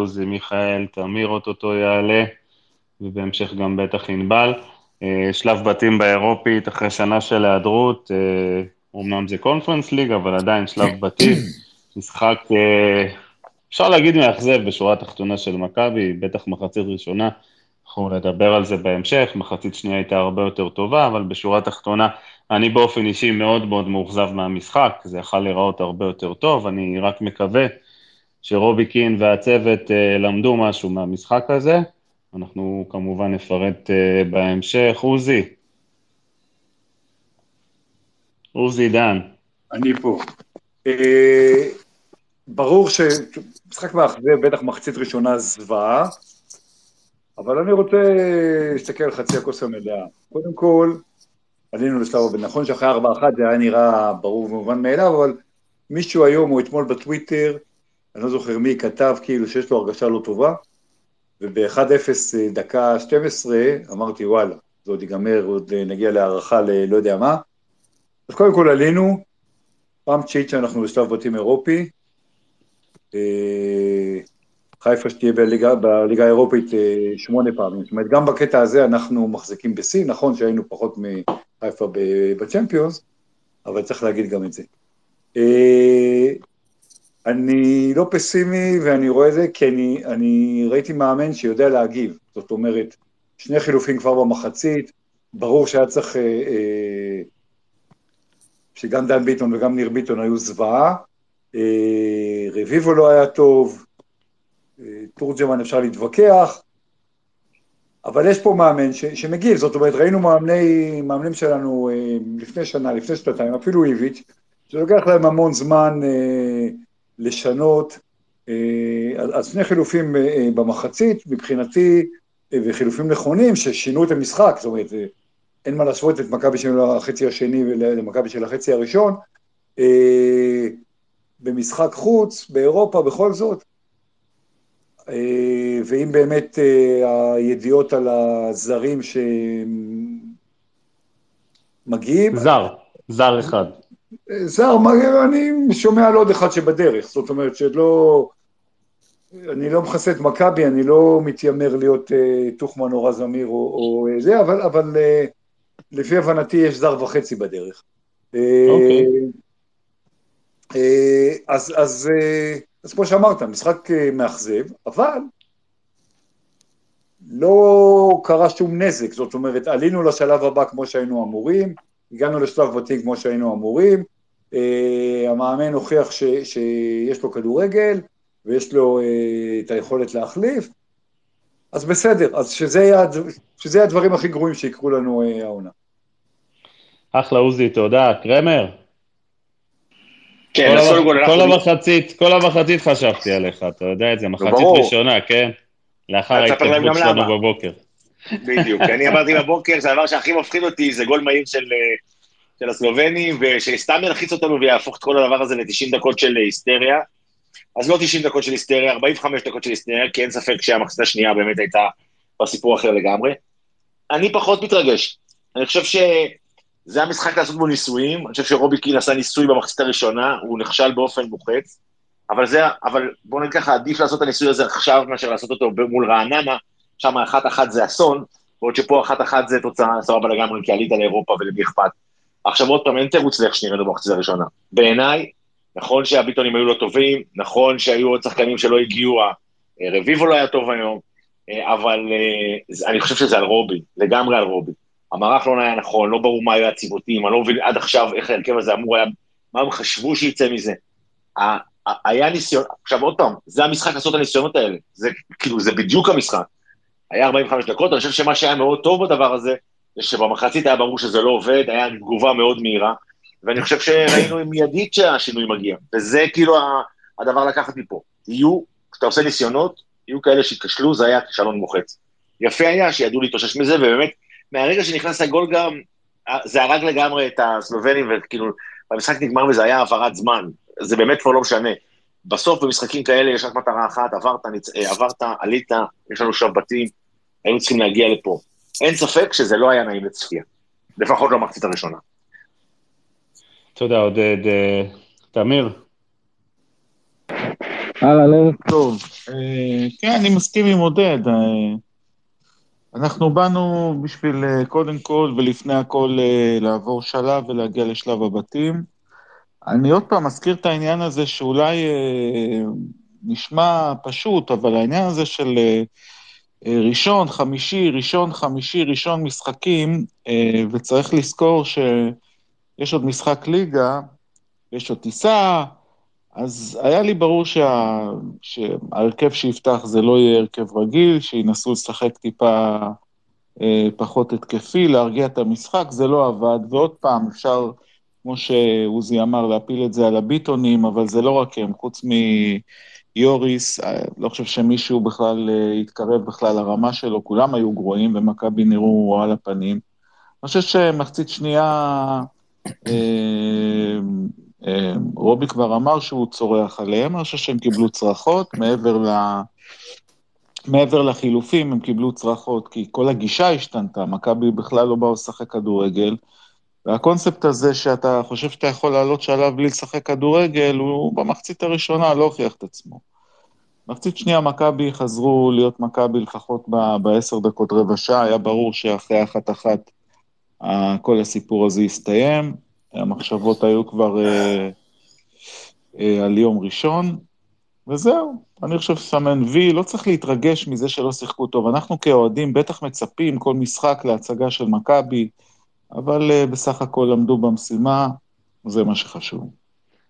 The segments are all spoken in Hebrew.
עוזי, מיכאל, תמיר אוטוטו יעלה, ובהמשך גם בטח ענבל. שלב בתים באירופית אחרי שנה של היעדרות, אומנם זה קונפרנס ליג, אבל עדיין שלב בתים, משחק, אפשר להגיד מאכזב בשורה התחתונה של מכבי, בטח מחצית ראשונה, אנחנו נדבר על זה בהמשך, מחצית שנייה הייתה הרבה יותר טובה, אבל בשורה התחתונה, אני באופן אישי מאוד מאוד מאוכזב מהמשחק, זה יכול להיראות הרבה יותר טוב, אני רק מקווה שרובי קין והצוות uh, למדו משהו מהמשחק הזה, אנחנו כמובן נפרט uh, בהמשך. עוזי. עוזי דן. אני פה. Uh, ברור שמשחק מאכזב, בטח מחצית ראשונה זוועה, אבל אני רוצה להסתכל על חצי הכוס המלאה. קודם כל, עלינו לשלב הבא, נכון שאחרי ארבע אחת זה היה נראה ברור ומובן מאליו, אבל מישהו היום או אתמול בטוויטר, אני לא זוכר מי, כתב כאילו שיש לו הרגשה לא טובה, וב-1-0 דקה 12 אמרתי וואלה, זה עוד ייגמר, עוד נגיע להערכה ללא יודע מה. אז קודם כל עלינו, פעם תשיעית שאנחנו בשלב בתים אירופי, אה, חיפה שתהיה בליגה, בליגה האירופית אה, שמונה פעמים. זאת אומרת, גם בקטע הזה אנחנו מחזיקים בשיא, נכון שהיינו פחות מחיפה בצ'מפיונס, אבל צריך להגיד גם את זה. אה, אני לא פסימי ואני רואה את זה כי אני, אני ראיתי מאמן שיודע להגיב, זאת אומרת, שני חילופים כבר במחצית, ברור שהיה צריך, אה, שגם דן ביטון וגם ניר ביטון היו זוועה, רביבו לא היה טוב, תורג'מן אפשר להתווכח, אבל יש פה מאמן ש, שמגיב, זאת אומרת, ראינו מאמני, מאמנים שלנו אה, לפני שנה, לפני שנתיים, אפילו איביץ', שלוקח להם המון זמן אה, לשנות, אה, אז שני חילופים אה, במחצית, מבחינתי, אה, וחילופים נכונים, ששינו את המשחק, זאת אומרת, אה, אין מה להשוות את מכבי של החצי השני למכבי של החצי הראשון, אה, במשחק חוץ, באירופה, בכל זאת, אה, ואם באמת אה, הידיעות על הזרים שמגיעים... זר, זר אחד. זר, אני שומע על עוד אחד שבדרך, זאת אומרת שלא... אני לא מכסה את מכבי, אני לא מתיימר להיות uh, טוחמן או רז אמיר או, או זה, אבל, אבל uh, לפי הבנתי יש זר וחצי בדרך. אוקיי. Okay. Uh, uh, אז, אז uh, אז כמו שאמרת, משחק אה, מאכזב, אבל לא קרה שום נזק, זאת אומרת, עלינו לשלב הבא כמו שהיינו אמורים, הגענו לשלב בתים כמו שהיינו אמורים, uh, המאמן הוכיח ש, שיש לו כדורגל ויש לו uh, את היכולת להחליף, אז בסדר, אז שזה יהיה, שזה הדברים הכי גרועים שיקרו לנו uh, העונה. אחלה עוזי, תודה. קרמר, כן, אז קודם כל אנחנו... כל המחצית, כל המחצית חשבתי עליך, אתה יודע את זה, מחצית ראשונה, כן? לאחר ההתקדמות שלנו בבוקר. בדיוק, אני אמרתי בבוקר שהדבר שהכי מפחיד אותי זה גול מהיר של, אה, של הסלובנים, ושסתם ילחיץ אותנו ויהפוך את כל הדבר הזה ל-90 דקות של היסטריה. אז לא 90 דקות של היסטריה, 45 דקות של היסטריה, כי אין ספק שהמחצית השנייה באמת הייתה בסיפור אחר לגמרי. אני פחות מתרגש. אני חושב ש... זה המשחק לעשות בו ניסויים, אני חושב שרובי קין עשה ניסוי במחצית הראשונה, הוא נכשל באופן מוחץ, אבל זה, אבל בוא נגיד ככה, עדיף לעשות את הניסוי הזה עכשיו מאשר לעשות אותו מול רעננה, שם אחת-אחת זה אסון, בעוד שפה אחת-אחת זה תוצאה סבבה לגמרי, כי עלית לאירופה ולמי אכפת. עכשיו עוד פעם, אין תירוץ לאיך שנראינו במחצית הראשונה. בעיניי, נכון שהביטונים היו לא טובים, נכון שהיו עוד שחקנים שלא הגיעו, רביבו לא היה טוב היום, אה, אבל אה, אני חושב שזה על רובי, לגמרי על רובי. המערך לא היה נכון, לא ברור מה היו הציוותים, אני לא מבין עד עכשיו איך ההרכב הזה אמור היה, מה הם חשבו שיצא מזה. היה ניסיון, עכשיו עוד פעם, זה המשחק לעשות הניסיונות האלה, זה כאילו, זה בדיוק המשחק. היה 45 דקות, אני חושב שמה שהיה מאוד טוב בדבר הזה, זה שבמחצית היה ברור שזה לא עובד, היה תגובה מאוד מהירה, ואני חושב שראינו מיידית שהשינוי מגיע, וזה כאילו הדבר לקחת מפה. יהיו, כשאתה עושה ניסיונות, יהיו כאלה שיכשלו, זה היה כישלון מוחץ. יפה היה שידעו להתאושש מזה, ובאמת, מהרגע שנכנס הגול גם, זה הרג לגמרי את הסלובנים, וכאילו, המשחק נגמר וזה היה העברת זמן. זה באמת כבר לא משנה. בסוף במשחקים כאלה יש רק מטרה אחת, עברת, נצ... אה, עברת, עלית, יש לנו עכשיו בתים, היינו צריכים להגיע לפה. אין ספק שזה לא היה נעים לצפייה, לפחות לא במחצית הראשונה. תודה, עודד. אה, תמיר. אהלן, ערב טוב. אה, כן, אני מסכים עם עודד. אה, אנחנו באנו בשביל קודם כל ולפני הכל לעבור שלב ולהגיע לשלב הבתים. אני עוד פעם מזכיר את העניין הזה שאולי נשמע פשוט, אבל העניין הזה של ראשון, חמישי, ראשון, חמישי, ראשון משחקים, וצריך לזכור שיש עוד משחק ליגה, יש עוד טיסה, אז היה לי ברור שה... שההרכב שיפתח זה לא יהיה הרכב רגיל, שינסו לשחק טיפה אה, פחות התקפי, להרגיע את המשחק, זה לא עבד. ועוד פעם, אפשר, כמו שעוזי אמר, להפיל את זה על הביטונים, אבל זה לא רק הם, חוץ מיוריס, אה, לא חושב שמישהו בכלל אה, התקרב בכלל לרמה שלו, כולם היו גרועים, ומכבי נראו על הפנים. אני חושב שמחצית שנייה... אה, אה, רובי כבר אמר שהוא צורח עליהם, אני חושב שהם קיבלו צרחות, מעבר, ל... מעבר לחילופים הם קיבלו צרחות, כי כל הגישה השתנתה, מכבי בכלל לא באו לשחק כדורגל, והקונספט הזה שאתה חושב שאתה יכול לעלות שלב בלי לשחק כדורגל, הוא במחצית הראשונה לא הוכיח את עצמו. מחצית שנייה מכבי חזרו להיות מכבי לפחות בעשר דקות רבע שעה, היה ברור שאחרי אחת-אחת כל הסיפור הזה יסתיים. המחשבות היו כבר אה, אה, על יום ראשון, וזהו. אני חושב שסמן וי, לא צריך להתרגש מזה שלא שיחקו טוב. אנחנו כאוהדים בטח מצפים כל משחק להצגה של מכבי, אבל אה, בסך הכל עמדו במשימה, זה מה שחשוב.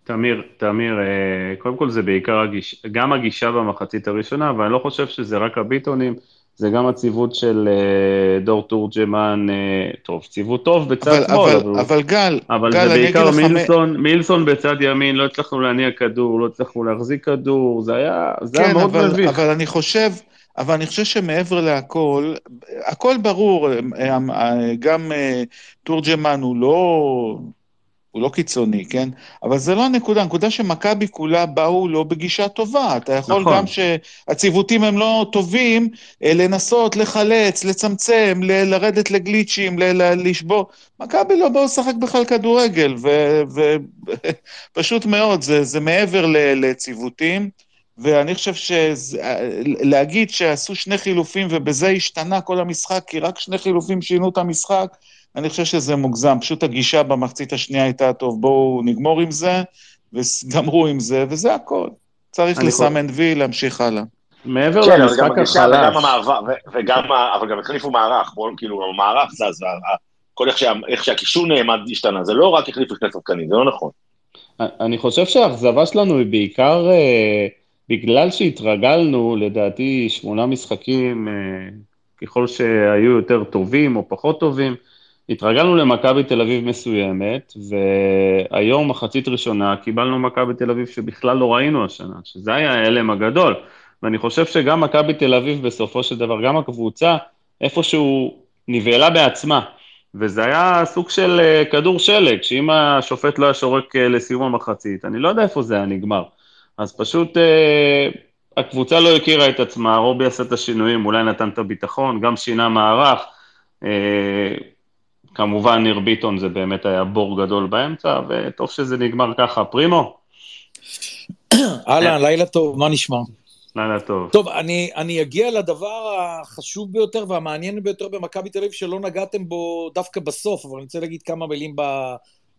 תמיר, תמיר, אה, קודם כל זה בעיקר הגיש, גם הגישה במחצית הראשונה, אבל אני לא חושב שזה רק הביטונים. זה גם הציוות של uh, דור תורג'מן, uh, טוב, ציוות טוב בצד אבל, שמאל, אבל, אבל, אבל גל, אבל גל, זה בעיקר מילסון, מ... מילסון בצד ימין, לא הצלחנו להניע כדור, לא הצלחנו להחזיק כדור, זה היה, זה כן, היה מאוד אבל, מביך. אבל אני חושב, אבל אני חושב שמעבר להכל, הכל ברור, אה, גם תורג'מן הוא לא... הוא לא קיצוני, כן? אבל זה לא הנקודה, הנקודה שמכבי כולה באו לא בגישה טובה. אתה יכול נכון. גם שהציוותים הם לא טובים, אה, לנסות לחלץ, לצמצם, ל- לרדת לגליצ'ים, ל- לשבור. מכבי לא באו לשחק בכלל כדורגל, ופשוט מאוד, זה, זה מעבר לציוותים. ואני חושב שלהגיד שעשו שני חילופים ובזה השתנה כל המשחק, כי רק שני חילופים שינו את המשחק, אני חושב שזה מוגזם, פשוט הגישה במחצית השנייה הייתה, טוב, בואו נגמור עם זה, וגמרו עם זה, וזה הכל. צריך לסמן וי, להמשיך הלאה. מעבר כן, למשחק החלש. וגם, אבל גם החליפו מערך, בואו, כאילו, המערך זז, כל איך, שה, איך שהקישור נעמד השתנה, זה לא רק החליפו שני שחקנים, זה לא נכון. אני חושב שהאכזבה שלנו היא בעיקר אה, בגלל שהתרגלנו, לדעתי, שמונה משחקים, אה, ככל שהיו יותר טובים או פחות טובים, התרגלנו למכבי תל אביב מסוימת, והיום, מחצית ראשונה, קיבלנו מכבי תל אביב שבכלל לא ראינו השנה, שזה היה ההלם הגדול. ואני חושב שגם מכבי תל אביב בסופו של דבר, גם הקבוצה, איפשהו נבהלה בעצמה. וזה היה סוג של אה, כדור שלג, שאם השופט לא היה שורק אה, לסיום המחצית, אני לא יודע איפה זה היה נגמר. אז פשוט אה, הקבוצה לא הכירה את עצמה, רובי עשה את השינויים, אולי נתן את הביטחון, גם שינה מערך. כמובן ניר ביטון זה באמת היה בור גדול באמצע, וטוב שזה נגמר ככה. פרימו? אהלן, לילה טוב, מה נשמע? לילה טוב. טוב, אני, אני אגיע לדבר החשוב ביותר והמעניין ביותר במכבי תל אביב, שלא נגעתם בו דווקא בסוף, אבל אני רוצה להגיד כמה מילים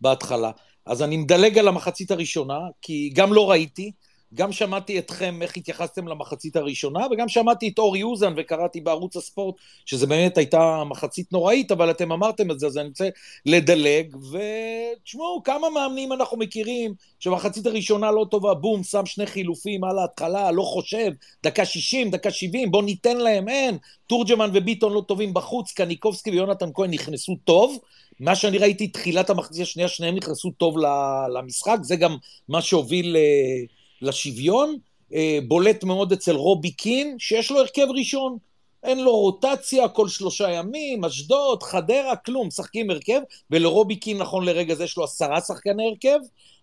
בהתחלה. אז אני מדלג על המחצית הראשונה, כי גם לא ראיתי, גם שמעתי אתכם איך התייחסתם למחצית הראשונה, וגם שמעתי את אורי אוזן וקראתי בערוץ הספורט, שזה באמת הייתה מחצית נוראית, אבל אתם אמרתם את זה, אז אני רוצה לדלג, ותשמעו, כמה מאמנים אנחנו מכירים, שמחצית הראשונה לא טובה, בום, שם שני חילופים על ההתחלה, לא חושב, דקה 60, דקה 70, בוא ניתן להם, אין, תורג'מן וביטון לא טובים בחוץ, קניקובסקי ויונתן כהן נכנסו טוב, מה שאני ראיתי, תחילת המחצית השנייה, שניהם נכנסו טוב למשחק, זה גם מה שהוביל... אה, לשוויון, אה, בולט מאוד אצל רובי קין, שיש לו הרכב ראשון. אין לו רוטציה כל שלושה ימים, אשדוד, חדרה, כלום, משחקים הרכב, ולרובי קין נכון לרגע זה יש לו עשרה שחקני הרכב,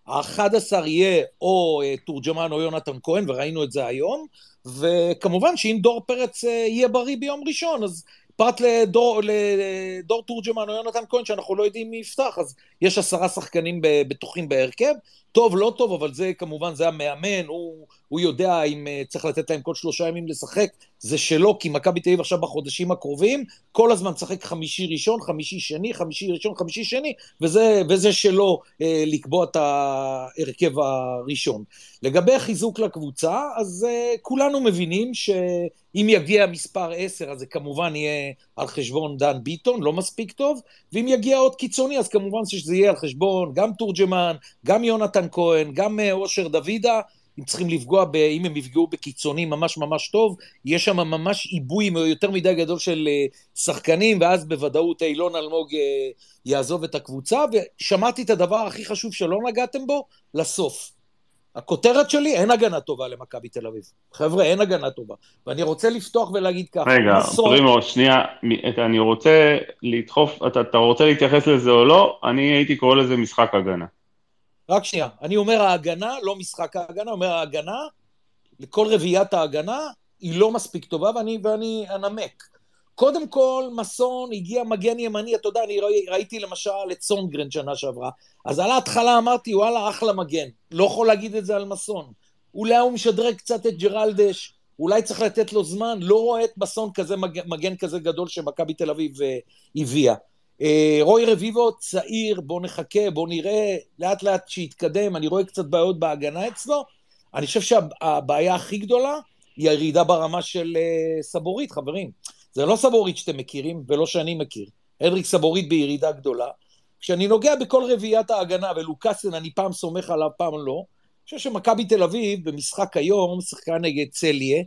האחד עשר יהיה או אה, תורג'מן או יונתן כהן, וראינו את זה היום, וכמובן שאם דור פרץ אה, יהיה בריא ביום ראשון, אז פרט לדור, לדור תורג'מן או יונתן כהן, שאנחנו לא יודעים מי יפתח, אז יש עשרה שחקנים בטוחים בהרכב, טוב, לא טוב, אבל זה כמובן, זה המאמן, הוא, הוא יודע אם uh, צריך לתת להם כל שלושה ימים לשחק, זה שלו, כי מכבי תל אביב עכשיו בחודשים הקרובים, כל הזמן תשחק חמישי ראשון, חמישי שני, חמישי ראשון, חמישי שני, וזה, וזה שלו uh, לקבוע את ההרכב הראשון. לגבי חיזוק לקבוצה, אז uh, כולנו מבינים שאם יגיע מספר 10, אז זה כמובן יהיה על חשבון דן ביטון, לא מספיק טוב, ואם יגיע עוד קיצוני, אז כמובן שזה יהיה על חשבון גם תורג'מן, גם יונתן כהן, גם אושר דוידה, אם צריכים לפגוע, ב, אם הם יפגעו בקיצוני ממש ממש טוב, יש שם ממש עיבוי יותר מדי גדול של אה, שחקנים, ואז בוודאות אילון אלמוג אה, יעזוב את הקבוצה, ושמעתי את הדבר הכי חשוב שלא נגעתם בו, לסוף. הכותרת שלי, אין הגנה טובה למכבי תל אביב. חבר'ה, אין הגנה טובה. ואני רוצה לפתוח ולהגיד ככה. רגע. פרימו, שנייה, אני רוצה לדחוף, אתה, אתה רוצה להתייחס לזה או לא? אני הייתי קורא לזה משחק הגנה. רק שנייה, אני אומר ההגנה, לא משחק ההגנה, אומר ההגנה, לכל רביעיית ההגנה, היא לא מספיק טובה, ואני, ואני אנמק. קודם כל, מסון הגיע מגן ימני, אתה יודע, אני ראי, ראיתי למשל את סונגרן שנה שעברה, אז על ההתחלה אמרתי, וואלה, אחלה מגן. לא יכול להגיד את זה על מסון. אולי הוא משדרג קצת את ג'רלדש, אולי צריך לתת לו זמן, לא רואה את מסון כזה, מגן, מגן כזה גדול שמכבי תל אביב uh, הביאה. אה, רוי רביבו צעיר, בוא נחכה, בוא נראה, לאט לאט שיתקדם, אני רואה קצת בעיות בהגנה אצלו. אני חושב שהבעיה הכי גדולה היא הירידה ברמה של אה, סבורית, חברים. זה לא סבורית שאתם מכירים ולא שאני מכיר. הדריק סבורית בירידה גדולה. כשאני נוגע בכל רביעיית ההגנה, ולוקאסן אני פעם סומך עליו, פעם לא, אני חושב שמכבי תל אביב במשחק היום שיחקה נגד צליה,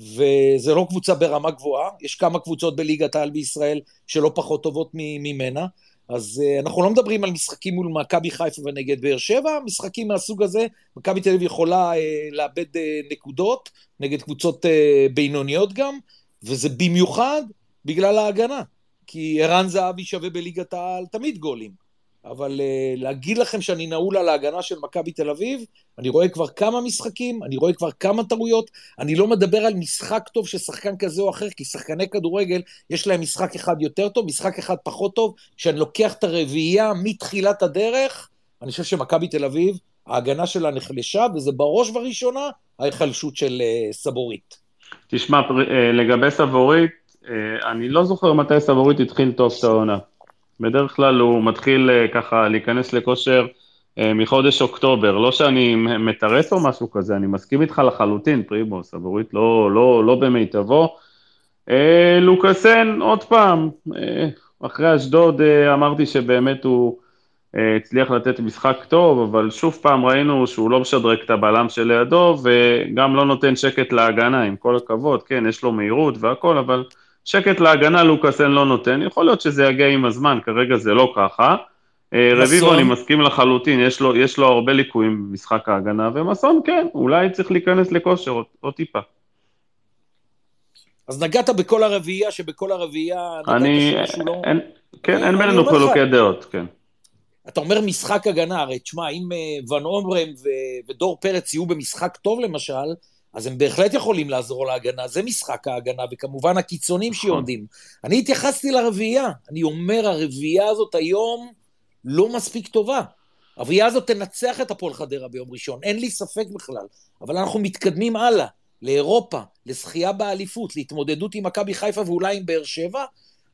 וזה לא קבוצה ברמה גבוהה, יש כמה קבוצות בליגת העל בישראל שלא פחות טובות ממנה, אז uh, אנחנו לא מדברים על משחקים מול מכבי חיפה ונגד באר שבע, משחקים מהסוג הזה, מכבי תל אביב יכולה uh, לאבד uh, נקודות נגד קבוצות uh, בינוניות גם, וזה במיוחד בגלל ההגנה, כי ערן זהבי שווה בליגת העל תמיד גולים. אבל uh, להגיד לכם שאני נעול על ההגנה של מכבי תל אביב, אני רואה כבר כמה משחקים, אני רואה כבר כמה טעויות, אני לא מדבר על משחק טוב של שחקן כזה או אחר, כי שחקני כדורגל, יש להם משחק אחד יותר טוב, משחק אחד פחות טוב, כשאני לוקח את הרביעייה מתחילת הדרך, אני חושב שמכבי תל אביב, ההגנה שלה נחלשה, וזה בראש ובראשונה ההיחלשות של uh, סבורית. תשמע, אה, לגבי סבורית, אני לא זוכר מתי סבורית התחיל טוב את העונה. בדרך כלל הוא מתחיל אה, ככה להיכנס לכושר אה, מחודש אוקטובר. לא שאני מתרס או משהו כזה, אני מסכים איתך לחלוטין, פריבוס, עבורית לא, לא, לא במיטבו. אה, לוקאסן, עוד פעם, אחרי אשדוד אמרתי שבאמת הוא הצליח לתת משחק טוב, אבל שוב פעם ראינו שהוא לא משדרג את הבלם שלידו, וגם לא נותן שקט להגנה, עם כל הכבוד, כן, יש לו מהירות והכל, אבל... שקט להגנה לוקאסן לא נותן, יכול להיות שזה יגיע עם הזמן, כרגע זה לא ככה. אה, רביבו, אני מסכים לחלוטין, יש לו, יש לו הרבה ליקויים במשחק ההגנה, ומסון, כן, אולי צריך להיכנס לכושר עוד, עוד טיפה. אז נגעת בכל הרביעייה, שבכל הרביעייה אני, לא... אין, כן, אין בינינו חילוקי דעות, כן. אתה אומר משחק הגנה, הרי תשמע, אם אה, ון עומרם ודור פרץ יהיו במשחק טוב למשל, אז הם בהחלט יכולים לעזור להגנה, זה משחק ההגנה, וכמובן הקיצונים נכון. שיורדים. אני התייחסתי לרביעייה, אני אומר, הרביעייה הזאת היום לא מספיק טובה. הרביעייה הזאת תנצח את הפועל חדרה ביום ראשון, אין לי ספק בכלל, אבל אנחנו מתקדמים הלאה, לאירופה, לזכייה באליפות, להתמודדות עם מכבי חיפה ואולי עם באר שבע,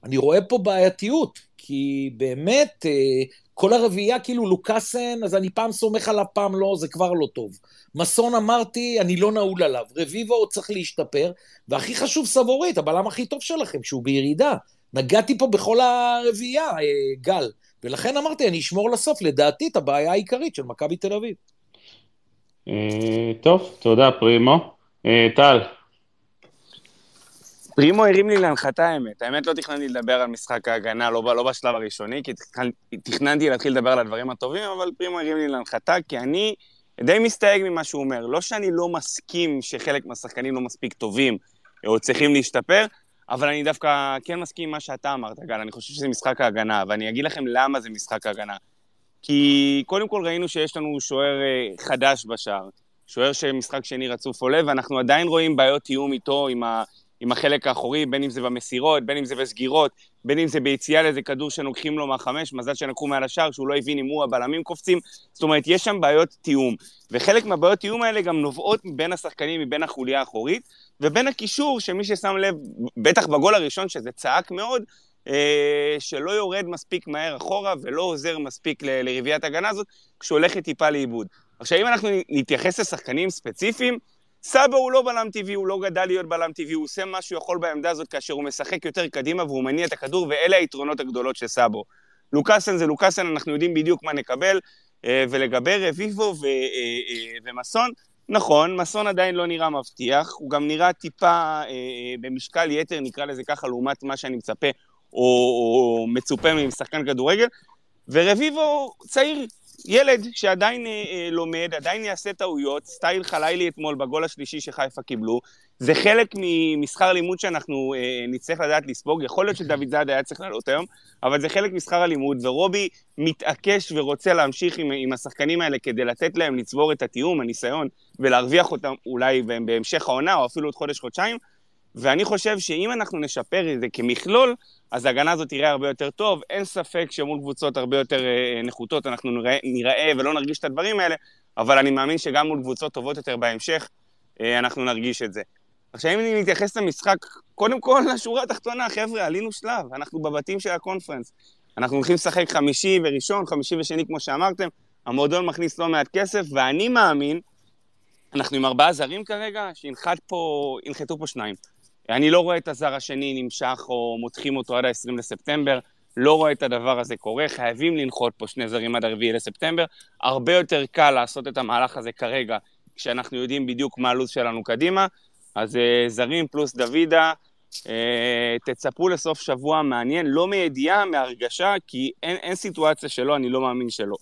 אני רואה פה בעייתיות, כי באמת, אה, כל הרביעייה, כאילו לוקאסן, אז אני פעם סומך עליו, פעם לא, זה כבר לא טוב. מסון אמרתי, אני לא נעול עליו. רביבו עוד צריך להשתפר, והכי חשוב סבורית, הבלם הכי טוב שלכם, שהוא בירידה. נגעתי פה בכל הרביעייה, אה, גל. ולכן אמרתי, אני אשמור לסוף, לדעתי, את הבעיה העיקרית של מכבי תל אביב. אה, טוב, תודה, פרימו. אה, טל. פרימו הרים לי להנחתה האמת. האמת לא תכננתי לדבר על משחק ההגנה, לא, לא בשלב הראשוני, כי תכננתי להתחיל לדבר על הדברים הטובים, אבל פרימו הרים לי להנחתה, כי אני די מסתייג ממה שהוא אומר. לא שאני לא מסכים שחלק מהשחקנים לא מספיק טובים, או צריכים להשתפר, אבל אני דווקא כן מסכים עם מה שאתה אמרת, גל. אני חושב שזה משחק ההגנה, ואני אגיד לכם למה זה משחק ההגנה. כי קודם כל ראינו שיש לנו שוער אה, חדש בשער, שוער שמשחק שני רצוף עולה, ואנחנו עדיין רואים בעיות תיאום איתו, עם ה... עם החלק האחורי, בין אם זה במסירות, בין אם זה בסגירות, בין אם זה ביציאה לאיזה כדור שלוקחים לו מהחמש, מזל שנקחו מעל השער, שהוא לא הבין אם הוא הבלמים קופצים. זאת אומרת, יש שם בעיות תיאום. וחלק מהבעיות תיאום האלה גם נובעות מבין השחקנים, מבין החוליה האחורית, ובין הקישור, שמי ששם לב, בטח בגול הראשון, שזה צעק מאוד, אה, שלא יורד מספיק מהר אחורה ולא עוזר מספיק ל- לרביעיית הגנה הזאת, כשהולכת טיפה לאיבוד. עכשיו, אם אנחנו נתייחס לשחקנים ספציפיים, סאבו הוא לא בלם טבעי, הוא לא גדל להיות בלם טבעי, הוא עושה מה שהוא יכול בעמדה הזאת כאשר הוא משחק יותר קדימה והוא מניע את הכדור, ואלה היתרונות הגדולות של סאבו. לוקאסן זה לוקאסן, אנחנו יודעים בדיוק מה נקבל, אה, ולגבי רביבו ו- אה, אה, ומסון, נכון, מסון עדיין לא נראה מבטיח, הוא גם נראה טיפה במשקל יתר, נקרא לזה ככה, לעומת מה שאני מצפה, או, או מצופה משחקן כדורגל, ורביבו צעיר, ילד שעדיין אה, אה, לומד, עדיין יעשה טעויות, סטייל חלילי אתמול בגול השלישי שחיפה קיבלו, זה חלק משכר לימוד שאנחנו אה, נצטרך לדעת לספוג, יכול להיות שדוד זאד היה צריך לעלות היום, אבל זה חלק משכר הלימוד, ורובי מתעקש ורוצה להמשיך עם, עם השחקנים האלה כדי לתת להם לצבור את התיאום, הניסיון, ולהרוויח אותם אולי בהמשך העונה, או אפילו עוד חודש-חודשיים, ואני חושב שאם אנחנו נשפר את זה כמכלול, אז ההגנה הזאת תראה הרבה יותר טוב. אין ספק שמול קבוצות הרבה יותר אה, נחותות אנחנו נראה, נראה ולא נרגיש את הדברים האלה, אבל אני מאמין שגם מול קבוצות טובות יותר בהמשך, אה, אנחנו נרגיש את זה. עכשיו, אם אני מתייחס למשחק, קודם כל לשורה התחתונה, חבר'ה, עלינו שלב, אנחנו בבתים של הקונפרנס. אנחנו הולכים לשחק חמישי וראשון, חמישי ושני, כמו שאמרתם, המועדון מכניס לא מעט כסף, ואני מאמין, אנחנו עם ארבעה זרים כרגע, שינחתו פה שניים. אני לא רואה את הזר השני נמשך או מותחים אותו עד ה-20 לספטמבר, לא רואה את הדבר הזה קורה, חייבים לנחות פה שני זרים עד ה-4 לספטמבר. הרבה יותר קל לעשות את המהלך הזה כרגע, כשאנחנו יודעים בדיוק מה הלו"ז שלנו קדימה. אז uh, זרים פלוס דוידה, uh, תצפו לסוף שבוע מעניין, לא מידיעה, מהרגשה, כי אין, אין סיטואציה שלא, אני לא מאמין שלא.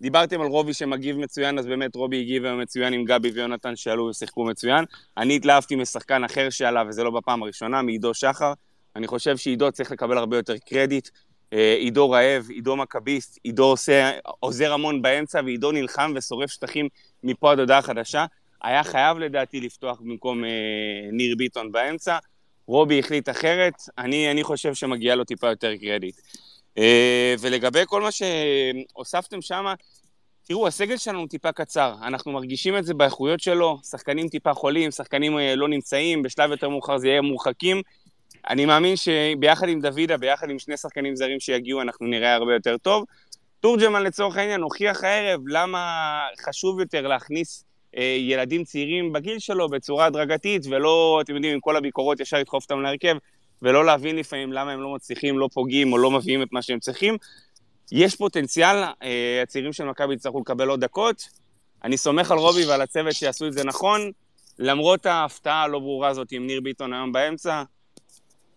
דיברתם על רובי שמגיב מצוין, אז באמת רובי הגיב מצוין עם גבי ויונתן שעלו ושיחקו מצוין. אני התלהבתי משחקן אחר שעלה, וזה לא בפעם הראשונה, מעידו שחר. אני חושב שעידו צריך לקבל הרבה יותר קרדיט. אה, עידו רעב, עידו מכביסט, עידו עושה, עוזר המון באמצע, ועידו נלחם ושורף שטחים מפה עד הודעה חדשה. היה חייב לדעתי לפתוח במקום אה, ניר ביטון באמצע. רובי החליט אחרת, אני, אני חושב שמגיע לו טיפה יותר קרדיט. אה, ולגבי כל מה שהוספתם שם, תראו, הסגל שלנו טיפה קצר, אנחנו מרגישים את זה באיכויות שלו, שחקנים טיפה חולים, שחקנים אה, לא נמצאים, בשלב יותר מאוחר זה יהיה מורחקים. אני מאמין שביחד עם דוידה, ביחד עם שני שחקנים זרים שיגיעו, אנחנו נראה הרבה יותר טוב. תורג'מן לצורך העניין הוכיח הערב למה חשוב יותר להכניס אה, ילדים צעירים בגיל שלו בצורה הדרגתית, ולא, אתם יודעים, עם כל הביקורות ישר לדחוף אותם להרכב, ולא להבין לפעמים למה הם לא מצליחים, לא פוגעים או לא מביאים את מה שהם צריכים. יש פוטנציאל, אה, הצעירים של מכבי יצטרכו לקבל עוד דקות. אני סומך על רובי ועל הצוות שיעשו את זה נכון, למרות ההפתעה הלא ברורה הזאת עם ניר ביטון היום באמצע.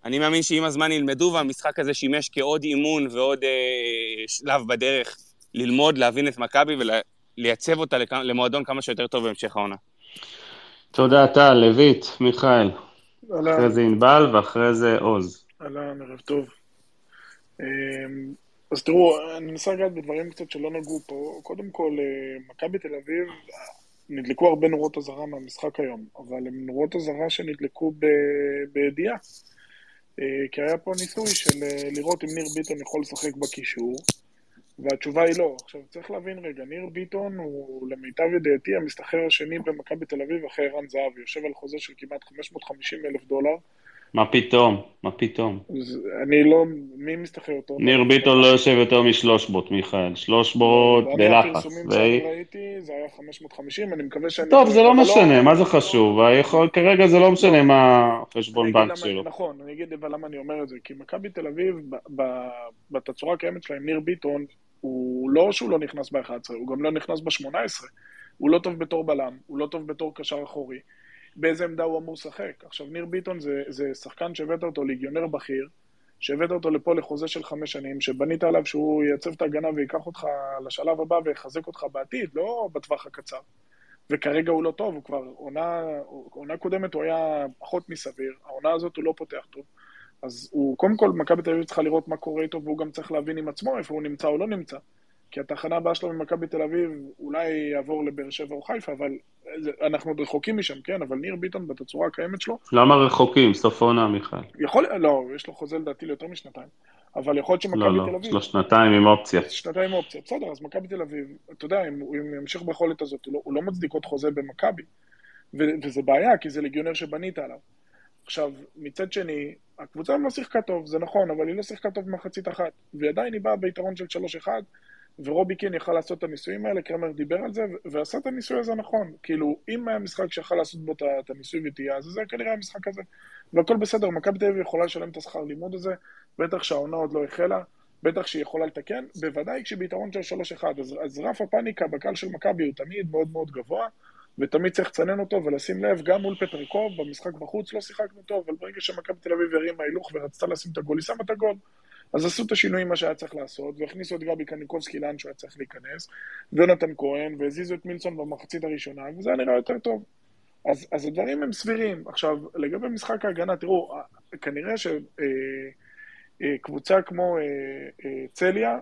אני מאמין שעם הזמן ילמדו, והמשחק הזה שימש כעוד אימון ועוד אה, שלב בדרך ללמוד, להבין את מכבי ולייצב אותה למועדון כמה שיותר טוב בהמשך העונה. תודה, טל, לויט, מיכאל. אחרי זה ענבל ואחרי זה עוז. אהלן, ערב טוב. אמ, אז תראו, אני מנסה לגעת בדברים קצת שלא נגעו פה. קודם כל, אה, מכבי תל אביב, נדלקו הרבה נורות אזהרה מהמשחק היום, אבל הם נורות אזהרה שנדלקו בידיעה. אה, כי היה פה ניסוי של אה, לראות אם ניר ביטון יכול לשחק בקישור, והתשובה היא לא. עכשיו, צריך להבין רגע, ניר ביטון הוא למיטב ידיעתי המסתחרר השני במכבי תל אביב אחרי ערן זהבי, יושב על חוזה של כמעט 550 אלף דולר. מה פתאום? מה פתאום? אני לא... מי מסתכל אותו? ניר ביטון לא יושב יותר משלוש מיכאל. שלוש בלחץ. הפרסומים שאני ראיתי, זה היה 550, אני מקווה שאני... טוב, זה לא, לא משנה, מה זה חשוב? כרגע זה לא משנה מה החשבון בנק שלו. נכון, אני אגיד למה אני אומר את זה. כי מכבי תל אביב, בתצורה הקיימת שלהם, ניר ביטון, הוא לא שהוא לא נכנס ב-11, הוא גם לא נכנס ב-18. הוא לא טוב בתור בלם, הוא לא טוב בתור קשר אחורי. באיזה עמדה הוא אמור לשחק. עכשיו, ניר ביטון זה, זה שחקן שהבאת אותו ליגיונר בכיר, שהבאת אותו לפה לחוזה של חמש שנים, שבנית עליו שהוא ייצב את ההגנה ויקח אותך לשלב הבא ויחזק אותך בעתיד, לא בטווח הקצר. וכרגע הוא לא טוב, הוא כבר עונה, עונה קודמת הוא היה פחות מסביר, העונה הזאת הוא לא פותח טוב. אז הוא, קודם כל, מכבי תל אביב צריכה לראות מה קורה איתו, והוא גם צריך להבין עם עצמו איפה הוא נמצא או לא נמצא. כי התחנה הבאה שלו ממכבי תל אביב אולי יעבור לבאר שבע או חיפה, אבל זה, אנחנו עוד רחוקים משם, כן? אבל ניר ביטון בתצורה הקיימת שלו, למה רחוקים? סוף עונה, מיכאל. יכול, לא, יש לו חוזה לדעתי ליותר משנתיים, אבל יכול להיות שמכבי לא, תל לא, אביב... יש לו שנתיים עם אופציה. שנתיים אופציה, בסדר, אז מכבי תל אביב, אתה יודע, אם הוא ימשיך ביכולת הזאת, הוא לא, הוא לא מצדיק עוד חוזה במכבי. ו- וזה בעיה, כי זה ליגיונר שבנית עליו. עכשיו, מצד שני, הקבוצה לא שיחקה טוב, זה נכון, אבל היא לא שיחקה טוב במחצית אחת. ועדיין היא באה ביתרון של 3-1, ורובי קין יכל לעשות את הניסויים האלה, קרמר דיבר על זה, ועשה את הניסוי הזה נכון. כאילו, אם היה משחק שיכל לעשות בו את הניסוי וטעייה, אז זה כנראה המשחק הזה. והכל בסדר, מכבי תל אביב יכולה לשלם את השכר לימוד הזה, בטח שהעונה עוד לא החלה, בטח שהיא יכולה לתקן, בוודאי כשביתרון של 3-1. אז, אז רף הפאניקה בקהל של מכבי הוא תמיד מאוד מאוד גבוה, ותמיד צריך לצנן אותו ולשים לב, גם מול פטרקוב, במשחק בחוץ לא שיחקנו טוב, אבל ברגע שמכבי תל אביב הרימה הילוך ורצתה לשים את הגול, היא שמה את הגול. אז עשו את השינויים מה שהיה צריך לעשות, והכניסו את גבי קניקובסקי לאן שהוא היה צריך להיכנס, ויונתן כהן, והזיזו את מילסון במחצית הראשונה, וזה נראה יותר טוב. אז, אז הדברים הם סבירים. עכשיו, לגבי משחק ההגנה, תראו, כנראה שקבוצה כמו אה, אה, צליה,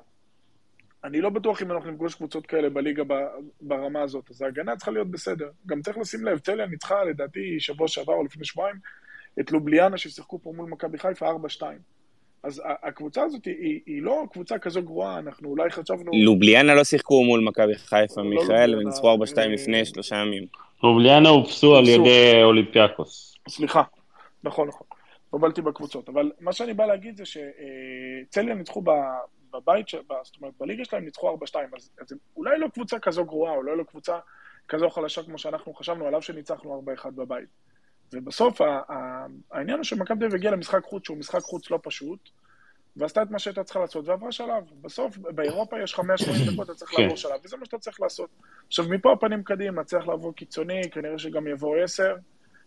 אני לא בטוח אם אנחנו נפגוש קבוצות כאלה בליגה ב- ברמה הזאת, אז ההגנה צריכה להיות בסדר. גם צריך לשים לב, צליה ניצחה לדעתי שבוע שעבר או לפני שבועיים את לובליאנה ששיחקו פה מול מכבי חיפה 4-2. אז הקבוצה הזאת היא, היא לא קבוצה כזו גרועה, אנחנו אולי חשבנו... לובליאנה לא שיחקו מול מכבי חיפה, לא מיכאל, לובליאנה, וניצחו 4-2 אה, לפני שלושה ימים. רוליאנה הופסו על. ידי אולימפיאקוס. סליחה, נכון, נכון. התבלבלתי בקבוצות. אבל מה שאני בא להגיד זה שצליה ניצחו ב- בבית, ש- זאת אומרת, בליגה שלהם ניצחו 4-2, אז, אז הם אולי לא קבוצה כזו גרועה, אולי לא קבוצה כזו חלשה כמו שאנחנו חשבנו, עליו שניצחנו 4-1 בבית. ובסוף ה- ה- העניין הוא שמכבי תל אביב הגיעה למשחק חוץ שהוא משחק חוץ לא פשוט, ועשתה את מה שהייתה צריכה לעשות, ועברה שלב. בסוף, באירופה יש לך 180 דקות, אתה צריך כן. לעבור שלב, וזה מה שאתה צריך לעשות. עכשיו, מפה הפנים קדימה, צריך לעבור קיצוני, כנראה שגם יבוא 10,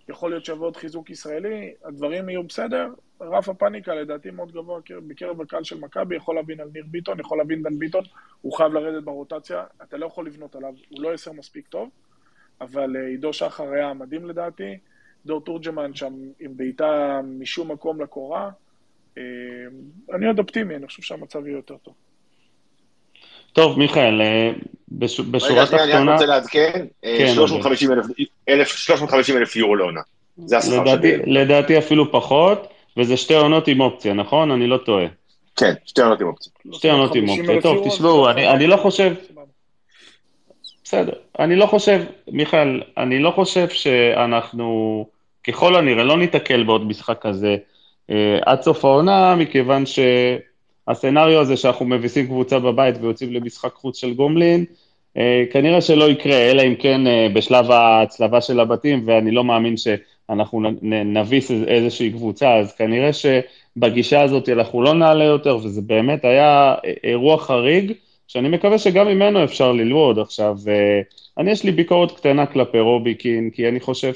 יכול להיות שיבוא עוד חיזוק ישראלי, הדברים יהיו בסדר. רף הפאניקה לדעתי מאוד גבוה בקרב הקהל של מכבי, יכול להבין על ניר ביטון, יכול להבין דן ביטון, הוא חייב לרדת ברוטציה, אתה לא יכול לבנות עליו, הוא לא עשר מספיק טוב, אבל אה, עידו שחר היה מדהים לדעתי, דור תורג'מן שם עם בעיטה משום מקום לקורה. אה, אני עוד אופטימי, אני חושב שהמצב יהיה יותר טוב. טוב, מיכאל, אה, בש- בשורה רגע, שנייה, אני רק התחתונה, רוצה לעדכן, אה, כן, 350 אלף- אלף- 350 אלף יורו לעונה. זה השכר לדעתי- שלי. לדעתי אפילו פחות, וזה שתי עונות עם אופציה, נכון? אני לא טועה. כן, שתי עונות עם אופציה. שתי עונות עם 50,000 אופציה. טוב, תשמעו, אני- אני לא חושב- סבבה. בסדר. אני לא חושב, מיכאל, אני לא חושב שאנחנו, ככל הנראה, לא ניתקל בעוד משחק כזה אה, עד סוף העונה, מכיוון שהסצנריו הזה שאנחנו מביסים קבוצה בבית ויוצאים למשחק חוץ של גומלין, אה, כנראה שלא יקרה, אלא אם כן אה, בשלב ההצלבה של הבתים, ואני לא מאמין שאנחנו נביס איז- איזושהי קבוצה, אז כנראה שבגישה הזאת אנחנו לא נעלה יותר, וזה באמת היה אירוע חריג. שאני מקווה שגם ממנו אפשר ללמוד. עכשיו, אה, אני יש לי ביקורת קטנה כלפי רוביקין, כי אני חושב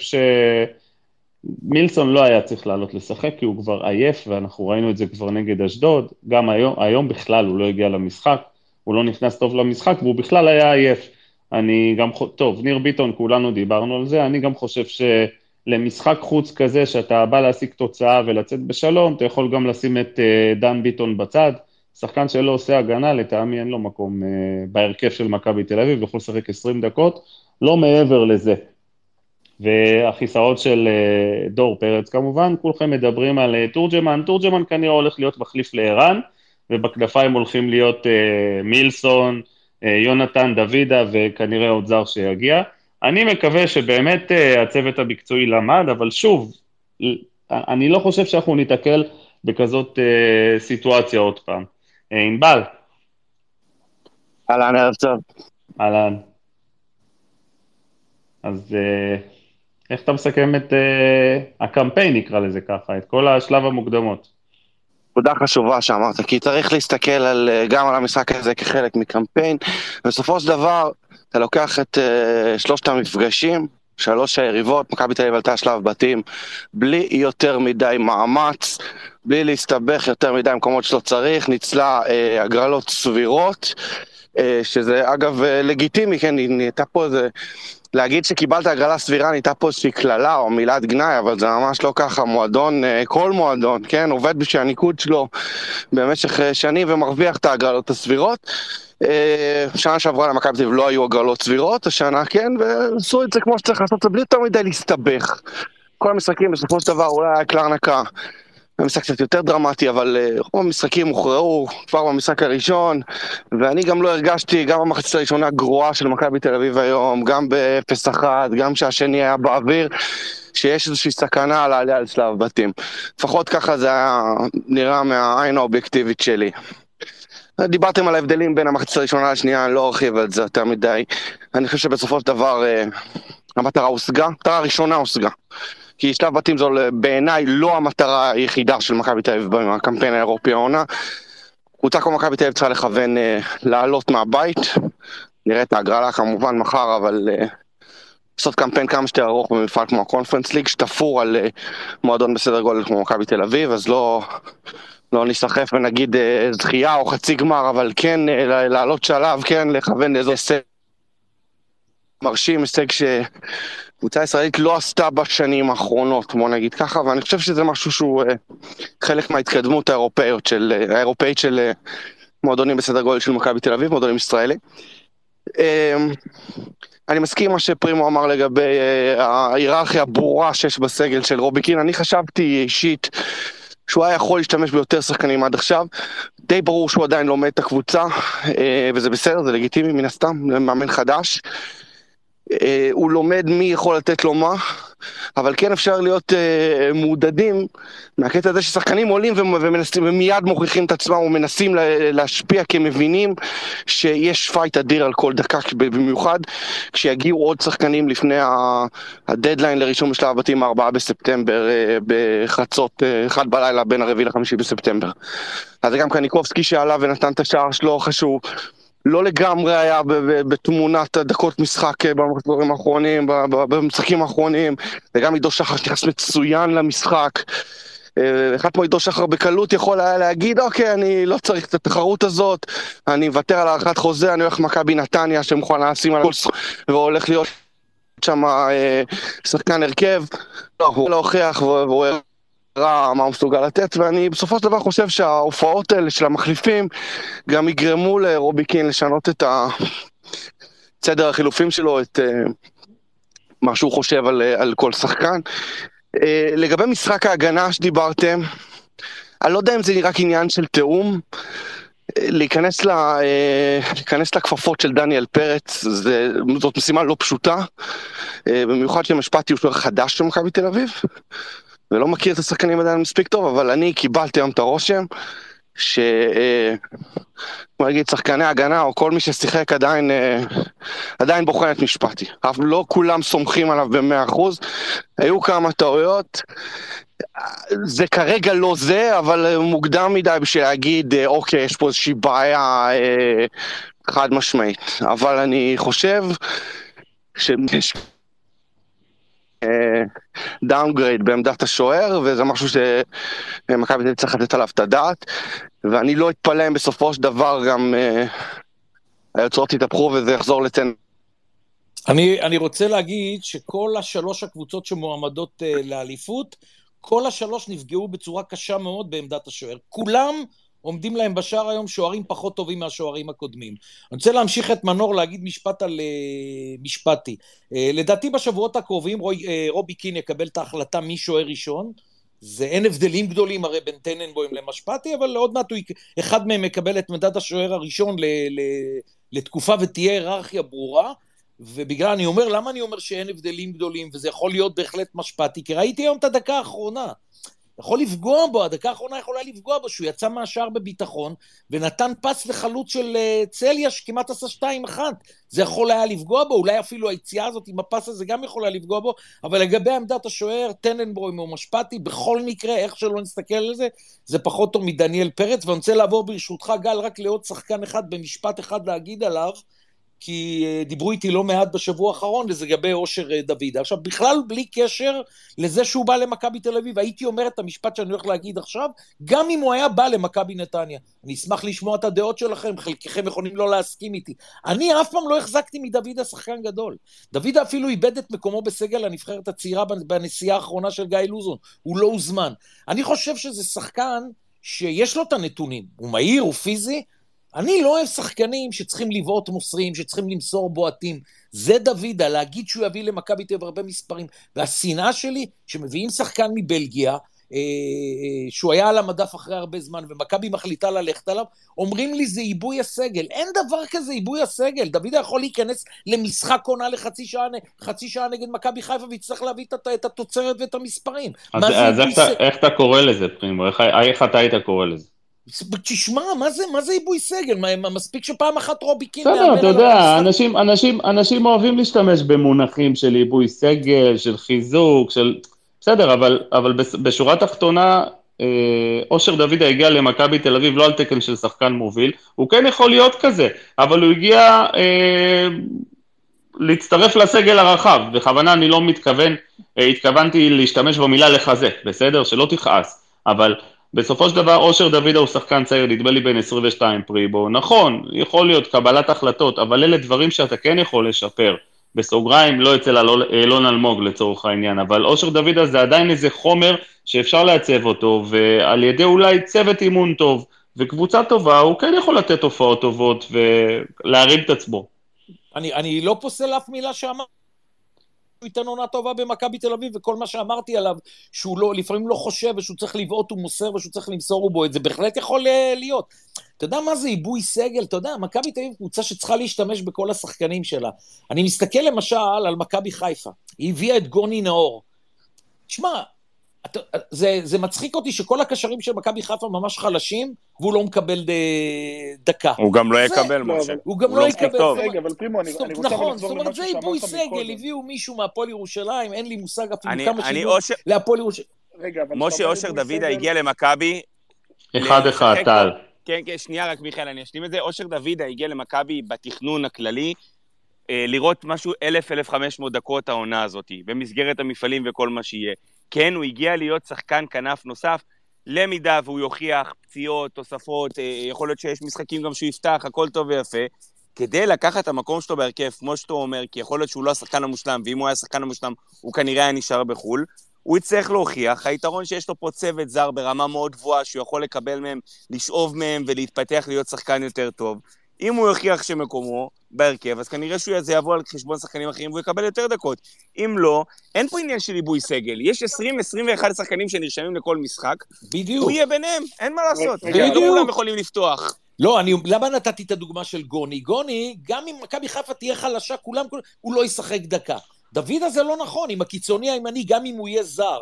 שמילסון לא היה צריך לעלות לשחק, כי הוא כבר עייף, ואנחנו ראינו את זה כבר נגד אשדוד. גם היום, היום בכלל הוא לא הגיע למשחק, הוא לא נכנס טוב למשחק, והוא בכלל היה עייף. אני גם, טוב, ניר ביטון, כולנו דיברנו על זה, אני גם חושב שלמשחק חוץ כזה, שאתה בא להשיג תוצאה ולצאת בשלום, אתה יכול גם לשים את אה, דן ביטון בצד. שחקן שלא עושה הגנה, לטעמי אין לו מקום uh, בהרכב של מכבי תל אביב, יכול לשחק 20 דקות, לא מעבר לזה. והחיסרות של uh, דור פרץ כמובן, כולכם מדברים על uh, תורג'מן, תורג'מן כנראה הולך להיות מחליף לערן, ובכנפיים הולכים להיות uh, מילסון, יונתן, דוידה וכנראה עוד זר שיגיע. אני מקווה שבאמת הצוות המקצועי למד, אבל שוב, אני לא חושב שאנחנו ניתקל בכזאת סיטואציה עוד פעם. אה, ענבל, אהלן, ערב טוב. אהלן. אז אה, איך אתה מסכם את אה, הקמפיין, נקרא לזה ככה, את כל השלב המוקדמות? נקודה חשובה שאמרת, כי צריך להסתכל על, אה, גם על המשחק הזה כחלק מקמפיין. בסופו של דבר, אתה לוקח את uh, שלושת המפגשים, שלוש היריבות, מכבי תל אביב עלתה שלב בתים, בלי יותר מדי מאמץ, בלי להסתבך יותר מדי במקומות שלא צריך, ניצלה uh, הגרלות סבירות, uh, שזה אגב uh, לגיטימי, כן, נהייתה פה איזה להגיד שקיבלת הגרלה סבירה נהייתה פה איזושהי קללה או מילת גנאי, אבל זה ממש לא ככה. מועדון, אה, כל מועדון, כן, עובד בשביל הניקוד שלו במשך אה, שנים ומרוויח את ההגרלות הסבירות. אה, שנה שעברה למכבי תל אביב לא היו הגרלות סבירות, השנה כן, ועשו את זה כמו שצריך לעשות את זה בלי יותר מדי להסתבך. כל המשחקים בסופו של דבר אולי היה קלרנקה. המשחק קצת יותר דרמטי, אבל אה, רוב המשחקים הוכרעו כבר במשחק הראשון, ואני גם לא הרגשתי, גם במחצית הראשונה גרועה של מכבי תל אביב היום, גם ב-0-1, גם כשהשני היה באוויר, שיש איזושהי סכנה על העלייה לשלב בתים. לפחות ככה זה היה נראה מהעין האובייקטיבית שלי. דיברתם על ההבדלים בין המחצית הראשונה לשנייה, אני לא ארחיב על זה יותר מדי. אני חושב שבסופו של דבר אה, המטרה הושגה, המטרה הראשונה הושגה. כי שלב בתים זו בעיניי לא המטרה היחידה של מכבי תל אביב בקמפיין האירופי העונה. קבוצה כמו מכבי תל אביב צריכה לכוון אה, לעלות מהבית, נראה את ההגרלה כמובן מחר, אבל אה, לעשות קמפיין כמה שיותר ארוך במפעל כמו הקונפרנס ליג, שתפור על אה, מועדון בסדר גודל כמו מכבי תל אביב, אז לא, לא נסחף ונגיד אה, זכייה או חצי גמר, אבל כן אה, לעלות שלב, כן לכוון לאיזה הישג מרשים, הישג שקבוצה ישראלית לא עשתה בשנים האחרונות, בוא נגיד ככה, ואני חושב שזה משהו שהוא אה, חלק מההתקדמות האירופאית של, אה, האירופאית של אה, מועדונים בסדר גודל של מכבי תל אביב, מועדונים ישראלים. אה, אני מסכים מה שפרימו אמר לגבי אה, ההיררכיה הברורה שיש בסגל של רובי קין, אני חשבתי אישית שהוא היה יכול להשתמש ביותר שחקנים עד עכשיו. די ברור שהוא עדיין לומד את הקבוצה, אה, וזה בסדר, זה לגיטימי מן הסתם, זה מאמן חדש. אה, הוא לומד מי יכול לתת לו מה, אבל כן אפשר להיות uh, מעודדים מהקטע הזה ששחקנים עולים ומנסים, ומיד מוכיחים את עצמם ומנסים להשפיע כי הם מבינים שיש פייט אדיר על כל דקה, במיוחד כשיגיעו עוד שחקנים לפני הדדליין לרישום בשלב הבתים ה-4 בספטמבר uh, בחצות, uh, אחד בלילה בין הרביעי לחמישי בספטמבר. אז זה גם קניקובסקי שעלה ונתן את השער שלו שהוא לא לגמרי היה בתמונת הדקות משחק אה, במחזורים האחרונים, במשחקים האחרונים, וגם עידו שחר שנכנס מצוין למשחק. אה, אחד כמו עידו שחר בקלות יכול היה להגיד, אוקיי, אני לא צריך את התחרות הזאת, אני מוותר על הארכת חוזה, אני הולך למכבי נתניה שמוכן לשים על כל סכום, והולך להיות שם אה, שחקן הרכב. לא, הוא לא הוכיח והוא רע מה הוא מסוגל לתת, ואני בסופו של דבר חושב שההופעות האלה של המחליפים גם יגרמו לרובי קין לשנות את סדר החילופים שלו, את uh, מה שהוא חושב על, על כל שחקן. Uh, לגבי משחק ההגנה שדיברתם, אני לא יודע אם זה רק עניין של תיאום. להיכנס, ל, להיכנס לכפפות של דניאל פרץ, זה, זאת משימה לא פשוטה, במיוחד שמשפטי הוא שוער חדש של מכבי תל אביב, ולא מכיר את השחקנים עדיין מספיק טוב, אבל אני קיבלתי היום את הרושם ש... אה, בוא נגיד שחקני הגנה או כל מי ששיחק עדיין, אה, עדיין בוחן את משפטי. אבל לא כולם סומכים עליו במאה אחוז, היו כמה טעויות. זה כרגע לא זה, אבל מוקדם מדי בשביל להגיד, אה, אוקיי, יש פה איזושהי בעיה חד משמעית. אבל אני חושב שיש downgrade בעמדת השוער, וזה משהו שמכבי תל צריך לתת עליו את הדעת, ואני לא אתפלא אם בסופו של דבר גם uh, היוצרות יתהפכו וזה יחזור לצן. אני, אני רוצה להגיד שכל השלוש הקבוצות שמועמדות uh, לאליפות, כל השלוש נפגעו בצורה קשה מאוד בעמדת השוער. כולם עומדים להם בשער היום שוערים פחות טובים מהשוערים הקודמים. אני רוצה להמשיך את מנור להגיד משפט על uh, משפטי. Uh, לדעתי בשבועות הקרובים רוי, uh, רובי קין יקבל את ההחלטה מי שוער ראשון. זה אין הבדלים גדולים הרי בין טננבוים למשפטי, אבל עוד מעט הוא, אחד מהם יקבל את מדד השוער הראשון ל, ל, לתקופה ותהיה היררכיה ברורה. ובגלל, אני אומר, למה אני אומר שאין הבדלים גדולים, וזה יכול להיות בהחלט משפטי? כי ראיתי היום את הדקה האחרונה. יכול לפגוע בו, הדקה האחרונה יכולה לפגוע בו, שהוא יצא מהשער בביטחון, ונתן פס וחלוץ של uh, צליה, שכמעט עשה 2-1. זה יכול היה לפגוע בו, אולי אפילו היציאה הזאת עם הפס הזה גם יכולה לפגוע בו, אבל לגבי עמדת השוער, טננבוים או משפטי, בכל מקרה, איך שלא נסתכל על זה, זה פחות טוב מדניאל פרץ, ואני רוצה לעבור ברשותך, גל, רק לעוד שחקן אחד, במשפט אחד להגיד עליו, כי אה, דיברו איתי לא מעט בשבוע האחרון, לגבי אושר אה, דוד. עכשיו, בכלל בלי קשר לזה שהוא בא למכבי תל אביב, הייתי אומר את המשפט שאני הולך להגיד עכשיו, גם אם הוא היה בא למכבי נתניה. אני אשמח לשמוע את הדעות שלכם, חלקכם יכולים לא להסכים איתי. אני אף פעם לא החזקתי מדוד השחקן גדול. דוד אפילו איבד את מקומו בסגל הנבחרת הצעירה בנסיעה האחרונה של גיא לוזון, הוא לא הוזמן. אני חושב שזה שחקן שיש לו את הנתונים, הוא מהיר, הוא פיזי, אני לא אוהב שחקנים שצריכים לבעוט מוסרים, שצריכים למסור בועטים. זה דוידה, להגיד שהוא יביא למכבי תל אביב הרבה מספרים. והשנאה שלי, שמביאים שחקן מבלגיה, אה, אה, שהוא היה על המדף אחרי הרבה זמן, ומכבי מחליטה ללכת עליו, אומרים לי זה עיבוי הסגל. אין דבר כזה עיבוי הסגל. דוידה יכול להיכנס למשחק עונה לחצי שעה, חצי שעה נגד מכבי חיפה, ויצטרך להביא את התוצרת ואת המספרים. אז, אז איך, סגל? איך אתה קורא לזה, פרימו? איך, איך אתה היית קורא לזה? תשמע, מה זה, מה זה עיבוי סגל? מה, מספיק שפעם אחת רובי קין... בסדר, אתה יודע, אנשים, אנשים, אנשים אוהבים להשתמש במונחים של עיבוי סגל, של חיזוק, של... בסדר, אבל, אבל בשורה התחתונה, אה, אושר דוד הגיע למכבי תל אביב לא על תקן של שחקן מוביל, הוא כן יכול להיות כזה, אבל הוא הגיע אה, להצטרף לסגל הרחב, בכוונה אני לא מתכוון, אה, התכוונתי להשתמש במילה לחזק, בסדר? שלא תכעס, אבל בסופו של דבר אושר דוידה הוא שחקן צעיר, נדמה לי בן 22 פריבו, נכון, יכול להיות קבלת החלטות, אבל אלה דברים שאתה כן יכול לשפר. בסוגריים, לא אצל אילון אלמוג לצורך העניין, אבל אושר דוידה זה עדיין איזה חומר שאפשר לעצב אותו, ועל ידי אולי צוות אימון טוב וקבוצה טובה, הוא כן יכול לתת תופעות טובות ולהרים את עצמו. אני, אני לא פוסל אף מילה שאמרת. הוא ייתן עונה טובה במכבי תל אביב, וכל מה שאמרתי עליו, שהוא לא, לפעמים לא חושב, ושהוא צריך לבעוט ומוסר, ושהוא צריך למסור ובועט, זה בהחלט יכול אה, להיות. אתה יודע מה זה עיבוי סגל? אתה יודע, מכבי תל אביב קבוצה שצריכה להשתמש בכל השחקנים שלה. אני מסתכל למשל על מכבי חיפה, היא הביאה את גוני נאור. תשמע, זה, זה מצחיק אותי שכל הקשרים של מכבי חיפה ממש חלשים, והוא לא מקבל ד... דקה. הוא גם לא יקבל, משה. הוא גם לא יקבל. רגע, אבל פרימו, אני רוצה לחזור נכון, זאת אומרת, זה עיבוי סגל, הביאו מישהו מהפועל ירושלים, אין לי מושג אפילו כמה שהביאו להפועל ירושלים. משה אושר דוידה הגיע למכבי... אחד-אחד, טל. כן, כן, שנייה רק, מיכאל, אני אשלים את זה. אושר דוידה הגיע למכבי בתכנון הכללי, אה, לראות משהו 1,000-1,500 דקות העונה הזאת, במסגרת המפעלים וכל מה שיהיה. כן, הוא הגיע להיות שחקן כנף נוסף, למידה והוא יוכיח פציעות, תוספות, אה, יכול להיות שיש משחקים גם שהוא יפתח, הכל טוב ויפה. כדי לקחת את המקום שלו בהרכב, כמו שאתה אומר, כי יכול להיות שהוא לא השחקן המושלם, ואם הוא היה השחקן המושלם, הוא כנראה היה נשאר בחו"ל, הוא יצטרך להוכיח, היתרון שיש לו פה צוות זר ברמה מאוד גבוהה, שהוא יכול לקבל מהם, לשאוב מהם ולהתפתח להיות שחקן יותר טוב. אם הוא יוכיח שמקומו בהרכב, אז כנראה שהוא זה יבוא על חשבון שחקנים אחרים והוא יקבל יותר דקות. אם לא, אין פה עניין של עיבוי סגל. יש 20-21 שחקנים שנרשמים לכל משחק, בדיוק. הוא יהיה ביניהם, אין מה לעשות. בדיוק. לא כולם יכולים לפתוח. לא, אני, למה נתתי את הדוגמה של גוני? גוני, גם אם מכבי חיפה תהיה חלשה, כולם, כולם, הוא לא ישחק דקה. דוד הזה לא נכון, עם הקיצוני הימני, גם אם הוא יהיה זר.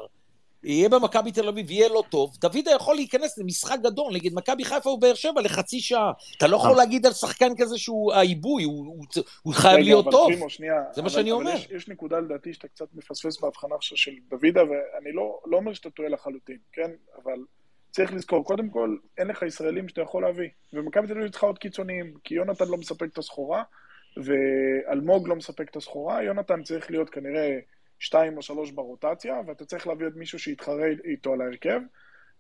יהיה במכבי תל אביב, יהיה לא טוב, דוידה יכול להיכנס למשחק גדול נגד מכבי חיפה ובאר שבע לחצי שעה. אתה לא יכול להגיד על שחקן כזה שהוא העיבוי, הוא, הוא, הוא חייב רגע, להיות טוב. פרימו, שנייה, זה אבל, מה שאני אומר. יש, יש נקודה לדעתי שאתה קצת מפספס בהבחנה של דוידה, ואני לא, לא אומר שאתה טועה לחלוטין, כן? אבל צריך לזכור, קודם כל, אין לך ישראלים שאתה יכול להביא. ומכבי תל אביב צריכה עוד קיצוניים, כי יונתן לא מספק את הסחורה, ואלמוג לא מספק את הסחורה, יונתן צריך להיות כנראה... שתיים או שלוש ברוטציה, ואתה צריך להביא עוד מישהו שיתחרה איתו על ההרכב,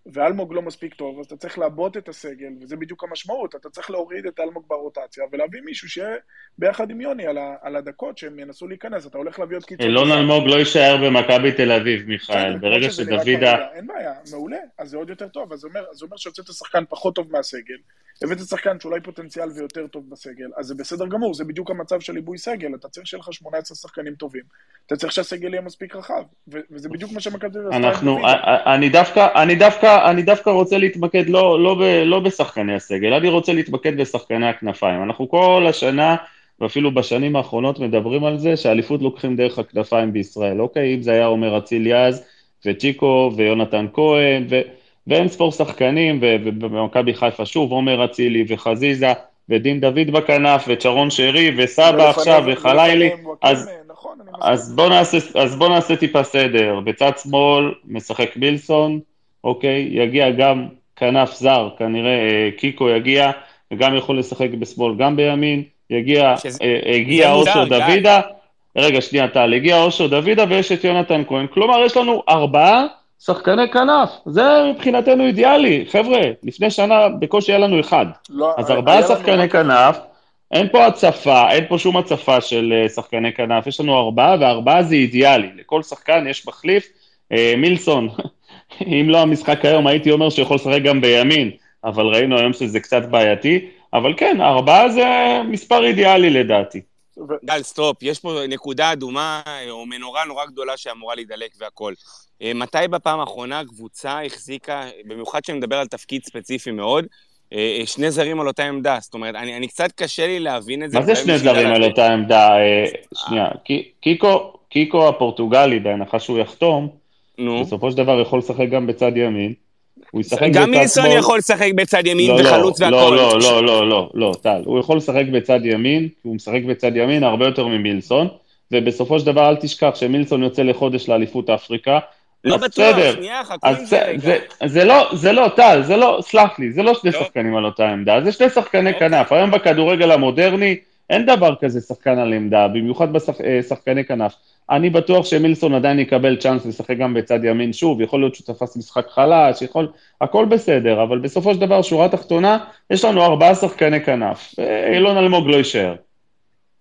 ואלמוג לא מספיק טוב, אז אתה צריך לעבות את הסגל, וזה בדיוק המשמעות, אתה צריך להוריד את אלמוג ברוטציה, ולהביא מישהו שיהיה ביחד עם יוני על, ה, על הדקות שהם ינסו להיכנס, אתה הולך להביא עוד קיצור. אילון אלמוג לא יישאר במכבי תל אביב, מיכאל, ברגע שדוידה... אין בעיה, מעולה, אז זה עוד יותר טוב, אז זה אומר, אומר שהוצאת שחקן פחות טוב מהסגל, הבאת שחקן שאולי פוטנציאל ויותר טוב בסגל, אז זה בסדר גמור, זה בדיוק המצב של עיבוי סגל, אתה צריך שיהיה לך 18 שחקנים טובים, אתה צריך שהסגל יהיה מספיק רחב, וזה בדיוק מה שמכבי תל אביב אני דווקא, אני דווקא, אני דווקא רוצה להתמקד לא, לא, ב, לא בשחקני הסגל, אני רוצה להתמקד בשחקני הכנפיים. אנחנו כל השנה, ואפילו בשנים האחרונות, מדברים על זה שהאליפות לוקחים דרך הכנפיים בישראל. אוקיי, אם זה היה עומר אצילי אז, וצ'יקו, ויונתן כהן, ו... ואין ספור שחקנים, ובמכבי חיפה שוב עומר אצילי וחזיזה, ודין דוד בכנף, וצ'רון שרי, וסבא עכשיו, וחלילי, אז, נכון, אז, בוא נעשה, אז בוא נעשה טיפה סדר, בצד שמאל משחק מילסון, אוקיי, יגיע גם כנף זר, כנראה אה, קיקו יגיע, וגם יכול לשחק בשמאל, גם בימין, יגיע, שזה- אה, הגיע זה מוזר, אושר. דוידה, רגע, שנייה, טל, הגיע אושר דוידה ויש את יונתן כהן, כלומר, יש לנו ארבעה שחקני כנף, זה מבחינתנו אידיאלי, חבר'ה, לפני שנה בקושי היה לנו אחד, לא, אז ארבעה לנו שחקני רק- כנף, אין פה הצפה, אין פה שום הצפה של אה, שחקני כנף, יש לנו ארבעה, וארבעה זה אידיאלי, לכל שחקן יש מחליף, אה, מילסון, אם לא המשחק היום, הייתי אומר שהוא יכול לשחק גם בימין, אבל ראינו היום שזה קצת בעייתי, אבל כן, ארבעה זה מספר אידיאלי לדעתי. גל, סטופ, יש פה נקודה אדומה אה, או מנורה נורא גדולה שאמורה להידלק והכל. אה, מתי בפעם האחרונה קבוצה החזיקה, במיוחד שאני מדבר על תפקיד ספציפי מאוד, אה, שני זרים על אותה עמדה? זאת אומרת, אני, אני קצת קשה לי להבין את זה. מה זה שני זרים על. אותה עמדה? שנייה, קי- קיקו, קיקו הפורטוגלי, בהנחה שהוא יחתום, נו. בסופו של דבר יכול לשחק גם בצד ימין. הוא ישחק בצד גם מילסון שמאל. יכול לשחק בצד ימין לא, לא, וחלוץ והכל. לא, לא, לא, לא, לא, לא, טל. הוא יכול לשחק בצד ימין, הוא משחק בצד ימין הרבה יותר ממילסון, ובסופו של דבר אל תשכח שמילסון יוצא לחודש לאליפות אפריקה. לא בטוח, בסדר. שנייה, חכו עם זה זה, רגע. זה, זה לא, זה לא, טל, זה לא, סלח לי, זה לא שני לא. שחקנים על אותה עמדה, זה שני שחקני אוקיי. כנף. היום בכדורגל המודרני אין דבר כזה שחקן על עמדה, במיוחד בשחקני כנף. אני בטוח שמילסון עדיין יקבל צ'אנס לשחק גם בצד ימין שוב, יכול להיות שהוא תפס משחק חלש, יכול, הכל בסדר, אבל בסופו של דבר, שורה תחתונה, יש לנו ארבעה שחקני כנף. אה, אילון אלמוג לא יישאר.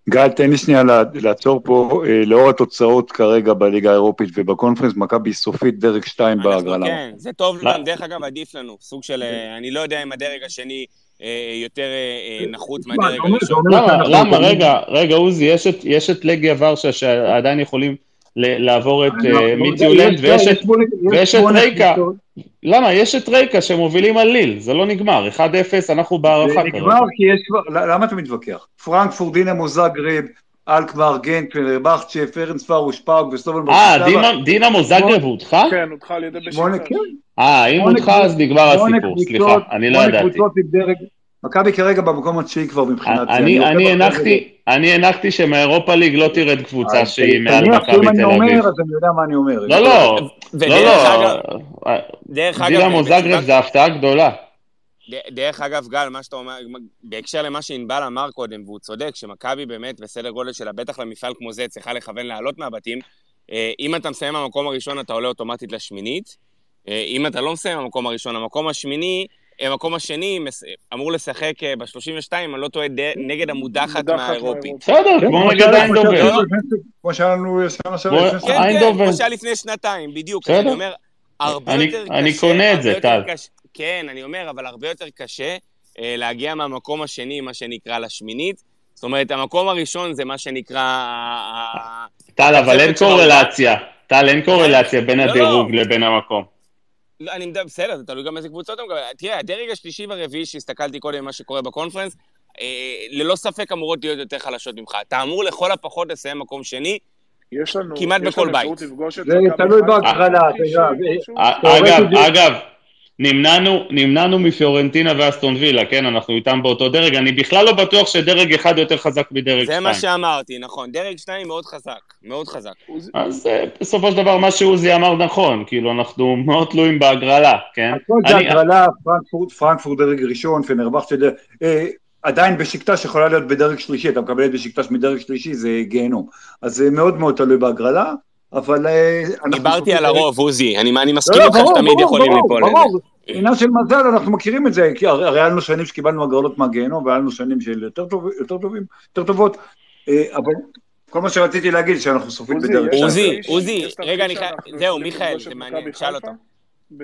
גל, תן לי שנייה לעצור פה, אה, לאור התוצאות כרגע בליגה האירופית ובקונפרנס, מכבי סופית דרג 2 אנחנו בהגרלה. כן, זה טוב. לנו, דרך אגב, עדיף לנו. סוג של, אה, אני לא יודע אם הדרג השני אה, יותר אה, אה, נחות מה, מהדרג זה זה הראשון. למה, שאנחנו למה, רגע, רגע, עוזי, יש את, יש את לגיה ורשה שעדיין יכולים ל- לעבור את אה, מיטיולנד, יש- ויש יש את, רייקה. למה? יש את רייקה שמובילים על ליל, זה לא נגמר, 1-0, אנחנו זה בהערכה נגמר כי יש כבר, למה אתה מתווכח? פרנקפורט, דינמו זאגרב, אלקמר, גנט, פנרבכצ'ה, פרנס פארוש, פארק וסטובן אה, דינה- דינמו זאגרב הודחה? כן, הודחה על ידי. כן. אה, אם הודחה אז נגמר הסיפור, סליחה, אני לא ידעתי. מכבי כרגע במקום התשיעי כבר מבחינת זה. אני. הנחתי, שמאירופה ליג לא תרד קבוצה אז שהיא מעל תניח שאם מכבי אני תל אומר, אביב. אז אני יודע מה אני אומר. לא, לא, לא, לא, דרך אגב, דינמו זאגרב בסיבת- זה הפתעה גדולה. דרך אגב, גל, מה שאתה אומר, בהקשר למה שענבל אמר קודם, והוא צודק, שמכבי באמת בסדר גודל שלה, בטח למפעל כמו זה, צריכה לכוון לעלות מהבתים. אה, אם אתה מסיים במקום הראשון, אתה עולה אוטומטית לשמינית. אה, אם אתה לא מסיים במקום הראשון, המקום השמיני, אה, המקום השני אמור לשחק ב-32, אם אני לא טועה, נגד המודחת מודחת מהאירופית. בסדר, כן, כמו נגד שהיה- איינדובן. כמו שהיה לנו שנה שעברה. כמו-. כן, כן. כמו שהיה לפני שנתיים, בדיוק. אני אומר, הרבה יותר קשה... אני קונה את זה, טל. כן, אני אומר, אבל הרבה יותר קשה אה, להגיע מהמקום השני, מה שנקרא, לשמינית. זאת אומרת, המקום הראשון זה מה שנקרא... טל, אבל אין קורלציה. טל, אין קורלציה בין לא, לא. הדירוג לבין המקום. לא, אני מדבר, בסדר, זה תלוי גם איזה קבוצות אתה מקבל. תראה, הדרג השלישי והרביעי שהסתכלתי קודם מה שקורה בקונפרנס, אה, ללא ספק אמורות להיות יותר חלשות ממך. אתה אמור לכל הפחות לסיים מקום שני. יש לנו, כמעט יש בכל לנו בית. אפשרות לפגוש את זה תלוי בהגרלה, אתה יודע, כלשהו? א- תאורטית אגב, אגב, נמנענו, נמנענו מפיורנטינה ואסטון וילה, כן, אנחנו איתם באותו דרג, אני בכלל לא בטוח שדרג אחד יותר חזק מדרג זה מה שתיים. שאמרתי, נכון. דרג שתיים מאוד חזק, מאוד חזק. אז אה, בסופו של דבר מה שעוזי אמר נכון, כאילו אנחנו מאוד תלויים בהגרלה, כן? הכל זה הגרלה, פרנקפורט, פרנקפורט דרג ראשון, פנרבכצ'ה דרג... אה, עדיין בשקטש יכולה להיות בדרג שלישי, אתה מקבל את בשקטש מדרג שלישי, זה גיהנום. אז זה מאוד מאוד תלוי בהגרלה, אבל... אה, אנחנו דיברתי על הרוב, עוזי. אני אני לא, מסכים לא, איתך שתמיד יכולים ליפול. לזה. ברור. עניין של מזל, אנחנו מכירים את זה, כי הרי היה לנו שנים שקיבלנו הגרלות מהגיהנום, והיה לנו שנים של יותר טוב- יותר טובים, יותר טובות, אה, אבל כל מה שרציתי להגיד, שאנחנו סופרים שתיים. עוזי, עוזי, רגע, זהו, מיכאל, זה מעניין, שאל? אותו. ב-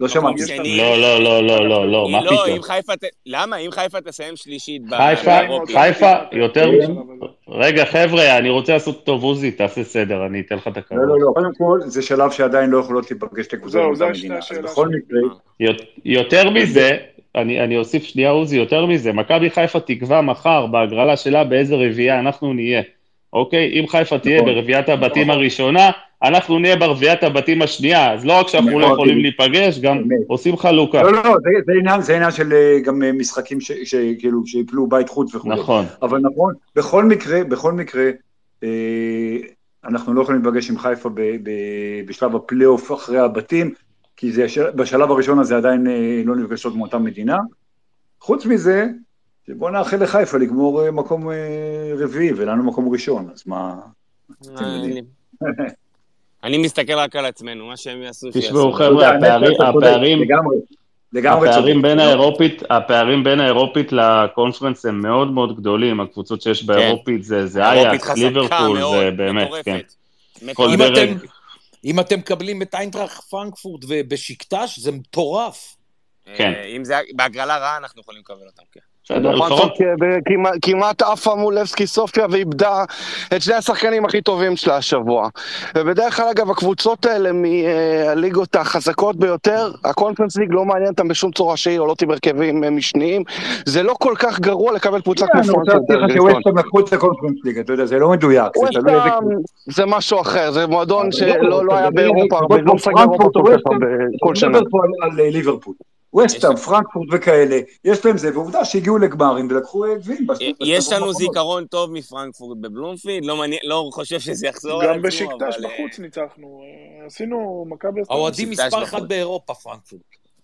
לא שמעתי. תרחיש- לא, לא, לא, לא, לא, לא, מה לא, פתאום? אם חיפה... למה? אם חיפה תסיים שלישית חיפה, באירופית. חיפה, יותר... כן. רגע, חבר'ה, אני רוצה לעשות טוב, עוזי, תעשה סדר, אני אתן לך את הכבוד. לא, לא, לא, קודם כל, זה שלב שעדיין לא יכולות להיפגש את הקבוצות זהו, באותה זה מדינה. שתי אז השאלה בכל. מקרה, יות- יותר מזה, אני, אני אוסיף שנייה עוזי, יותר מזה, מכבי חיפה תקבע מחר בהגרלה שלה באיזה רביעייה אנחנו נהיה, אוקיי? אם חיפה תהיה נכון. ברביעיית הבתים הראשונה, אנחנו נהיה ברביעיית הבתים השנייה, אז לא רק שאנחנו לא נכון. יכולים להיפגש, גם. עושים חלוקה. לא, לא, לא, זה- זה עניין- זה עניין של אה, גם אה, משחקים שכאילו, שיפלו בית חוץ וכו'. נכון. אבל נכון, בכל מקרה, בכל מקרה, אה, אנחנו לא יכולים להיפגש עם חיפה בשלב הפלייאוף אחרי הבתים, כי בשלב הראשון הזה עדיין לא נפגשות מאותה מדינה. חוץ מזה, שבוא נאחל לחיפה לגמור אה, מקום אה, רביעי ולנו מקום ראשון, אז מה... יודעים. אני מסתכל רק על עצמנו, מה שהם יעשו, תשמעו אתה חבר'ה, הפערים- הפערים, לגמרי. בין האירופית, הפערים בין האירופית לקונפרנס הם מאוד מאוד גדולים, הקבוצות שיש באירופית זה אייקס, ליברפול, זה באמת, מטורפת. כן. כל אם דרג. אתם, אם אתם מקבלים את איינטראכט פרנקפורט ובשקטש, זה מטורף. כן. אה, אם זה בהגרלה רעה, אנחנו יכולים לקבל אותם, כן. לפחות, אה, כמעט- עפה מול לבסקי סופיה ואיבדה את שני השחקנים הכי טובים שלה השבוע. ובדרך כלל, אגב, הקבוצות האלה מהליגות החזקות ביותר, הקונפרנס ליג לא מעניין אותם בשום צורה שהיא, עולות עם הרכבים אה, משניים. זה לא כל כך גרוע לקבל קבוצה כמו אני רוצה. להזכיר לך. שווסטהאם לקחו את הקונפרנס ליג, אתה יודע, זה לא מדויק, זה משהו אחר, זה מועדון אבל שלא לא, לא היה באירופה לא פרנקפורט באירופה או כל כך ווסטהאם, הרבה, כל אני שנה. מדבר פה על- אה, ליברפול. וסטהאם, פרנקפורט וכאלה, יש להם זה, ועובדה שהגיעו לגמרים ולקחו גביעים. יש לנו. זיכרון טוב מפרנקפורט בבלומפילד, לא לא חושב שזה יחזור על גם עצמו, בשקטש אבל, אה, בחוץ ניצחנו, אה, עשינו מכבי... האוהדים מספר. אחת באירופה, פרנקפורט.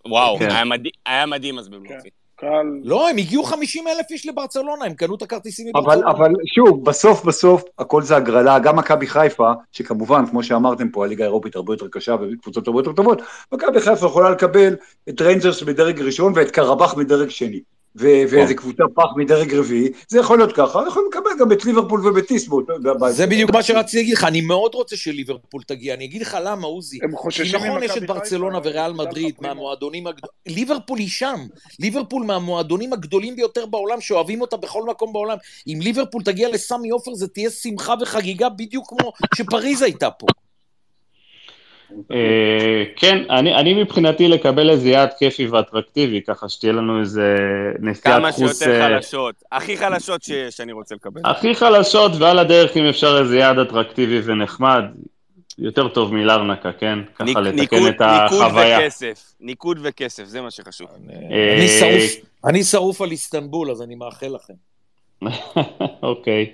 וואו, כן. היה מדהים- היה מדהים אז בבלומפילד. קהל... לא, הם הגיעו 50 אלף איש לברצלונה, הם קנו את הכרטיסים אבל, מברצלונה. אבל שוב, בסוף בסוף הכל זה הגרלה, גם מכבי חיפה, שכמובן, כמו שאמרתם פה, הליגה האירופית הרבה יותר קשה וקבוצות הרבה יותר טובות, מכבי חיפה יכולה לקבל את ריינג'רס מדרג ראשון ואת קרבח מדרג שני. ו- ואיזה קבוצה פח מדרג רביעי, זה יכול להיות ככה, אנחנו יכולים לקבל גם את ליברפול ובטיס באותו... זה בדיוק מה שרציתי להגיד לך, אני מאוד רוצה שליברפול תגיע, אני אגיד לך למה, עוזי. הם כי חוששים נכון, ממכבי יש את חיפה, ברצלונה וריאל מדריד. מהמועדונים הגדולים, ליברפול היא שם, ליברפול מהמועדונים הגדולים ביותר בעולם, שאוהבים אותה בכל מקום בעולם. אם ליברפול תגיע לסמי עופר, זה תהיה שמחה וחגיגה בדיוק כמו שפריז הייתה פה. אה, כן, אני אני מבחינתי לקבל איזה יעד כיפי ואטרקטיבי, ככה שתהיה לנו איזה נסיעת כמה חוץ... שיותר אה, חלשות. הכי חלשות שיש, אני רוצה לקבל. הכי חלשות, ועל הדרך אם אפשר איזה יעד אטרקטיבי ונחמד, יותר טוב מלרנקה, כן? ככה ניק- לתקן ניקוד- את החוויה. ניקוד וכסף. ניקוד וכסף, זה מה שחשוב. אה, אני שרוף- אני שרוף על איסטנבול, אז אני מאחל לכם. אוקיי.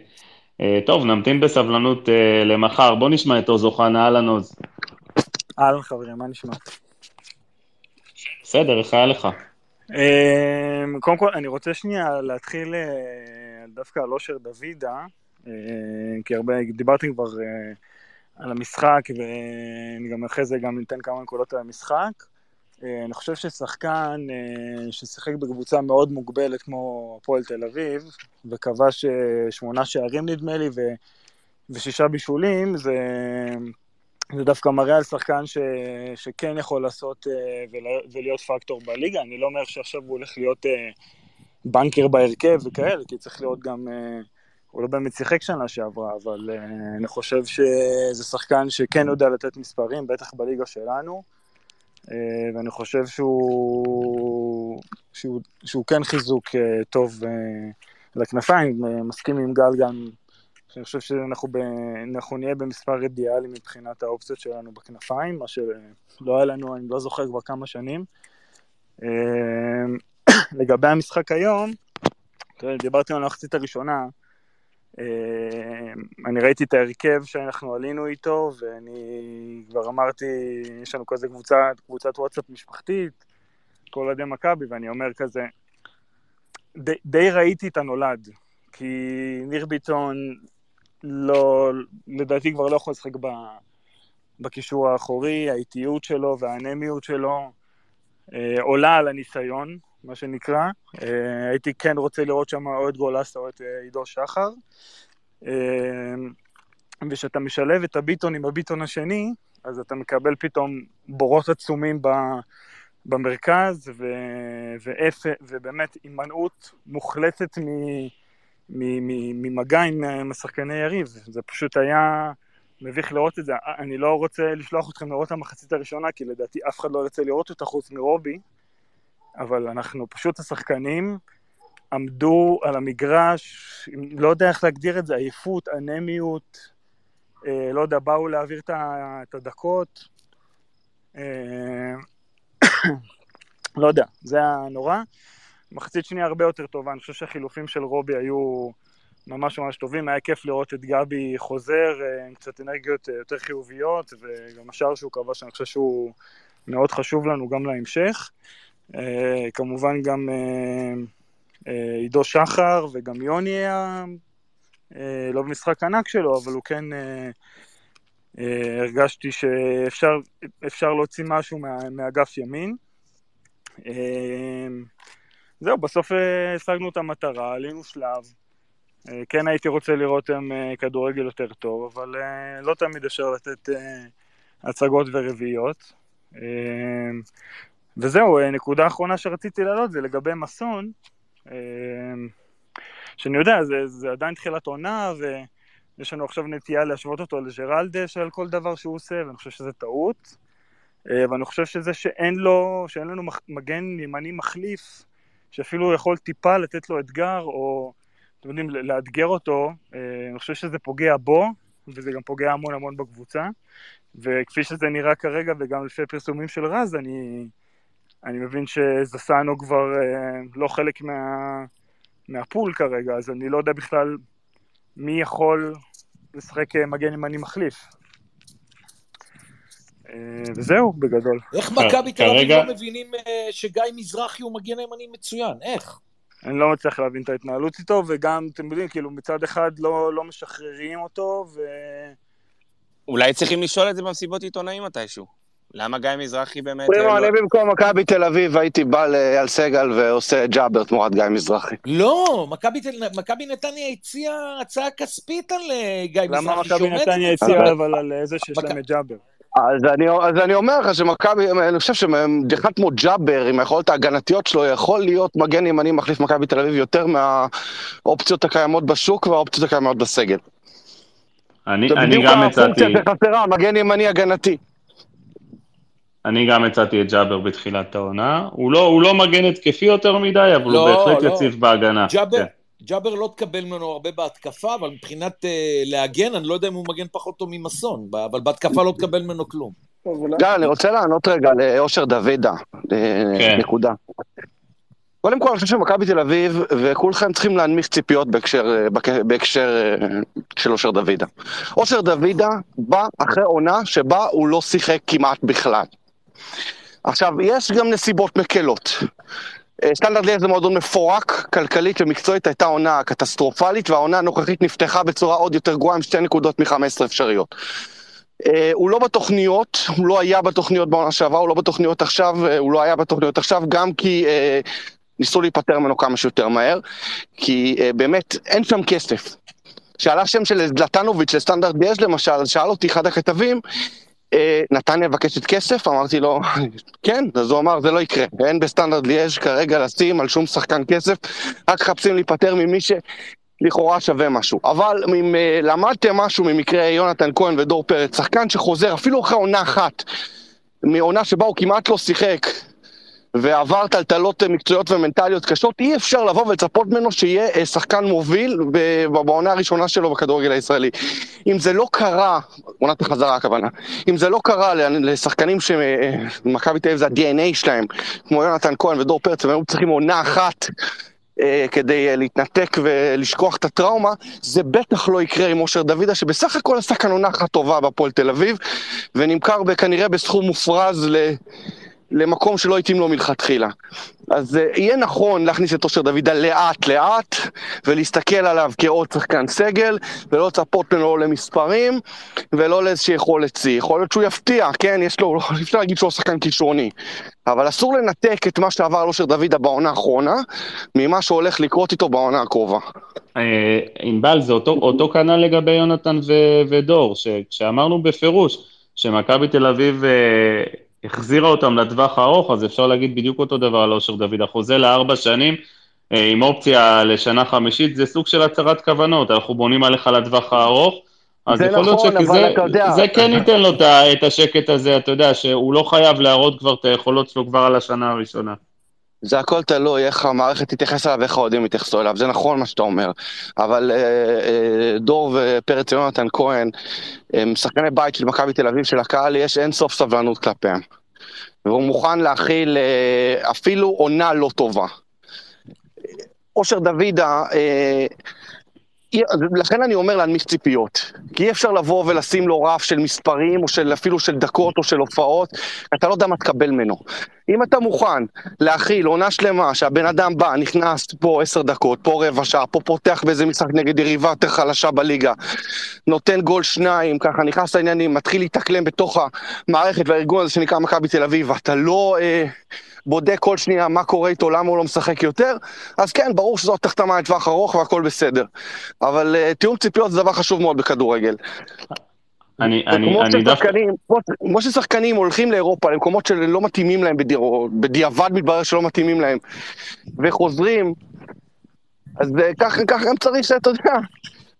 טוב, נמתין בסבלנות למחר. בוא נשמע את עוז אוחנה, אהלן עוז. אהלן חברים, מה נשמע? בסדר, איך היה לך? אמ, קודם כל, אני רוצה שנייה להתחיל אה, דווקא על אושר דוידה, אה, כי הרבה, דיברתי כבר אה, על המשחק, ואני גם אחרי זה גם ניתן כמה נקודות על המשחק. אני חושב ששחקן ששיחק בקבוצה מאוד מוגבלת כמו הפועל תל אביב, וכבש שמונה שערים נדמה לי, ו, ושישה בישולים, זה... זה דווקא מראה על שחקן ש... שכן יכול לעשות ול... ולהיות פקטור בליגה. אני לא אומר שעכשיו הוא הולך להיות uh, בנקר בהרכב וכאלה, כי צריך להיות גם... Uh, הוא לא באמת שיחק שנה שעברה, אבל אני חושב שזה שחקן שכן יודע לתת מספרים, בטח בליגה שלנו, ואני חושב שהוא, שהוא, שהוא כן חיזוק טוב לכנפיים, מסכים עם גל גם אני חושב שאנחנו ב... נהיה במספר אידיאלי מבחינת האופציות שלנו בכנפיים, מה שלא היה לנו, אני לא זוכר כבר כמה שנים. אמ, לגבי המשחק היום, דיברתי על המחצית הראשונה, אמ, אני ראיתי את ההרכב שאנחנו עלינו איתו, ואני כבר אמרתי, יש לנו כזה קבוצה, קבוצת וואטסאפ משפחתית, כל אוהדי מכבי, ואני אומר כזה, די, די ראיתי את הנולד, כי ניר ביטון לא, לדעתי כבר לא יכול לשחק בקישור האחורי, האיטיות שלו והאנמיות שלו אה, עולה על הניסיון, מה שנקרא. אה, הייתי כן רוצה לראות שם או את גולסה או את אה, עידו שחר. אה, וכשאתה משלב את הביטון עם הביטון השני, אז אתה מקבל פתאום בורות עצומים ב, במרכז, ו, ואפ, ובאמת הימנעות מוחלטת מ... ממגע עם שחקני יריב, זה פשוט היה מביך לראות את זה. אני לא רוצה לשלוח אתכם לראות את המחצית הראשונה, כי לדעתי אף אחד לא ירצה לראות אותה חוץ מרובי, אבל אנחנו פשוט השחקנים עמדו על המגרש, לא יודע איך להגדיר את זה, עייפות, אנמיות, אה, לא יודע, באו להעביר את הדקות, אה, לא יודע, זה היה נורא. מחצית שנייה הרבה יותר טובה, אני חושב שהחילופים של רובי היו ממש ממש טובים, היה כיף לראות את גבי חוזר עם קצת אנרגיות יותר חיוביות, וגם השער שהוא כבש, אני חושב שהוא מאוד חשוב לנו גם להמשך. כמובן גם אה, עידו שחר וגם יוני היה אה, לא במשחק ענק שלו, אבל הוא כן, אה, אה, הרגשתי שאפשר להוציא משהו מאגף ימין. זהו, בסוף אה, השגנו את המטרה, עלינו שלב. אה, כן הייתי רוצה לראות הם אה, כדורגל יותר טוב, אבל לא תמיד אפשר לתת הצגות ורביעיות. וזהו, נקודה אחרונה שרציתי להעלות זה לגבי מסון, שאני יודע, זה, זה עדיין תחילת עונה, ויש לנו עכשיו נטייה להשוות אותו לג'רלדש על כל דבר שהוא עושה, ואני חושב שזה טעות. ואני חושב שזה שאין לו, שאין לנו מגן ימני מחליף, שאפילו יכול טיפה לתת לו אתגר, או אתם יודעים, לאתגר אותו, אה, אני חושב שזה פוגע בו, וזה גם פוגע המון המון בקבוצה. וכפי שזה נראה כרגע, וגם לפי פרסומים של רז, אני, אני מבין שזסנו כבר אה, לא חלק מה, מהפול כרגע, אז אני לא יודע בכלל מי יכול לשחק אה, מגן ימני מחליף. אה, וזהו, בגדול. איך מכבי תל אביב לא מבינים אה, שגיא מזרחי הוא מגן ימני מצוין? איך? אני לא מצליח להבין את ההתנהלות איתו, וגם, אתם יודעים, כאילו, מצד אחד לא, לא משחררים אותו, ו... אולי צריכים לשאול את זה במסיבות עיתונאים מתישהו. למה גיא מזרחי באמת... פרימו, אה, לא- אני במקום מכבי תל אביב הייתי בא לאייל סגל ועושה ג'אבר תמורת גיא מזרחי. לא, מכבי תל- מכבי נתניה הציעה הצעה כספית על אה, גיא מזרחי, למה מכבי נתניה. הציעה אבל על זה שיש מכ- להם את ג'אבר? אז אני, אז אני אומר לך שמכבי, אני חושב שאחד כמו ג'אבר, עם היכולות ההגנתיות שלו, יכול להיות מגן ימני מחליף מכבי תל אביב יותר מהאופציות הקיימות בשוק והאופציות הקיימות בסגל. אני, זה אני בדיוק גם הצעתי, הפונקציה שחסרה, מגן ימני הגנתי. אני גם הצעתי את ג'אבר בתחילת העונה. הוא לא, הוא לא מגן התקפי יותר מדי, אבל לא, הוא בהחלט לא. יציב בהגנה. ג'אבר, כן. ג'אבר לא תקבל ממנו הרבה בהתקפה, אבל מבחינת אה, להגן, אני לא יודע אם הוא מגן פחות טוב ממסון, ב- אבל בהתקפה לא תקבל ממנו כלום. גל, אני רוצה לענות רגע לאושר דוידה, אה, כן. נקודה. קודם כל, אני חושב שמכבי תל אביב, וכולכם צריכים להנמיך ציפיות בהקשר, אה, בהקשר של אושר דוידה. אושר דוידה בא אחרי עונה שבה הוא לא שיחק כמעט בכלל. עכשיו, יש גם נסיבות מקלות. אה, סטנדרט ליאל זה מועדון מפורק, כלכלית ומקצועית, הייתה עונה קטסטרופלית, והעונה הנוכחית נפתחה בצורה עוד יותר גרועה עם שתי נקודות מ-15 אפשריות. אה, הוא לא בתוכניות, הוא לא היה בתוכניות בעונה שעברה, הוא לא בתוכניות עכשיו, אה, הוא לא היה בתוכניות עכשיו, גם כי אה, ניסו להיפטר ממנו כמה שיותר מהר, כי אה, באמת אין שם כסף. שאלה שם של זלטנוביץ' לסטנדרט ליאז' למשל, שאל אותי אחד הכתבים, נתניה מבקשת כסף? אמרתי לו, כן, אז הוא אמר, זה לא יקרה. אין בסטנדרט ליאז' כרגע לשים על שום שחקן כסף, רק מחפשים להיפטר ממי שלכאורה שווה משהו. אבל אם אה, למדתם משהו ממקרה יונתן כהן ודור פרץ, שחקן שחוזר אפילו אחרי עונה אחת, מעונה שבה הוא כמעט לא שיחק, ועבר טלטלות אה, מקצועיות ומנטליות קשות, אי אפשר לבוא ולצפות ממנו שיהיה אה, שחקן מוביל ב- בעונה הראשונה שלו בכדורגל הישראלי. אם זה לא קרה, עונת החזרה הכוונה, אם זה לא קרה לשחקנים שמכבי תל אביב זה ה-DNA שלהם, כמו יונתן כהן ודור פרץ, והם היו צריכים עונה אחת אה, כדי אה, להתנתק ולשכוח את הטראומה, זה בטח לא יקרה עם אושר דוידה, שבסך הכל עשה כאן עונה אחת טובה בהפועל תל אביב, ונמכר כנראה בסכום מופרז ל... למקום שלא התאים לו מלכתחילה. אז uh, יהיה נכון להכניס את אושר דוידה לאט לאט, ולהסתכל עליו כעוד שחקן סגל, ולא לצפות ממנו למספרים, ולא לאיזושהי יכולת שיא. יכול להיות שהוא יפתיע, כן, יש לו, אי אפשר להגיד שהוא שחקן כישרוני. אבל אסור לנתק את מה שעבר על אושר דוידה בעונה האחרונה, ממה שהולך לקרות איתו בעונה הקרובה. אה, ענבל, זה אותו, אותו כנ"ל לגבי יונתן ודור, שכשאמרנו בפירוש שמכבי תל אביב אה, החזירה אותם לטווח הארוך, אז אפשר להגיד בדיוק אותו דבר על אושר דוד. החוזה לארבע שנים אה, עם אופציה לשנה חמישית, זה סוג של הצהרת כוונות, אנחנו בונים עליך לטווח הארוך. אז יכול להיות נכון, אבל שזה יודע- זה כן ייתן לו את השקט הזה, אתה יודע, שהוא לא חייב להראות כבר את היכולות שלו כבר על השנה הראשונה. זה הכל תלוי איך המערכת תתייחס אליו ואיך האוהדים יתייחסו אליו, זה נכון מה שאתה אומר. אבל אה, אה, דור ופרץ ויונתן כהן הם שחקני בית של מכבי תל אביב, שלקהל יש אין סוף סבלנות כלפיהם. והוא מוכן להכיל אה, אפילו עונה לא טובה. אושר דוידה, אה, לכן אני אומר להנמיך ציפיות. כי אי אפשר לבוא ולשים לו רף של מספרים, או של, אפילו של דקות או של הופעות, אתה לא יודע מה תקבל ממנו. אם אתה מוכן להכיל עונה שלמה, שהבן אדם בא, נכנס פה עשר דקות, פה רבע שעה, פה פותח באיזה משחק נגד יריבה יותר חלשה בליגה, נותן גול שניים, ככה נכנס לעניינים, מתחיל להתאקלם בתוך המערכת והארגון הזה שנקרא מכבי תל אביב, ואתה לא... אה, בודק כל שנייה מה קורה איתו, למה הוא לא משחק יותר, אז כן, ברור שזאת החתמה לטווח ארוך והכל בסדר. אבל uh, תיאום ציפיות זה דבר חשוב מאוד בכדורגל. אני, אני, אני דווקא... כמו ששחקנים הולכים לאירופה, למקומות שלא מתאימים להם, בדיר, בדיעבד מתברר שלא מתאימים להם, וחוזרים, אז אה, ככה גם צריך, אתה יודע,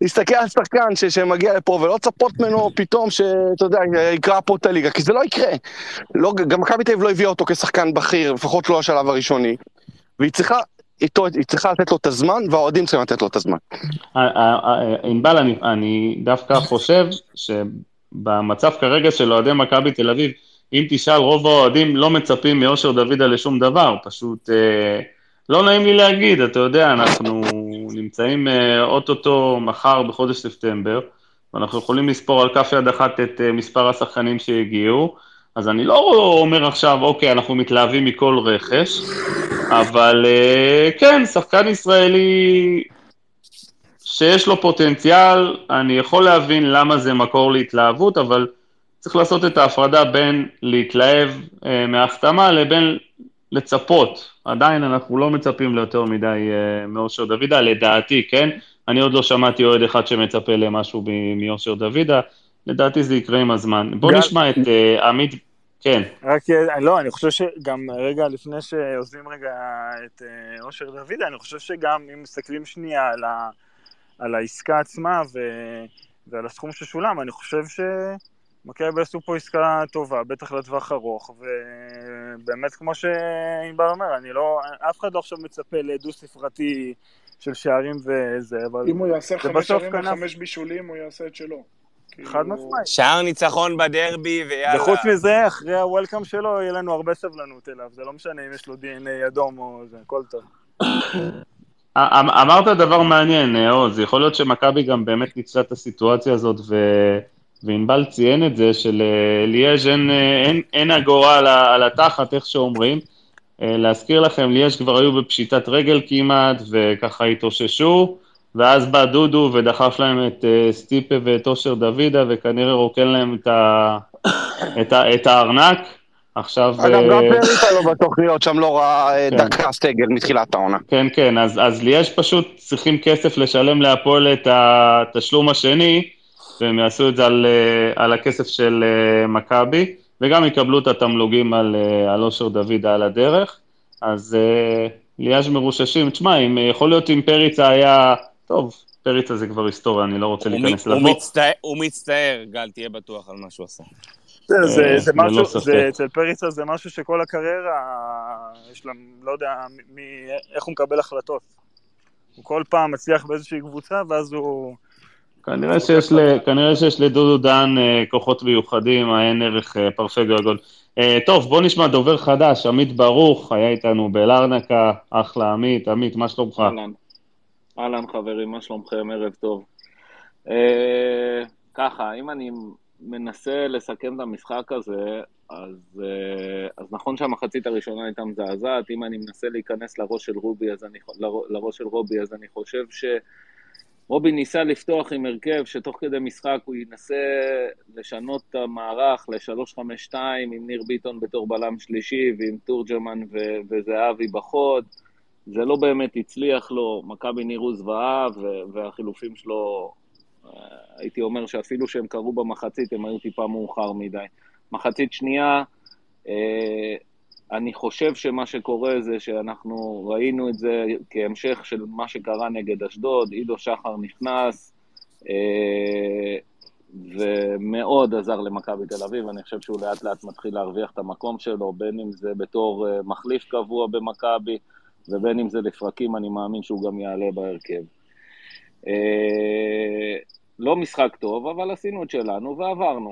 להסתכל על שחקן ש- שמגיע לפה ולא לצפות ממנו פתאום שאתה יודע, יקרא פה את הליגה, כי זה לא יקרה. לא, גם מכבי תל אביב לא הביאה אותו כשחקן בכיר, לפחות לא השלב הראשוני. והיא צריכה, איתו, היא צריכה לתת לו את הזמן, והאוהדים צריכים לתת לו את הזמן. ענבל, אני, אני דווקא חושב שבמצב כרגע של אוהדי מכבי תל אביב, אם תשאל, רוב האוהדים לא מצפים מאושר דוידה לשום דבר, פשוט... אה, לא נעים לי להגיד, אתה יודע, אנחנו נמצאים אה, אוטוטו מחר בחודש ספטמבר, ואנחנו יכולים לספור על כף יד אחת את אה, מספר השחקנים שהגיעו, אז אני לא אומר עכשיו, אוקיי, אנחנו מתלהבים מכל רכש, אבל אה, כן, שחקן ישראלי שיש לו פוטנציאל, אני יכול להבין למה זה מקור להתלהבות, אבל צריך לעשות את ההפרדה בין להתלהב מההחתמה לבין לצפות, עדיין אנחנו לא מצפים ליותר מדי uh, מאושר דוידה, לדעתי, כן? אני עוד לא שמעתי אוהד אחד שמצפה למשהו מאושר דוידה, לדעתי זה יקרה עם הזמן. בוא גל... נשמע את uh, עמית, כן. רק, אה, לא, אני חושב שגם רגע לפני שעוזבים רגע את uh, אושר דוידה, אני חושב שגם אם מסתכלים שנייה על, ה, על העסקה עצמה ו, ועל הסכום ששולם, אני חושב ש... מכבי עשו פה עסקה טובה, בטח לטווח ארוך, ובאמת כמו שענבל אומר, אני לא, אף אחד לא עכשיו מצפה לדו ספרתי של שערים וזה, אבל... אם הוא יעשה חמש שערים וחמש בישולים, הוא יעשה את שלו. כאילו- חד משמעית. שער ניצחון בדרבי, ויאללה. וחוץ מזה, אחרי הוולקאם שלו, יהיה לנו הרבה סבלנות אליו, זה לא משנה אם יש לו דנ"א אדום או זה, הכל טוב. אמ- אמרת דבר מעניין, עוז, יכול להיות שמכבי גם באמת ניצלה את הסיטואציה הזאת ו... וענבל ציין את זה, שליאז' אין, אין, אין אגורה על, על התחת, איך שאומרים. אה, להזכיר לכם, ליאז' כבר היו בפשיטת רגל כמעט, וככה התאוששו, ואז בא דודו ודחף להם את סטיפה ואת אושר דוידה, וכנראה רוקן להם את, ה, את, ה, את הארנק. עכשיו... אגב, גם אה, פריטה לא בתוכניות שם לא ראה כן. דקה סגל מתחילת העונה. כן, כן, אז, אז ליאז' פשוט צריכים כסף לשלם להפועל את התשלום השני, והם יעשו את זה על, אה, על הכסף של אה, מכבי, וגם יקבלו את התמלוגים על, אה, על אושר דוד על הדרך. אז ליאז' מרוששים, תשמע, יכול להיות אם פריצה היה, טוב, פריצה זה כבר היסטוריה, אני לא רוצה להיכנס לזה. הוא, מצטער, הוא מצטער, גל, תהיה בטוח על מה שהוא עשה. זה, זה, זה משהו, זה, אצל פריצה זה משהו שכל הקריירה, יש להם, לא יודע מי, איך הוא מקבל החלטות. הוא כל פעם מצליח באיזושהי קבוצה, ואז הוא... כנראה שיש, ל, כנראה שיש לדודו דן אה, כוחות מיוחדים, העין ערך אה, פרפגו הגול. אה, טוב, בוא נשמע דובר חדש, עמית ברוך, היה איתנו בלרנקה, אחלה עמית, עמית, מה שלומך? אהלן, אהלן חברים, מה שלומכם? ערב טוב. אה, ככה, אם אני מנסה לסכם את המשחק הזה, אז, אז נכון שהמחצית הראשונה הייתה מזעזעת, אם אני מנסה להיכנס לראש של רובי, אז אני, לראש של רובי, אז אני חושב ש... רובי ניסה לפתוח עם הרכב שתוך כדי משחק הוא ינסה לשנות את המערך ל-3-5-2 עם ניר ביטון בתור בלם שלישי ועם תורג'מן ו- וזהבי בחוד. זה לא באמת הצליח לו, מכבי נראו זוועה והחילופים שלו, אה, הייתי אומר שאפילו שהם קרו במחצית הם היו טיפה מאוחר מדי. מחצית שנייה, אה, אני חושב שמה שקורה זה שאנחנו ראינו את זה כהמשך של מה שקרה נגד אשדוד, עידו שחר נכנס אה, ומאוד עזר למכבי תל אביב, אני חושב שהוא לאט לאט מתחיל להרוויח את המקום שלו, בין אם זה בתור אה, מחליף קבוע במכבי ובין אם זה לפרקים, אני מאמין שהוא גם יעלה בהרכב. אה, לא משחק טוב, אבל עשינו את שלנו ועברנו.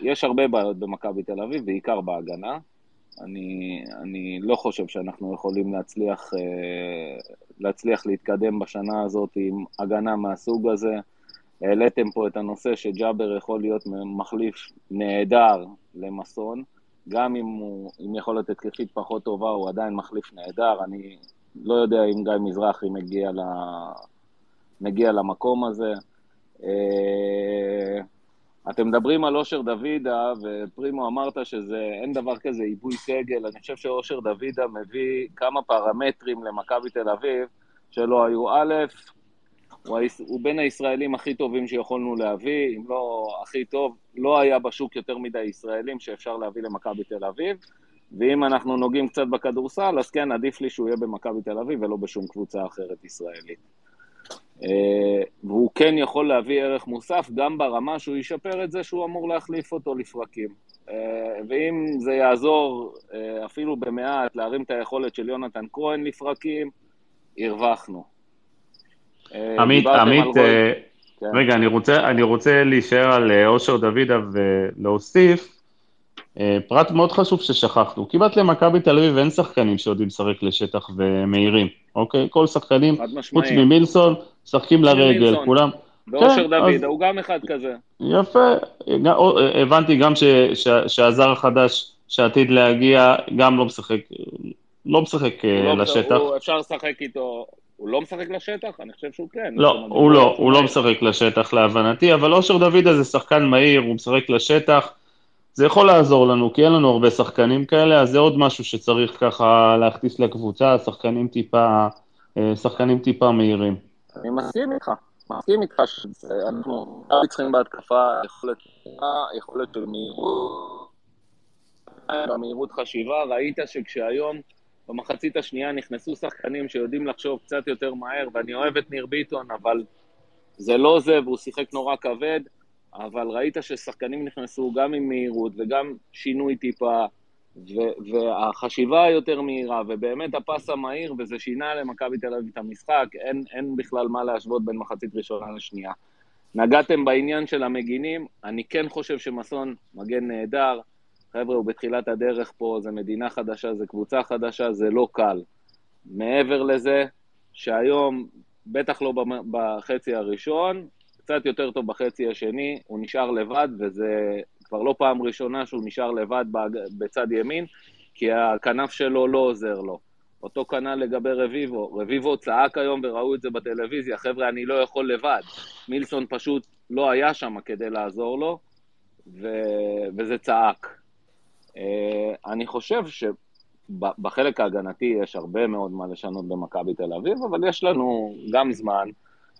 יש הרבה בעיות במכבי תל אביב, בעיקר בהגנה. אני, אני לא חושב שאנחנו יכולים להצליח, אה, להצליח להתקדם בשנה הזאת עם הגנה מהסוג הזה. העליתם פה את הנושא שג'אבר יכול להיות מחליף נהדר למסון, גם אם הוא עם יכולת התקפית פחות טובה, הוא עדיין מחליף נהדר. אני לא יודע אם גיא מזרחי מגיע, ל... מגיע למקום הזה. אתם מדברים על אושר דוידה, ופרימו אמרת שאין דבר כזה עיבוי סגל, אני חושב שאושר דוידה מביא כמה פרמטרים למכבי תל אביב שלא היו. א', הוא. הוא בין הישראלים הכי טובים שיכולנו להביא, אם לא הכי טוב, לא היה בשוק יותר מדי ישראלים שאפשר להביא למכבי תל אביב, ואם אנחנו נוגעים קצת בכדורסל, אז כן, עדיף לי שהוא יהיה במכבי תל אביב ולא בשום קבוצה אחרת ישראלית. אה, והוא כן יכול להביא ערך מוסף גם ברמה שהוא ישפר את זה שהוא אמור להחליף אותו לפרקים. אה, ואם זה יעזור אה, אפילו במעט להרים את היכולת של יונתן כהן לפרקים, הרווחנו. עמית, עמית, כן. רגע, אני רוצה, אני רוצה להישאר על אושר דוידה ולהוסיף פרט מאוד חשוב ששכחנו. כמעט למכבי תל אביב אין שחקנים שיודעים לשחק לשטח ומהירים, אוקיי? כל שחקנים, חוץ ממילסון, משחקים לרגל, כולם... ואושר כן, דוד, אז... הוא גם אחד כזה. יפה, הבנתי גם ש, ש, שהזר החדש שעתיד להגיע, גם לא משחק, לא משחק אה, לא, לשטח. הוא, אפשר לשחק איתו, הוא לא משחק לשטח? אני חושב שהוא כן. לא, הוא לא, הוא לא משחק לשטח להבנתי, אבל אושר דוד זה שחקן מהיר, הוא משחק לשטח. זה יכול לעזור לנו, כי אין לנו הרבה שחקנים כאלה, אז זה עוד משהו שצריך ככה להכניס לקבוצה, שחקנים טיפה, אה, שחקנים טיפה מהירים. אני מסכים איתך, מסכים איתך שאנחנו צריכים בהתקפה יכולת, יכולת של מהירות, במהירות חשיבה, ראית שכשהיום במחצית השנייה נכנסו שחקנים שיודעים לחשוב קצת יותר מהר, ואני אוהב את ניר ביטון, אבל זה לא זה, והוא שיחק נורא כבד, אבל ראית ששחקנים נכנסו גם עם מהירות וגם שינוי טיפה, ו- והחשיבה היותר מהירה, ובאמת הפס המהיר, וזה שינה למכבי תל אביב את המשחק, אין, אין בכלל מה להשוות בין מחצית ראשונה לשנייה. נגעתם בעניין של המגינים, אני כן חושב שמסון מגן נהדר. חבר'ה, הוא בתחילת הדרך פה, זה מדינה חדשה, זה קבוצה חדשה, זה לא קל. מעבר לזה, שהיום, בטח לא בחצי הראשון, קצת יותר טוב בחצי השני, הוא נשאר לבד, וזה כבר לא פעם ראשונה שהוא נשאר לבד בצד ימין, כי הכנף שלו לא עוזר לו. אותו כנ"ל לגבי רביבו. רביבו צעק היום וראו את זה בטלוויזיה, חבר'ה, אני לא יכול לבד. מילסון פשוט לא היה שם כדי לעזור לו, ו... וזה צעק. Uh, אני חושב שבחלק ההגנתי יש הרבה מאוד מה לשנות במכבי תל אביב, אבל יש לנו גם זמן.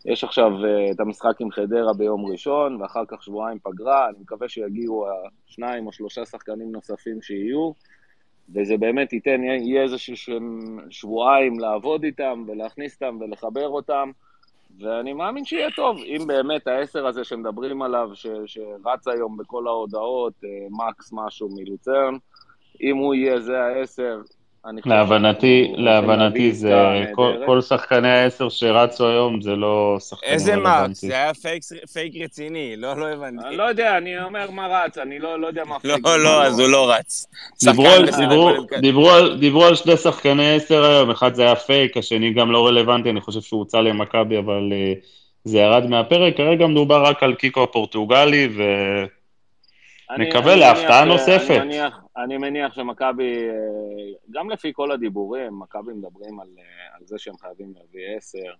יש עכשיו uh, את המשחק עם חדרה ביום ראשון, ואחר כך שבועיים פגרה, אני מקווה שיגיעו השניים או שלושה שחקנים נוספים שיהיו, וזה באמת ייתן, יהיה איזה שבועיים לעבוד איתם, ולהכניס אותם ולחבר אותם, ואני מאמין שיהיה טוב. אם באמת העשר הזה שמדברים עליו, ש, שרץ היום בכל ההודעות, uh, מקס משהו מלוצרן, אם הוא יהיה זה העשר, להבנתי, להבנתי זה, כל, כל שחקני העשר שרצו היום זה לא שחקנים איזה מרץ? זה היה fake, fake רציני, לא, לא הבנתי. אני לא יודע, אני אומר מה רץ, אני לא, לא יודע מה פייק. לא, לא, אז הוא לא רץ. דיברו על, דיברו, דיברו, על, דיברו על שני שחקני עשר היום, אחד זה היה פייק, השני גם לא רלוונטי, אני חושב שהוא הוצא למכבי, אבל uh, זה ירד מהפרק, כרגע מדובר רק על קיקו הפורטוגלי, ו... נקווה להפתעה נוספת. אני מניח, אני מניח שמכבי, אה, גם לפי כל הדיבורים, מכבי מדברים על, אה, על זה שהם חייבים להביא עשר.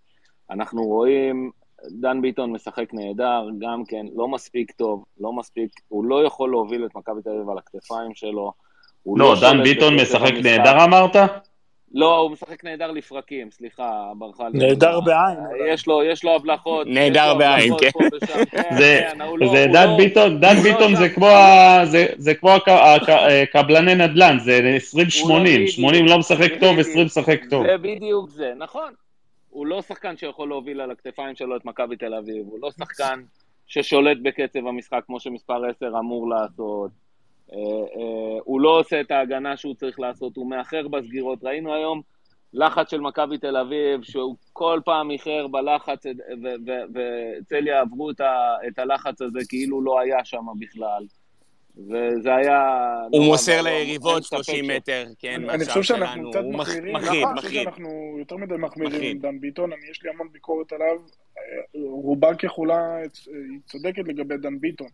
אנחנו רואים, דן ביטון משחק נהדר, גם כן, לא מספיק טוב, לא מספיק, הוא לא יכול להוביל את מכבי תל אביב על הכתפיים שלו. לא, לא דן ביטון משחק נהדר אמרת? לא, הוא משחק נהדר לפרקים, סליחה, ברכה. נהדר בעין. יש לו, יש לו הבלחות. נהדר בעין, כן. כן. זה כן, לא- דן לא- ביטון, דן ביטון זה כמו קבלני נדל"ן, זה 20-80, 80 לא משחק טוב, 20 משחק טוב. זה בדיוק זה, נכון. הוא לא שחקן שיכול להוביל על הכתפיים שלו את מכבי תל אביב, הוא לא שחקן ששולט בקצב המשחק כמו שמספר 10 אמור לעשות. אה, אה, הוא לא עושה את ההגנה שהוא צריך לעשות, הוא מאחר בסגירות. ראינו היום לחץ של מכבי תל אביב, שהוא כל פעם איחר בלחץ, וצליה עברו את, ה, את הלחץ הזה כאילו לא היה שם בכלל. וזה היה... הוא נורא מוסר ליריבות אין ספק 30 ש- מטר, כן, אני, אני מהשאר חושב שאנחנו שלנו. קצת מחמירים, מחריד, נכון, אני מחריד. שאנחנו יותר מדי מחמירים. עם דן ביטון, אני, יש לי המון ביקורת עליו, אה, רובה ככולה היא צודקת לגבי דן ביטון,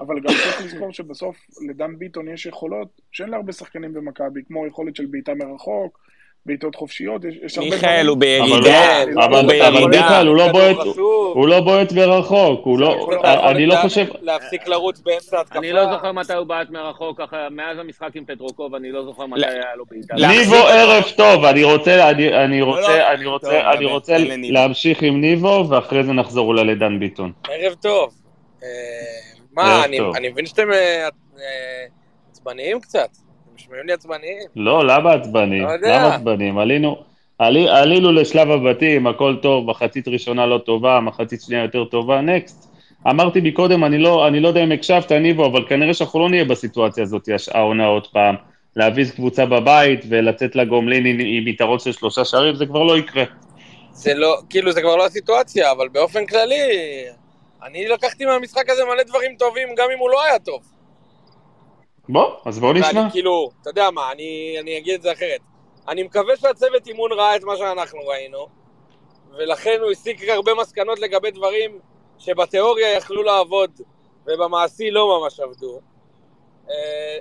אבל גם צריך לזכור שבסוף לדן ביטון יש יכולות שאין להרבה שחקנים במכבי, כמו יכולת של בעיטה מרחוק, בעיטות חופשיות, יש, הרבה מיכאל, הוא אבל בירידה, לא- הוא אבל אבל בירידה. מיכאל, הוא לא בועט, חשוב. הוא לא בועט מרחוק, הוא לא, אני לא חושב, להפסיק לרוץ באמצע התקפה. אני לא זוכר מתי הוא בעט מרחוק, ככה, מאז המשחק עם פטרוקוב, אני לא זוכר מתי לא. היה לו בעיטה. ניבו. ערב טוב, אני רוצה, אני, אני לא, רוצה. להמשיך עם ניבו, ואחרי זה נחזור אולי לדן ביטון. ערב טוב. מה, אני-. אני מבין שאתם אה, אה, עצבניים קצת. אתם נשמעים לי עצבניים. לא, למה עצבנים? לא יודע. למה עצבנים? עלינו, עלי, עלינו לשלב הבתים, הכל טוב, מחצית ראשונה לא טובה, מחצית שנייה יותר טובה, נקסט. אמרתי מקודם, אני לא, אני לא יודע אם הקשבת, ניבו, אבל כנראה שאנחנו לא נהיה בסיטואציה הזאת העונה עוד פעם. להביס קבוצה בבית ולצאת לגומלין עם, עם יתרון של שלושה שערים, זה כבר לא יקרה. זה לא, כאילו, זה כבר לא הסיטואציה, אבל באופן כללי, אני לקחתי מהמשחק הזה מלא דברים טובים, גם אם הוא לא היה טוב. בוא, אז בוא נשמע. ואני כאילו, אתה יודע מה, אני, אני אגיד את זה אחרת. אני מקווה שהצוות אימון ראה את מה שאנחנו ראינו, ולכן הוא הסיק הרבה מסקנות לגבי דברים שבתיאוריה יכלו לעבוד, ובמעשי לא ממש עבדו. אה,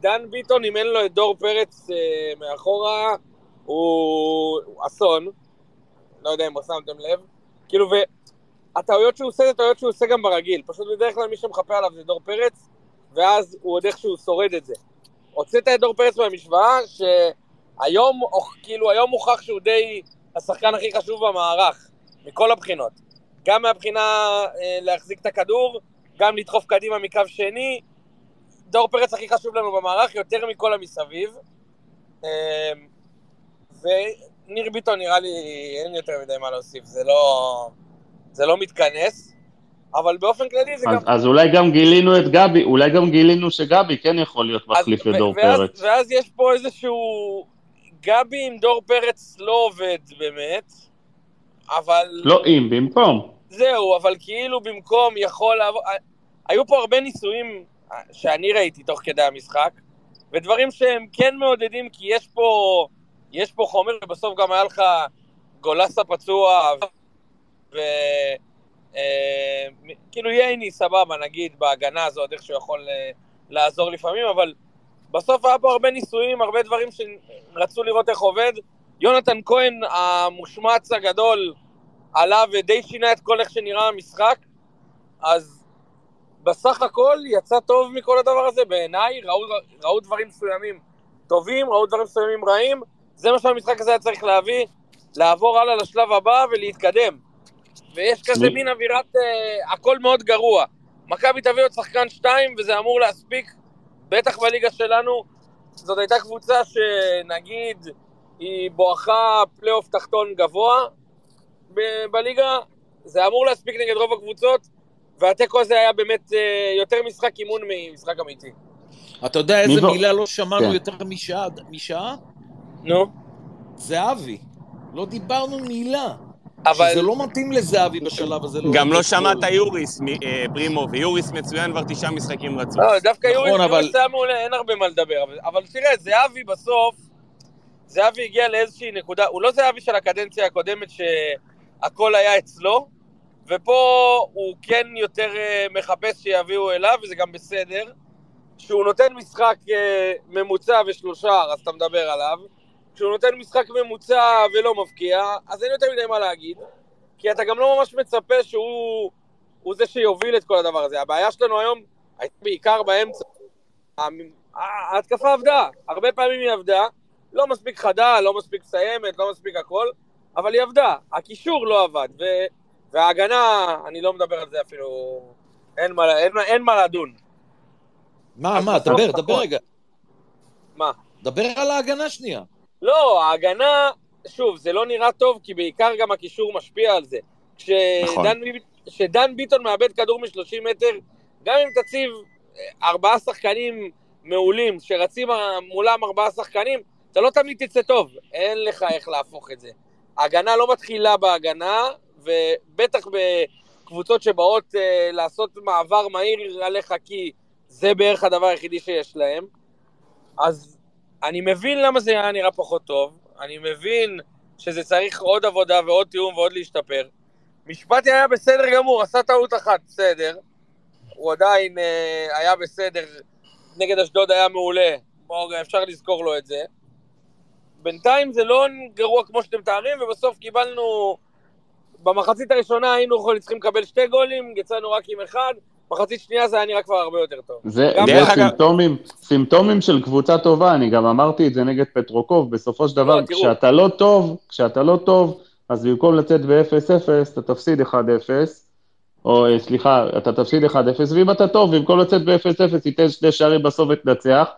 דן ביטון, אם אין לו את דור פרץ אה, מאחורה, הוא הוא אסון. לא יודע אם שמתם לב. כאילו, והטעויות שהוא עושה זה טעויות שהוא עושה גם ברגיל. פשוט בדרך כלל מי שמחפה עליו זה דור פרץ, ואז הוא עוד איכשהו שורד את זה. הוצאת את דור פרץ מהמשוואה, שהיום, או- כאילו, היום מוכח שהוא די השחקן הכי חשוב במערך, מכל הבחינות. גם מהבחינה אה, להחזיק את הכדור, גם לדחוף קדימה מקו שני. דור פרץ הכי חשוב לנו במערך, יותר מכל המסביב. אה, וניר ביטון נראה לי, אין יותר מדי מה להוסיף, זה לא, זה לא מתכנס. אבל באופן כללי זה גם... אז, אז אולי גם גילינו את גבי, אולי גם גילינו שגבי כן יכול להיות מחליף אז- לדור פרץ. ואז יש פה איזשהו... גבי עם דור פרץ לא עובד באמת, אבל... לא אם, במקום. זהו, אבל כאילו במקום יכול לעבור... היו פה הרבה ניסויים שאני ראיתי תוך כדי המשחק, ודברים שהם כן מעודדים, כי יש פה, יש פה חומר, ובסוף גם היה לך גולסה פצוע, ו... אה, כאילו ייני סבבה, נגיד, בהגנה הזאת, איך שהוא יכול אה, לעזור לפעמים, אבל בסוף היה פה הרבה ניסויים, הרבה דברים שרצו לראות איך עובד. יונתן כהן, המושמץ הגדול, עלה ודי שינה את כל איך שנראה המשחק, אז בסך הכל יצא טוב מכל הדבר הזה בעיניי, ראו, ראו דברים מסוימים טובים, ראו דברים מסוימים רעים, זה מה שהמשחק הזה היה צריך להביא, לעבור הלאה לשלב הבא ולהתקדם. ויש כזה מי- מין אווירת, אה, הכל מאוד גרוע. מכבי תביא עוד שחקן שתיים וזה אמור להספיק, בטח בליגה שלנו. זאת הייתה קבוצה שנגיד היא בואכה פלייאוף תחתון גבוה ב- בליגה, זה אמור להספיק נגד רוב הקבוצות, והתיקו הזה היה באמת אה, יותר משחק אימון ממשחק אמיתי. אתה יודע איזה ניבו. מילה לא שמענו כן. יותר משעה? משעה? נו, זהבי. לא דיברנו מילה. אבל... שזה לא מתאים לזהבי בשלב הזה. גם לא שמעת. יוריס, אה, פרימו, ויוריס מצוין כבר תשעה משחקים רצוף. לא, דווקא נכון, יורי אבל- יורי היה מעולה, אין הרבה מה לדבר. אבל, תראה, זהבי בסוף, זהבי הגיע לאיזושהי נקודה, הוא לא זהבי של הקדנציה הקודמת שהכל היה אצלו, ופה הוא כן יותר אה, מחפש שיביאו אליו, וזה גם בסדר. כשהוא נותן משחק אה, ממוצע ושלושה, אז אתה מדבר עליו. כשהוא נותן משחק ממוצע ולא מבקיע, אז אין יותר מדי מה להגיד. כי אתה גם לא ממש מצפה שהוא הוא זה שיוביל את כל הדבר הזה. הבעיה שלנו היום הייתה בעיקר באמצע. ההתקפה עבדה, הרבה פעמים היא עבדה, לא מספיק חדה, לא מספיק מסיימת, לא מספיק הכל, אבל היא עבדה. הקישור לא עבד, ו... וההגנה, אני לא מדבר על זה אפילו, אין מה, אין, אין מה לדון. מה, מה, דבר. דבר רגע. מה? דבר על ההגנה שנייה. לא, ההגנה, שוב, זה לא נראה טוב, כי בעיקר גם הקישור משפיע על זה. נכון. כשדן, כשדן ביטון מאבד כדור מ-30 מטר, גם אם תציב אה, ארבעה שחקנים מעולים, שרצים מולם ארבעה שחקנים, אתה לא תמיד תצא טוב, אין לך איך להפוך את זה. ההגנה לא מתחילה בהגנה, ובטח בקבוצות שבאות אה, לעשות מעבר מהיר עליך כי זה בערך הדבר היחידי שיש להם. אז אני מבין למה זה היה נראה פחות טוב, אני מבין שזה צריך עוד עבודה ועוד תיאום ועוד להשתפר. משפטי היה בסדר גמור, עשה טעות אחת, בסדר. הוא עדיין אה, היה בסדר, נגד אשדוד היה מעולה, אפשר לזכור לו את זה. בינתיים זה לא גרוע כמו שאתם מתארים, ובסוף קיבלנו... במחצית הראשונה היינו צריכים לקבל שתי גולים, יצאנו רק עם אחד, מחצית שנייה זה היה נראה כבר הרבה יותר טוב. זה, זה אגב- סימפטומים, סימפטומים של קבוצה טובה, אני גם אמרתי את זה נגד פטרוקוב, בסופו של דבר, לא. כשאתה לא טוב, כשאתה לא טוב, אז במקום לצאת ב-0-0, אתה תפסיד 1-0, או אה, סליחה, אתה תפסיד 1-0, ואם אתה טוב, במקום לצאת ב-0-0, תיתן שני שערים בסוף ותנצח.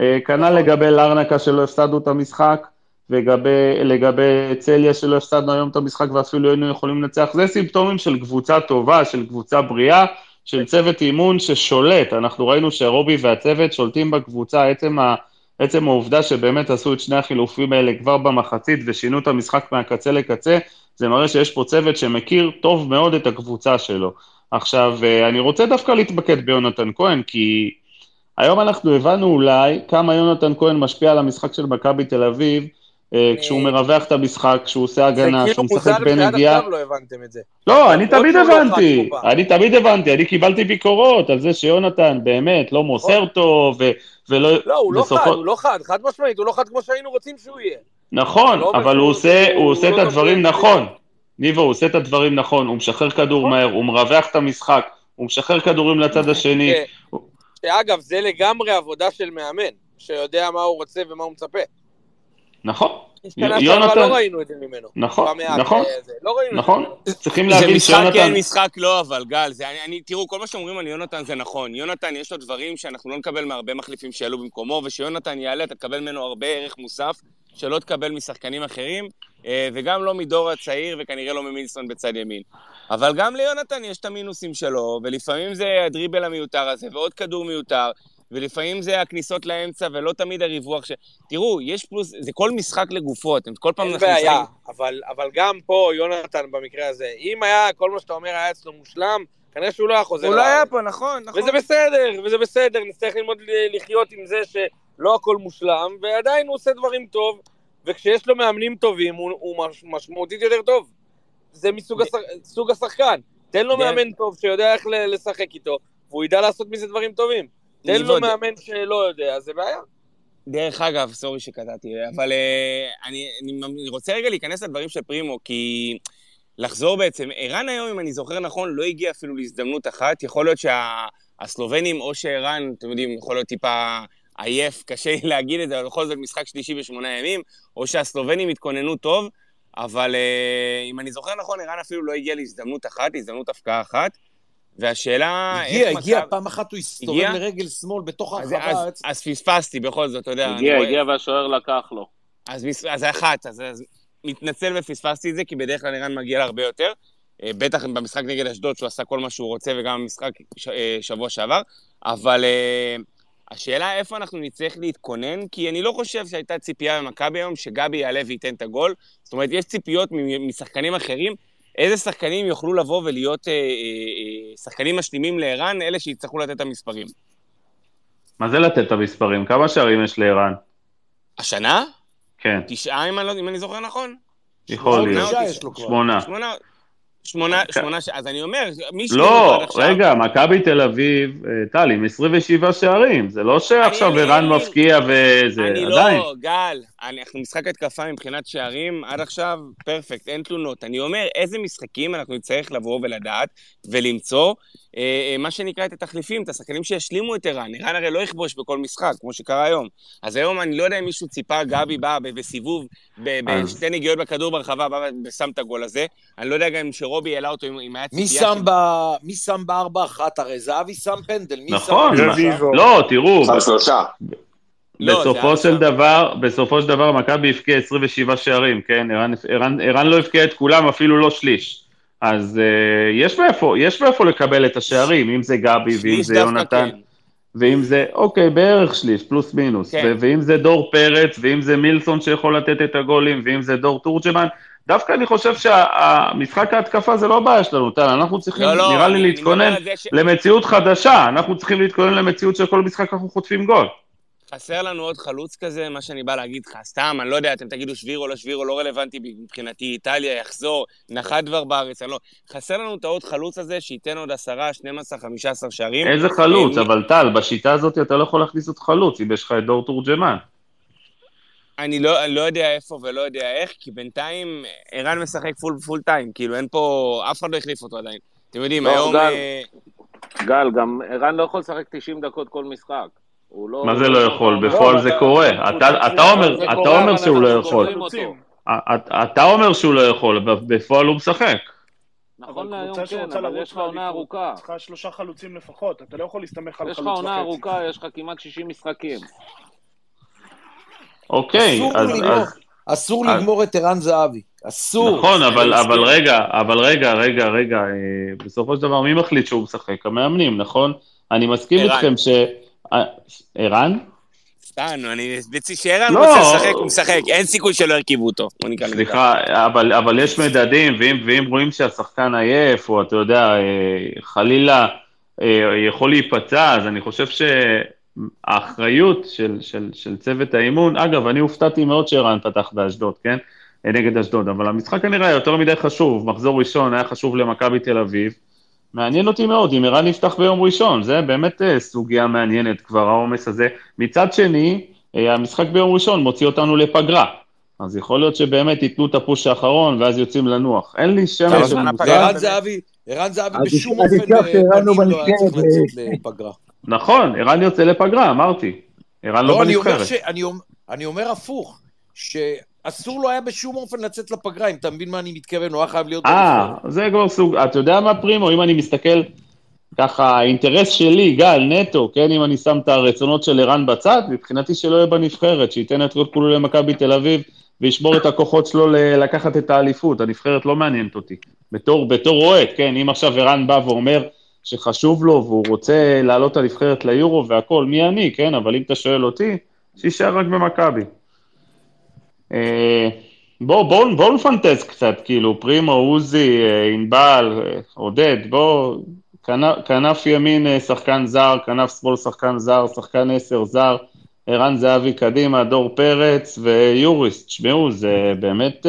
אה, כנ"ל לגבי לרנקה שלא הפסדנו את המשחק, ולגבי צליה שלא הפסדנו היום את המשחק ואפילו היינו יכולים לנצח, זה סימפטומים של קבוצה טובה, של קבוצה בריאה, של צוות אימון ששולט. אנחנו ראינו שרובי והצוות שולטים בקבוצה, עצם, ה, עצם העובדה שבאמת עשו את שני החילופים האלה כבר במחצית ושינו את המשחק מהקצה לקצה, זה מראה שיש פה צוות שמכיר טוב מאוד את הקבוצה שלו. עכשיו, אה, אני רוצה דווקא להתמקד ביונתן כהן, כי היום אנחנו הבנו אולי כמה יונתן כהן משפיע על המשחק של מכבי תל אביב, כשהוא מרווח את המשחק, כשהוא עושה זה הגנה, כאילו שהוא מוזר משחק לי שעד בנגיעה. עכשיו לא הבנתם את זה. לא, אני למרות תמיד שהוא לא הבנתי. אני תמיד הבנתי, אני קיבלתי ביקורות על זה שיונתן באמת לא מוסר טוב, ו- ולא... לא, הוא לא חד, הוא לא חד, חד משמעית, הוא לא חד כמו שהיינו רוצים שהוא יהיה. נכון, לא אבל הוא עושה, לא את טוב הדברים. נכון. ניבו, הוא עושה את הדברים נכון, הוא משחרר כדור נכון. מהר, הוא מרווח את המשחק, הוא משחרר כדורים לצד השני. ש- שאגב, זה לגמרי עבודה של מאמן, שיודע מה הוא רוצה ומה הוא מצפה. נכון, יונתן, לא ראינו את זה ממנו. נכון, נכון, אה, לא ראינו נכון. את זה ממנו. צריכים זה להבין משחק שיונתן... כן, משחק לא, אבל גל, זה, אני, אני, תראו, כל מה שאומרים על יונתן זה נכון. יונתן, יש לו דברים שאנחנו לא נקבל מהרבה מחליפים שיעלו במקומו, ושיונתן יעלה, אתה תקבל ממנו הרבה ערך מוסף, שלא תקבל משחקנים אחרים, אה, וגם לא מדור הצעיר, וכנראה לא ממילסון בצד ימין. אבל גם ליונתן יש את המינוסים שלו, ולפעמים זה הדריבל המיותר הזה, ועוד כדור מיותר, ולפעמים זה הכניסות לאמצע, ולא תמיד הריווח ש... תראו, יש פלוס, זה כל משחק לגופו, אתם כל פעם... אין בעיה, משחקים- אבל, אבל גם פה, יונתן במקרה הזה, אם היה, כל מה שאתה אומר היה אצלו מושלם, כנראה שהוא לא היה חוזר הוא לא היה. פה, נכון, נכון. וזה בסדר, וזה בסדר, נצטרך ללמוד לחיות עם זה שלא הכל מושלם, ועדיין הוא עושה דברים טוב, וכשיש לו מאמנים טובים, הוא, הוא מש, משמעותית יותר טוב. זה מסוג השח, סוג השחקן. תן לו. מאמן טוב שיודע איך ל- לשחק איתו, והוא ידע לעשות מזה דברים טובים. תן לו מאמן שלא יודע, זה בעיה. דרך אגב, סורי שקטעתי, אבל uh, אני, אני רוצה רגע להיכנס לדברים של פרימו, כי לחזור בעצם, ערן היום, אם אני זוכר נכון, לא הגיע אפילו להזדמנות אחת. יכול להיות שהסלובנים, או שערן, אתם יודעים, יכול להיות טיפה עייף, קשה להגיד את זה, אבל בכל זאת משחק שלישי בשמונה ימים, או שהסלובנים התכוננו טוב, אבל uh, אם אני זוכר נכון, ערן אפילו לא הגיע להזדמנות אחת, להזדמנות הפקעה אחת. והשאלה... הגיע, איך הגיע, מכבי- פעם אחת הוא הסתובב הגיע? לרגל שמאל בתוך אז, הרחבה. אז, אצ- אז פספסתי בכל זאת, אתה יודע. אני הגיע, רואה- הגיע והשוער לקח לו. אז, אז אחת, אז, אז מתנצל ופספסתי את זה, כי בדרך כלל ערן מגיע להרבה יותר. אה, בטח במשחק נגד אשדוד, שהוא עשה כל מה שהוא רוצה, וגם במשחק ש, אה, שבוע שעבר. אבל אה, השאלה איפה אנחנו נצטרך להתכונן, כי אני לא חושב שהייתה ציפייה במכבי היום שגבי יעלה וייתן את הגול. זאת אומרת, יש ציפיות מ- משחקנים אחרים. איזה שחקנים יוכלו לבוא ולהיות אה, אה, אה, שחקנים משלימים לערן, אלה שיצטרכו לתת את המספרים. מה זה לתת את המספרים? כמה שערים יש לערן? השנה? כן, תשעה, אם אני, לא, אם אני זוכר נכון. יכול שמונה להיות. שמונה. שמונה, שמונה. שמונה, ש- אז אני אומר, מי שהיא לא. רגע, מכבי תל אביב, אה, טל, עם 27 שערים, זה לא שעכשיו אני- ערן אני- מפקיע וזה, אני עדיין. לא, גל, אני- אנחנו משחק התקפה מבחינת שערים, עד עכשיו, פרפקט, אין תלונות. אני אומר, איזה משחקים אנחנו נצטרך לבוא ולדעת ולמצוא, אה, אה, מה שנקרא את התחליפים, את השחקנים שישלימו את ערן. ערן הרי לא יכבוש בכל משחק, כמו שקרה היום. אז היום אני לא יודע אם מישהו ציפה, גבי בא ב- בסיבוב, בשתי נגיעות בכדור ברחבה, בא ושם את הגול הזה. אני לא יודע גם אם שרובי העלה אותו, אם- אם היה מי ציפייה... שם ב- מי שם בארבע אחת? הרי זהבי שם פנדל. מי שם נכון. לא, תראו, שם שלושה. לא, בסופו של. דבר, בסופו של דבר מכבי הבקיע 27 שערים, כן? ערן, לא הבקיע את כולם, אפילו לא שליש. אז uh, יש מאיפה, יש מאיפה לקבל את השערים, אם זה גבי, ואם זה יונתן, כן. ואם זה, אוקיי, בערך שליש, פלוס מינוס, כן. ו- ואם זה דור פרץ, ואם זה מילסון שיכול לתת את הגולים, ואם זה דור תורג'מן, דווקא אני חושב שהמשחק ההתקפה זה לא הבעיה שלנו, טל, אנחנו צריכים, לא, לא, נראה לי להתכונן ש- למציאות חדשה, אנחנו צריכים להתכונן למציאות שכל משחק אנחנו חוטפים גול. חסר לנו עוד חלוץ כזה, מה שאני בא להגיד לך, סתם, אני לא יודע, אתם תגידו שבירו, לא שבירו, לא רלוונטי מבחינתי, איטליה יחזור, נחת כבר בארץ, אני לא... חסר לנו את העוד חלוץ הזה, שייתן עוד 10, 12, 15 שערים. איזה חלוץ, אה, אבל טל, בשיטה הזאת אתה לא יכול להכניס עוד חלוץ, אם יש לך את דור תורג'מן. אני לא, אני לא יודע איפה ולא יודע איך, כי בינתיים ערן משחק full, full time, כאילו אין פה, אף אחד לא החליף אותו עדיין. אתם יודעים, לא, היום... אה, גל, גם ערן לא יכול לשחק 90 דקות כל משחק. הוא לא... מה זה לא יכול? לא, בפועל זה קורה. הוא אתה- אומר- שהוא לא יכול. אתה- אתה אומר שהוא לא יכול, בפועל הוא משחק. נכון להיום כן, אבל יש לך עונה ארוכה. צריכה שלושה חלוצים לפחות, אתה לא יכול להסתמך על יש חלוץ לך וחצי. עונה ארוכה, יש לך כמעט 60 משחקים. אוקיי, אסור אז... אסור לגמור את ערן זהבי. אסור. נכון, אבל, רגע, אבל רגע, רגע, רגע, אה, בסופו של דבר מי מחליט שהוא משחק? המאמנים, נכון? אני מסכים. איתכם ש... אה, ערן? סתם, אני... שערן לא. רוצה לשחק, הוא משחק, אין סיכוי שלא ירכיבו אותו. סליחה, אבל, אבל יש מדדים, ואם, רואים שהשחקן עייף, או אתה יודע, אה, חלילה אה, יכול להיפצע, אז אני חושב שהאחריות של, של, של צוות האימון, אגב, אני הופתעתי מאוד שערן פתח באשדוד, כן? נגד אשדוד, אבל המשחק כנראה יותר מדי חשוב, מחזור ראשון היה חשוב למכבי תל אביב. מעניין אותי מאוד אם ערן יפתח ביום ראשון, זה באמת אה, סוגיה מעניינת כבר, העומס הזה. מצד שני, אה, המשחק ביום ראשון מוציא אותנו לפגרה. אז יכול להיות שבאמת ייתנו את הפוש האחרון ואז יוצאים לנוח. אין לי של מושג. וערן באמת. זהבי, ערן זהבי בשום אז אופן נזכר שערן לא היה צריך בנבחרת, לצאת לפגרה. נכון, ערן יוצא לפגרה, אמרתי. ערן לא לא, אני אומר בנבחרת. אני אומר הפוך, שאסור לו היה בשום אופן לצאת לפגרה, אם אתה מבין מה אני מתכוון, הוא היה חייב להיות אה. זה כבר סוג, אתה יודע מה פרימו, אם אני מסתכל ככה, האינטרס שלי, גל, נטו, כן, אם אני שם את הרצונות של ערן בצד, מבחינתי שלא יהיה בנבחרת, שייתן את כל כולו למכבי תל אביב וישבור את הכוחות שלו לקחת את האליפות, הנבחרת לא מעניינת אותי. בתור, בתור אוהד, כן, אם עכשיו ערן בא ואומר שחשוב לו והוא רוצה לעלות את הנבחרת ליורו והכל, מי אני, כן, אבל אם אתה שואל אותי, שיישאר רק במכבי. אה, בואו בוא, בוא נפנטז קצת, כאילו, פרימו, עוזי, אה, ענבל, אה, עודד, בואו, כנף, ימין שחקן זר, כנף שמאל שחקן זר, שחקן עשר זר, ערן זהבי קדימה, דור פרץ ויוריס. תשמעו, זה באמת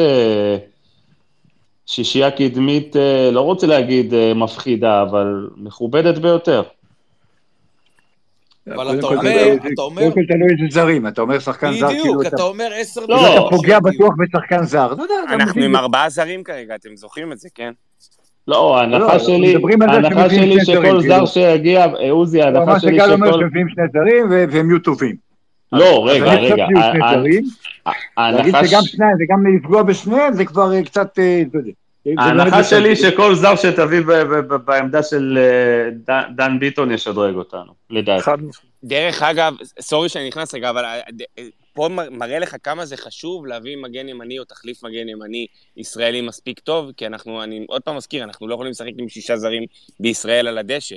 שישייה קדמית, לא רוצה להגיד מפחידה, אבל מכובדת ביותר. אבל אתה אומר- אתה אומר- קודם כל תלוי איזה זרים, אתה אומר שחקן זר, כאילו בדיוק, אתה אומר עשר לא. אתה פוגע בטוח בשחקן זר. אנחנו עם ארבעה זרים כרגע, אתם זוכרים את זה, כן? לא, לא, ההנחה אנחנו שלי, ההנחה שלי שכל זר. שיגיע, אה, עוזי, הוא אמר ההנחה שלי שגל אומר שכל... שמביאים שני זרים ו- והם יהיו טובים. לא, רגע, רגע, להגיד שגם שניים וגם לפגוע בשניהם זה כבר אה, קצת, אה, באמת ההנחה. שלי שכל זר שתביא ב- ב- ב- בעמדה של אה, דן- ביטון ישדרג אותנו, לדעתי. דרך אגב, סורי שאני נכנס רגע, אבל אה, ד- פה מראה לך כמה זה חשוב להביא מגן ימני או תחליף מגן ימני ישראלי מספיק טוב, כי אנחנו, אני עוד פעם מזכיר, אנחנו לא יכולים לשחק עם שישה זרים בישראל על הדשא.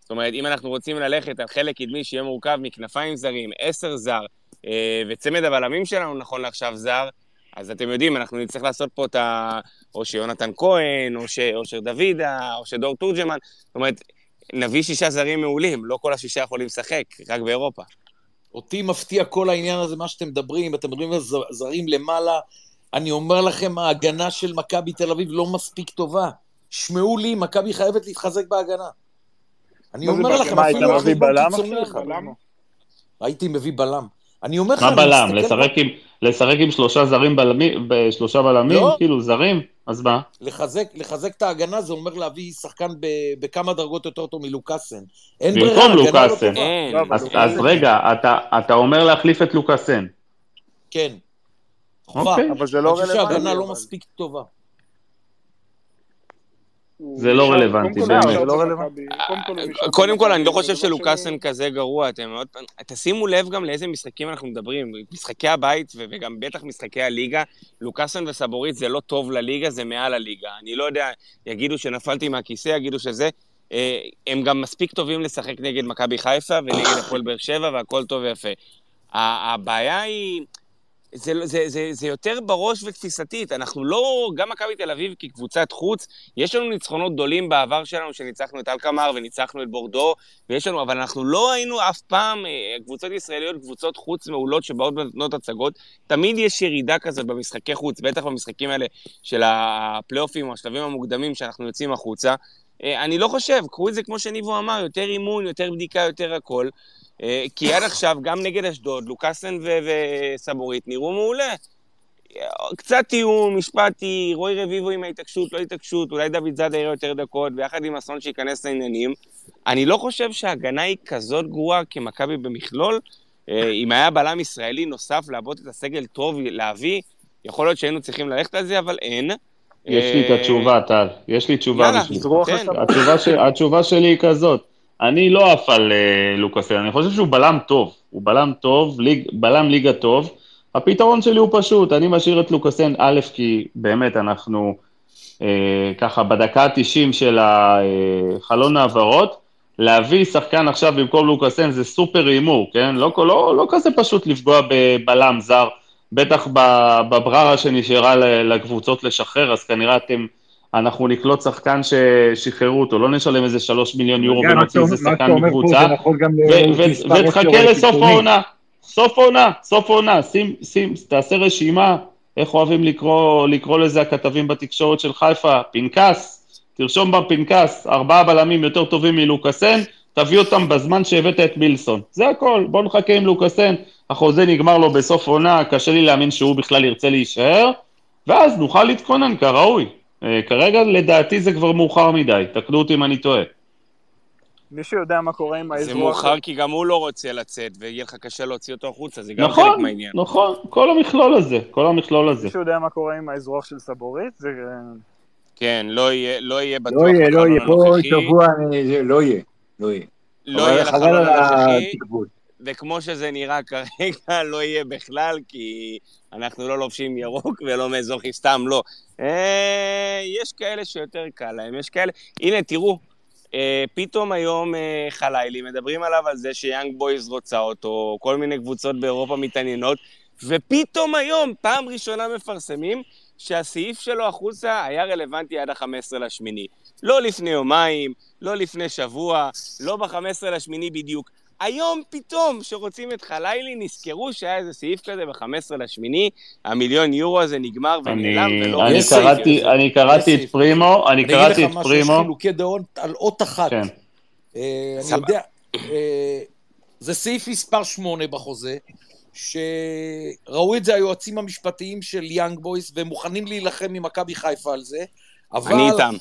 זאת אומרת, אם אנחנו רוצים ללכת על חלק קדמי שיהיה מורכב מכנפיים זרים, עשר זר, אה, וצמד הבלמים שלנו נכון לעכשיו זר, אז אתם יודעים, אנחנו נצטרך לעשות פה את ה... או שיונתן כהן, או שאושר דוידה, או שדור תורג'מן. זאת אומרת, נביא שישה זרים מעולים, לא כל השישה יכולים לשחק, רק באירופה. אותי מפתיע כל העניין הזה, מה שאתם מדברים, אתם מדברים על זרים למעלה. אני אומר לכם, ההגנה של מכבי תל אביב לא מספיק טובה. שמעו לי, מכבי חייבת להתחזק בהגנה. אני אומר? לכם, מה, היית אפילו מביא חשבון בלם עכשיו? הייתי מביא בלם. אני אומר לך, מה אני בלם? מסתכל לשחק עם- לשחק עם שלושה זרים בלמים, בשלושה בלמים? לא. כאילו זרים? אז מה? לחזק, לחזק את ההגנה זה אומר להביא שחקן ב, בכמה דרגות יותר טוב מלוקאסן. אין ברירה, במקום הגנה לא לוקאסן. טובה. אין. לא, אז, אז. רגע, אתה, אתה אומר להחליף את לוקאסן. כן. חובה. אוקיי. אבל זה לא אני חושב רלוונטי. שההגנה לא. מספיק טובה. זה לא רלוונטי, קודם כל לא אני לא חושב שלוקאסן כזה גרוע. אתם עוד פעם, תשימו לב גם לאיזה משחקים אנחנו מדברים. משחקי הבית, וגם בטח משחקי הליגה, לוקאסן וסבורית זה לא טוב לליגה, זה מעל הליגה. אני לא יודע, יגידו שנפלתי מהכיסא, יגידו שזה. אה, הם גם מספיק טובים לשחק נגד מכבי חיפה ונגד הפועל באר שבע, והכל טוב ויפה. הבעיה היא... זה, זה, זה, זה יותר בראש ותפיסתית. אנחנו לא, גם מכבי תל אביב כקבוצת חוץ, יש לנו ניצחונות גדולים בעבר שלנו, שניצחנו את אלקמר וניצחנו את בורדו, ויש לנו, אבל אנחנו לא היינו אף פעם, אה, קבוצות ישראליות, קבוצות חוץ מעולות שבאות ונותנות הצגות. תמיד יש ירידה כזאת במשחקי חוץ, בטח במשחקים האלה של הפלייאופים או השלבים המוקדמים שאנחנו יוצאים החוצה. אה, אני לא חושב, קחו את זה כמו שניבו אמר, יותר אימון, יותר בדיקה, יותר הכל. אה, כי עד עכשיו, גם נגד אשדוד, לוקאסן וסבורית נראו מעולה. קצת טיעון, משפטי, רועי רביבו עם ההתעקשות, לא התעקשות, אולי דוד זאדה יראה יותר דקות, ביחד עם אסון שייכנס לעניינים. אני לא חושב שההגנה היא כזאת גרועה כמכבי במכלול. אה, אם היה בלם ישראלי נוסף לעבוד את הסגל טוב, להביא, יכול להיות שהיינו צריכים ללכת על זה, אבל אין. יש לי את אה, התשובה, טל. יש לי תשובה יאללה, בשבילך. ש... התשובה שלי היא כזאת. אני לא עף על uh, לוקאסן, אני חושב שהוא בלם טוב. הוא בלם טוב, ליג, בלם ליגה טוב. הפתרון שלי הוא פשוט, אני משאיר את לוקאסן, א', כי באמת אנחנו אה, ככה בדקה ה-90 של החלון העברות, להביא שחקן עכשיו במקום לוקאסן זה סופר הימור, כן? לא, לא, לא כזה פשוט לפגוע בבלם זר, בטח בבררה שנשארה לקבוצות לשחרר, אז כנראה אתם, אנחנו נקלוט שחקן ששחררו אותו, לא נשלם איזה שלוש מיליון יורו ונוציא איזה שחקן מקבוצה, נכון ותחכה לסוף. העונה, סוף העונה, סוף העונה, שים, שים, תעשה רשימה, איך אוהבים לקרוא, לקרוא לזה הכתבים בתקשורת של חיפה, פנקס, תרשום בפנקס, ארבעה בלמים יותר טובים מלוקאסן, תביא אותם בזמן שהבאת את מילסון. זה הכל, בוא נחכה עם לוקאסן, החוזה נגמר לו בסוף עונה, קשה לי להאמין שהוא בכלל ירצה להישאר, ואז נוכל להתכונן כראוי. אה, כרגע לדעתי זה כבר מאוחר מדי, תקנו אותי אם אני טועה. מישהו יודע מה קורה עם זה האזרוח? מאוחר כי גם הוא לא רוצה לצאת, ויהיה לך קשה להוציא אותו החוצה, זה גם חלק נכון, מהעניין. נכון, כל המכלול הזה, כל המכלול הזה. מישהו יודע מה קורה עם האזרוח של סבורית? זה... כן, לא יהיה, לא יהיה בטוח לא יהיה, לא יהיה, פה שבוע זה לא יהיה, לא יהיה. לא יהיה חבל לחלון על הנוכחי. וכמו שזה נראה כרגע, לא יהיה בכלל, כי אנחנו לא לובשים ירוק ולא מאזרחי, סתם לא. אה, יש כאלה שיותר קל להם, יש כאלה... הנה, תראו, אה, פתאום היום אה, חלילי, מדברים עליו על זה שיאנג בויז רוצה אותו, כל מיני קבוצות באירופה מתעניינות, ופתאום היום, פעם ראשונה מפרסמים שהסעיף שלו החוצה היה רלוונטי עד ה-15 לשמיני. לא לפני יומיים, לא לפני שבוע, לא ב-15 לשמיני בדיוק. היום פתאום, שרוצים את חלילי, נזכרו שהיה איזה סעיף כזה ב-15 לשמיני, המיליון יורו הזה נגמר ונעלם, אני, ולא... אני יש סעיף, קראתי, יש אני קראתי את. פרימו, אני אני אגיד קראתי את לך משהו, יש פרימו, חילוקי דעות על אות אחת. כן, אה, אני. יודע, אה, זה סעיף מספר 8 בחוזה, שראו את זה היועצים המשפטיים של יאנג בויס, והם מוכנים להילחם עם מכבי חיפה על זה, אבל... אני איתם.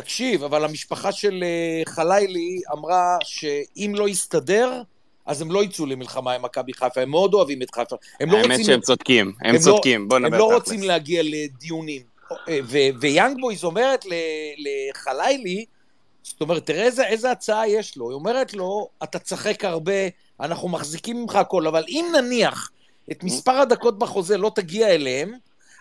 תקשיב, אבל המשפחה של אה, חלילי אמרה שאם לא יסתדר, אז הם לא יצאו למלחמה עם מכבי חיפה, הם מאוד אוהבים את חיפה. הם לא האמת רוצים... שהם צודקים, הם לא- צודקים, בוא הם נדבר לא תכלס. רוצים להגיע לדיונים. אה, ו- ויאנג בויז אומרת ל- לחלילי, זאת אומרת, תראה איזה, איזה הצעה יש לו. היא אומרת לו, אתה תשחק הרבה, אנחנו מחזיקים ממך הכל, אבל אם נניח את מספר הדקות בחוזה לא תגיע אליהם,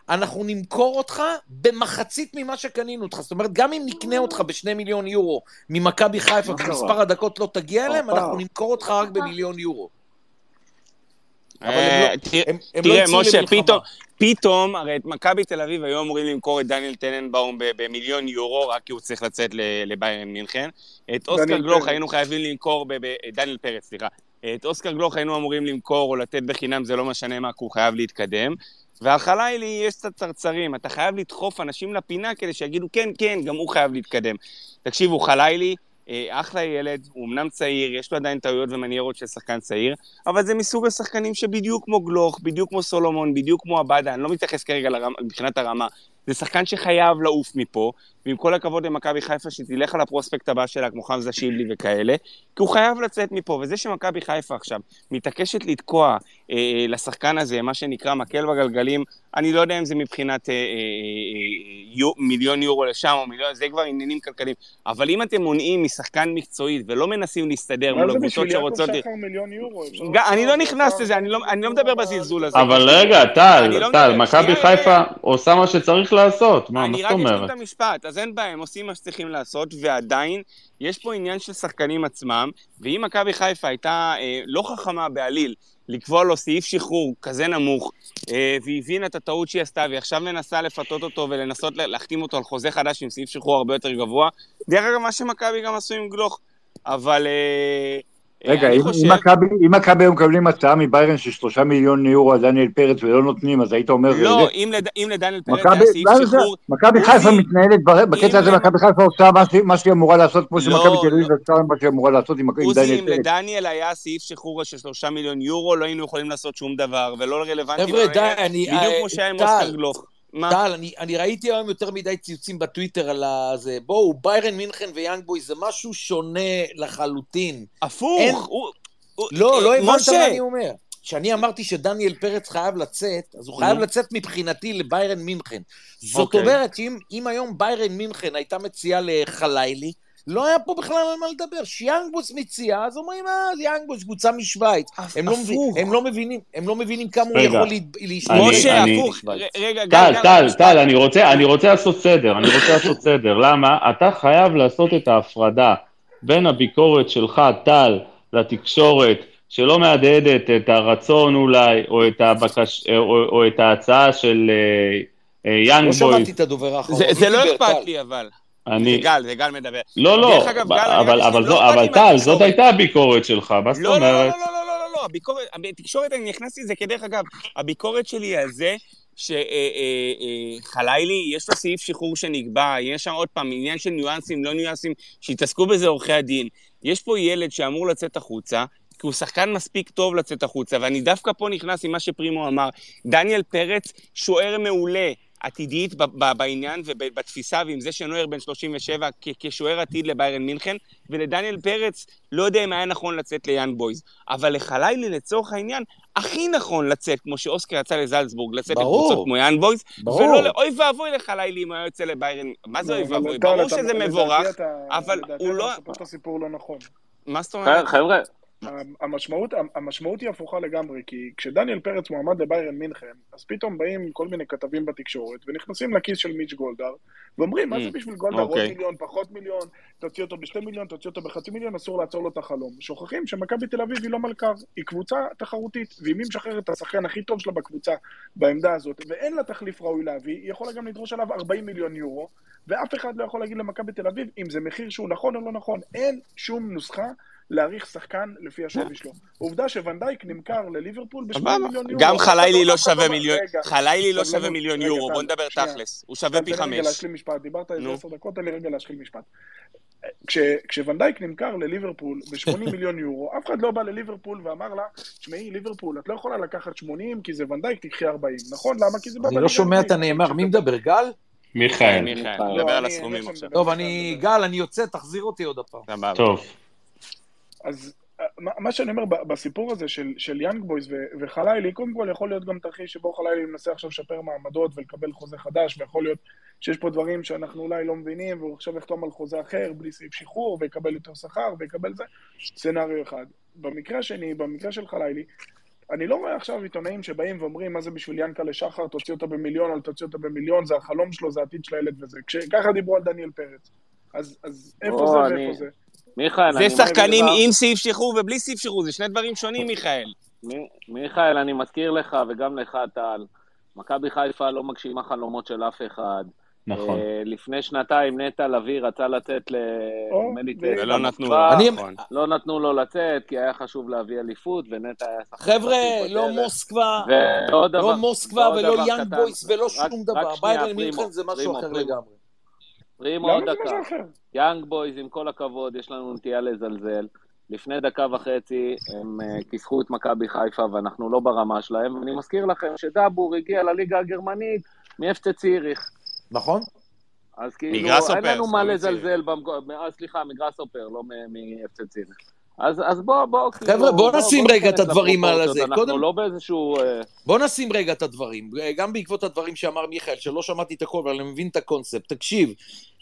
אנחנו נמכור אותך במחצית ממה שקנינו אותך. זאת אומרת, גם אם נקנה אותך בשני מיליון יורו ממכבי חיפה, מה כי קרה? מספר הדקות לא תגיע אליהם, הופה. אנחנו נמכור אותך רק במיליון יורו. אה, לא- תראה- לא משה. פתאום, הרי את מכבי תל אביב היו אמורים למכור את דניאל טננבאום במיליון יורו, רק כי הוא צריך לצאת לביירן מינכן. את אוסקר גלוך. היינו חייבים למכור, דניאל פרץ, סליחה. את אוסקר גלוך היינו אמורים למכור או לתת בחינם, זה לא משנה מה, כי הוא חייב להתקדם. ועל חלילי יש קצת צרצרים, אתה חייב לדחוף אנשים לפינה כדי שיגידו, כן, כן, גם הוא חייב להתקדם. תקשיבו, חלילי, אה, אחלה ילד, הוא אמנם צעיר, יש לו עדיין טעויות ומניירות של שחקן צעיר, אבל זה מסוג השחקנים שבדיוק כמו גלוך, בדיוק כמו סולומון, בדיוק כמו עבדה, אני לא מתייחס כרגע לרמה, מבחינת הרמה, זה שחקן שחייב לעוף מפה, ועם כל הכבוד למכבי חיפה, שתלך על הפרוספקט הבא שלה, כמו חמזה שיבלי וכאלה, כי הוא חייב לצאת מפה, וזה שמכבי חיפה עכשיו מתעקשת לתקוע אה, לשחקן הזה, מה שנקרא מקל בגלגלים, אני לא יודע אם זה מבחינת אה, אה, אה, יו, מיליון יורו לשם או מיליון, זה כבר עניינים כלכליים, אבל אם אתם מונעים משחקן מקצועי ולא מנסים להסתדר מה מול זה הקבוצות בשביל יעקב שרוצות... שחר מיליון יורו? אני לא נכנס לזה, אני לא- אני לא מדבר בזלזול הזה. אבל רגע, טל, לא טל, מדבר, מכבי שנייה, חיפה עושה מה שצריך לעשות, מה, מה אני זאת רק אשלים אומרת? את המשפט, אז אין בעיה, הם עושים מה שצריכים לעשות, ועדיין, יש פה עניין של שחקנים עצמם, ואם מכבי חיפה הייתה אה, לא חכמה בעליל לקבוע לו סעיף שחרור כזה נמוך, אה, והבינה את הטעות שהיא עשתה, והיא עכשיו מנסה לפתות אותו ולנסות לה- להחתים אותו על חוזה חדש עם סעיף שחרור הרבה יותר גבוה, דרך אגב, מה שמכבי גם עשו עם גלוך, אבל... אה, רגע, אני אם חושב- אם מכבי- אם מכבי היו מקבלים הצעה מביירן של שלושה מיליון יורו על דניאל פרץ ולא נותנים, אז היית אומר... לא, זה- אם לד- אם לדניאל פרץ מכבי היה סעיף לא, זה- שחרור... מכבי חיפה מתנהלת בר- בקטע הזה, אם- מכבי חיפה עושה מה שהיא- אמורה לעשות, כמו לא, שמכבי תל אביב לא. עושה מה שהיא אמורה לעשות עם עם עוזי, דניאל אם פרץ. לדניאל היה סעיף שחרור של שלושה מיליון יורו, לא היינו יכולים לעשות שום דבר, ולא רלוונטי. חבר'ה, די, אני... בדיוק אה, כמו שהיה עם אוסקר גלוך. מה? טל, אני, אני ראיתי היום יותר מדי ציוצים בטוויטר על הזה. בואו, ביירן מינכן ויאנג בוי זה משהו שונה לחלוטין. הפוך, אין- הוא... הוא- לא, אה, לא הבנת. מה אני אומר. כשאני אמרתי שדניאל פרץ חייב לצאת, אז הוא חייב. לצאת מבחינתי לביירן מינכן. זאת אוקיי. אומרת שאם אם היום ביירן מינכן הייתה מציעה לחלילי, לא היה פה בכלל על מה לדבר. שיאנגבוס מציע, אז אומרים, אה, יאנגבוס, קבוצה משוויץ. הם לא. הם לא מבינים, הם לא מבינים כמה הוא. יכול לה- להשתמש. משה, אני- הפוך. רגע, טל, טל. טל, אני רוצה, אני רוצה לעשות סדר, אני רוצה לעשות סדר. למה? אתה חייב לעשות את ההפרדה בין הביקורת שלך, טל, לתקשורת, שלא מהדהדת את הרצון אולי, או את, הבקש, או, או את ההצעה של יאנג לא בוי. שמעתי את הדובר האחרון. זה- זה לא אכפת? לי, אבל. זה אני... גל, זה גל מדבר. לא, לא, דרך אגב, גל, אבל, אבל, לא אבל טל. זאת הייתה הביקורת שלך, מה זאת לא, לא, לא, אומרת? לא, לא, לא, לא, לא, הביקורת, בתקשורת אני נכנסתי לזה, כי דרך אגב, הביקורת שלי על זה שחלילי, יש לו סעיף שחרור שנקבע, יש שם עוד פעם עניין של ניואנסים, לא ניואנסים, שיתעסקו בזה עורכי הדין. יש פה ילד שאמור לצאת החוצה, כי הוא שחקן מספיק טוב לצאת החוצה, ואני דווקא פה נכנס עם מה שפרימו אמר. דניאל פרץ, שוער מעולה. עתידית בעניין ובתפיסה, ועם זה שנויר בן 37 כ- כשוער עתיד לביירן מינכן, ולדניאל פרץ, לא יודע אם היה נכון לצאת ליאנג בויז, אבל לחלילי לצורך העניין, הכי נכון לצאת, כמו שאוסקר יצא לזלצבורג, לצאת ברור. לקבוצות כמו יאנג בויז, ברור. ולא לאוי ואבוי לחלילי אם היה יוצא לביירן, מה זה לא, אוי אבל ואבוי? ברור אתה- שזה לדעתי מבורך, אתה- אבל לדעתי הוא אתה לא... מספר את הסיפור לא נכון. מה זאת אומרת? חבר'ה, המשמעות, המשמעות היא הפוכה לגמרי, כי כשדניאל פרץ מועמד לביירן מינכן, אז פתאום באים כל מיני כתבים בתקשורת, ונכנסים לכיס של מיץ' גולדהר, ואומרים, מה זה Mm, בשביל גולדהר עוד אוקיי. מיליון, פחות מיליון, תוציא אותו בשתי מיליון, תוציא אותו בחצי מיליון, אסור לעצור לו את החלום. שוכחים שמכבי תל אביב היא לא מלכ"ר, היא קבוצה תחרותית, ואם היא משחררת את השחקן הכי טוב שלה בקבוצה בעמדה הזאת, ואין לה תחליף ראוי להביא, היא יכולה גם לדרוש עליו 40 מיליון יורו, ואף אחד לא יכול להגיד למכבי תל אביב אם זה מחיר שהוא נכון או לא נכון. אין שום נוסחה להעריך שחקן לפי השווי שלו. עובדה שוונדייק נמכר לליברפול ב-8 סבבה. מיליון יורו. גם חלילי לא אף אחד שווה מיליון, חלילי לא. שווה מיליון יורו, בוא נדבר. תכלס, הוא שווה פי תן לי רגע חמש. להשלים משפט, דיברת איזה. עשר דקות, תן לי רגע להשלים משפט. כש, כשואן דייק נמכר לליברפול ב-80 מיליון יורו, אף אחד לא בא לליברפול ואמר לה, תשמעי, ליברפול, את לא יכולה לקחת 80 כי זה ואן דייק, תקחי 40, נכון? למה? כי זה בא אני לא שומע את. הנאמר. מי מדבר, גל? מיכאל. מיכאל, לא, נדבר על אני- הסכומים עכשיו. טוב, אני... גל, אני יוצא, תחזיר אותי עוד הפעם. טוב. אז אה, מה מה שאני אומר בסיפור הזה של, של יאנג בויז ו- וחלילי, קודם כל יכול להיות גם תרחיש שבו חלילי מנסה עכשיו לשפר מעמדות ולקבל חוזה חדש, ויכול להיות שיש פה דברים שאנחנו אולי לא מבינים, והוא עכשיו יחתום על חוזה אחר בלי סעיף שחרור, ויקבל יותר שכר, ויקבל זה, סצנריו אחד. במקרה השני, במקרה של חלילי, אני לא רואה עכשיו עיתונאים שבאים ואומרים מה זה בשביל ינקלה שחר, תוציא אותו במיליון, אל תוציא אותו במיליון, זה החלום שלו, זה העתיד של הילד וזה. כשככה דיברו על דניאל פרץ. אז, אז איפה או, זה אני- ואיפה זה? מיכאל, זה אני שחקנים עם סעיף שחרור ובלי סעיף שחרור, זה שני דברים שונים, מיכאל. מי- מיכאל, אני מזכיר לך, וגם לך, טל, מכבי חיפה לא מגשימה חלומות של אף אחד. נכון. אה, לפני שנתיים נטע לביא רצה לצאת ל... ולא נתנו. לו, אני- נכון. לא נתנו לו לצאת, כי היה חשוב להביא אליפות, ונטע היה שחקן חבר'ה, לא. מוסקבה, לא מוסקבה ולא יאנג. בויס ולא שום רק דבר. ביירן מינכן זה משהו פרימו, אחר פרימו. לגמרי. פרימו עוד למה זה דקה. יאנג בויז, עם כל הכבוד, יש לנו נטייה לזלזל. לפני דקה וחצי הם אה, כיסחו את מכבי חיפה ואנחנו לא ברמה שלהם, ואני מזכיר לכם שדאבור הגיע לליגה הגרמנית מאפצה ציריך. נכון? אז כאילו, אין לנו מה לזלזל, במק- אה, סליחה, מגראסהופר, לא מאפצה ציריך. אז, אז בוא, בוא, כאילו, חבר'ה, בואו נשים רגע את הדברים על הזה. אנחנו קודם- לא באיזשהו... אה, בוא נשים רגע את הדברים, גם בעקבות הדברים שאמר מיכאל, שלא שמעתי את הכל, אבל אני מבין את הקונספט. תקשיב,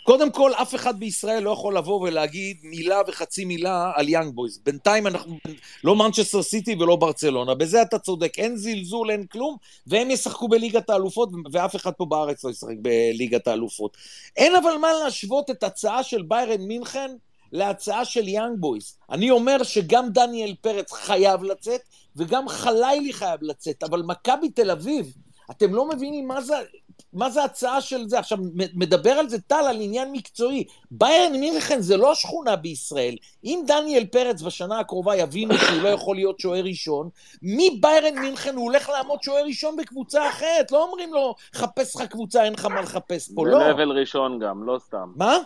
קודם כל, אף אחד בישראל לא יכול לבוא ולהגיד מילה וחצי מילה על יאנג בויז. בינתיים אנחנו לא מנצ'סטר סיטי ולא ברצלונה, בזה אתה צודק, אין זלזול, אין כלום, והם ישחקו בליגת האלופות, ואף אחד פה בארץ לא ישחק בליגת האלופות. אין אבל מה להשוות את הצעה של ביירן מינכן להצעה של יאנג בויז. אני אומר שגם דניאל פרץ חייב לצאת, וגם חלילי חייב לצאת, אבל מכבי תל אביב, אתם לא מבינים מה זה, מה זה הצעה של זה. עכשיו, מדבר על זה טל, על עניין מקצועי. ביירן מינכן זה לא שכונה בישראל. אם דניאל פרץ בשנה הקרובה יבינו שהוא לא יכול להיות שוער ראשון, מביירן מינכן הוא הולך לעמוד שוער ראשון בקבוצה אחרת. לא אומרים לו, חפש לך קבוצה, אין לך מה לחפש פה, לא. ב-level ראשון גם, לא סתם. מה?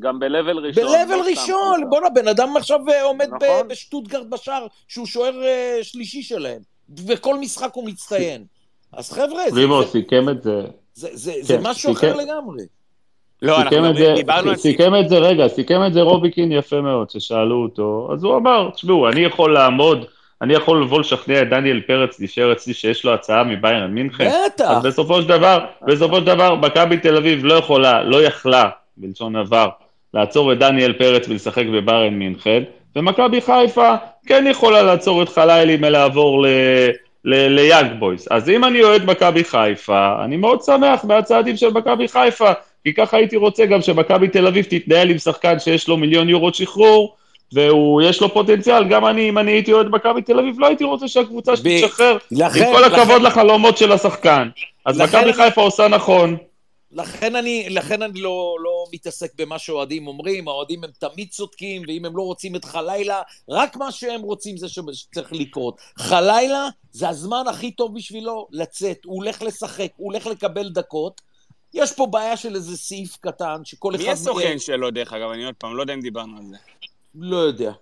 גם ב-level ראשון. ב-level לא ראשון. בואנה, בן אדם עכשיו אה, עומד ב- נכון. בשטוטגרד בשער, שהוא שוער אה, שלישי שלהם. וכל משחק הוא מצטיין. אז חבר'ה, זה- רימו זה- סיכם את זה. זה- זה זה כן, משהו סיכם- אחר לגמרי. לא, אנחנו סיכם את מדברים- זה, דיברנו על סיכם את זה, רגע, סיכם את זה רוביקין יפה מאוד, ששאלו אותו, אז הוא אמר, תשמעו, אני יכול לעמוד, אני יכול לבוא לשכנע את דניאל פרץ להישאר אצלי שיש לו הצעה מביירן מינכן, בטח. אז בסופו של דבר, בסופו של דבר, מכבי תל אביב לא יכולה, לא יכלה, בלשון עבר, לעצור את דניאל פרץ ולשחק בביירן מינכן, ומכבי חיפה כן יכולה לעצור את חלילי מלעבור ל... ל- ליאנג בויס. אז אם אני אוהד מכבי חיפה, אני מאוד שמח מהצעדים של מכבי חיפה, כי ככה הייתי רוצה גם שמכבי תל אביב תתנהל עם שחקן שיש לו מיליון יורו שחרור, ויש לו פוטנציאל, גם אני, אם אני הייתי אוהד מכבי תל אביב, לא הייתי רוצה שהקבוצה שלי תשחרר, לכן- עם כל הכבוד לכן- לחלומות של השחקן. אז מכבי חיפה עושה נכון. לכן אני, לכן אני לא, לא מתעסק במה שאוהדים אומרים, האוהדים הם תמיד צודקים, ואם הם לא רוצים את חלילה, רק מה שהם רוצים זה שצריך לקרות. חלילה זה הזמן הכי טוב בשבילו לצאת, הוא הולך לשחק, הוא הולך לקבל דקות. יש פה בעיה של איזה סעיף קטן, שכל אחד... מי הסוכן שלו, דרך אגב? אני עוד פעם, לא יודע אם דיברנו על זה. לא יודע.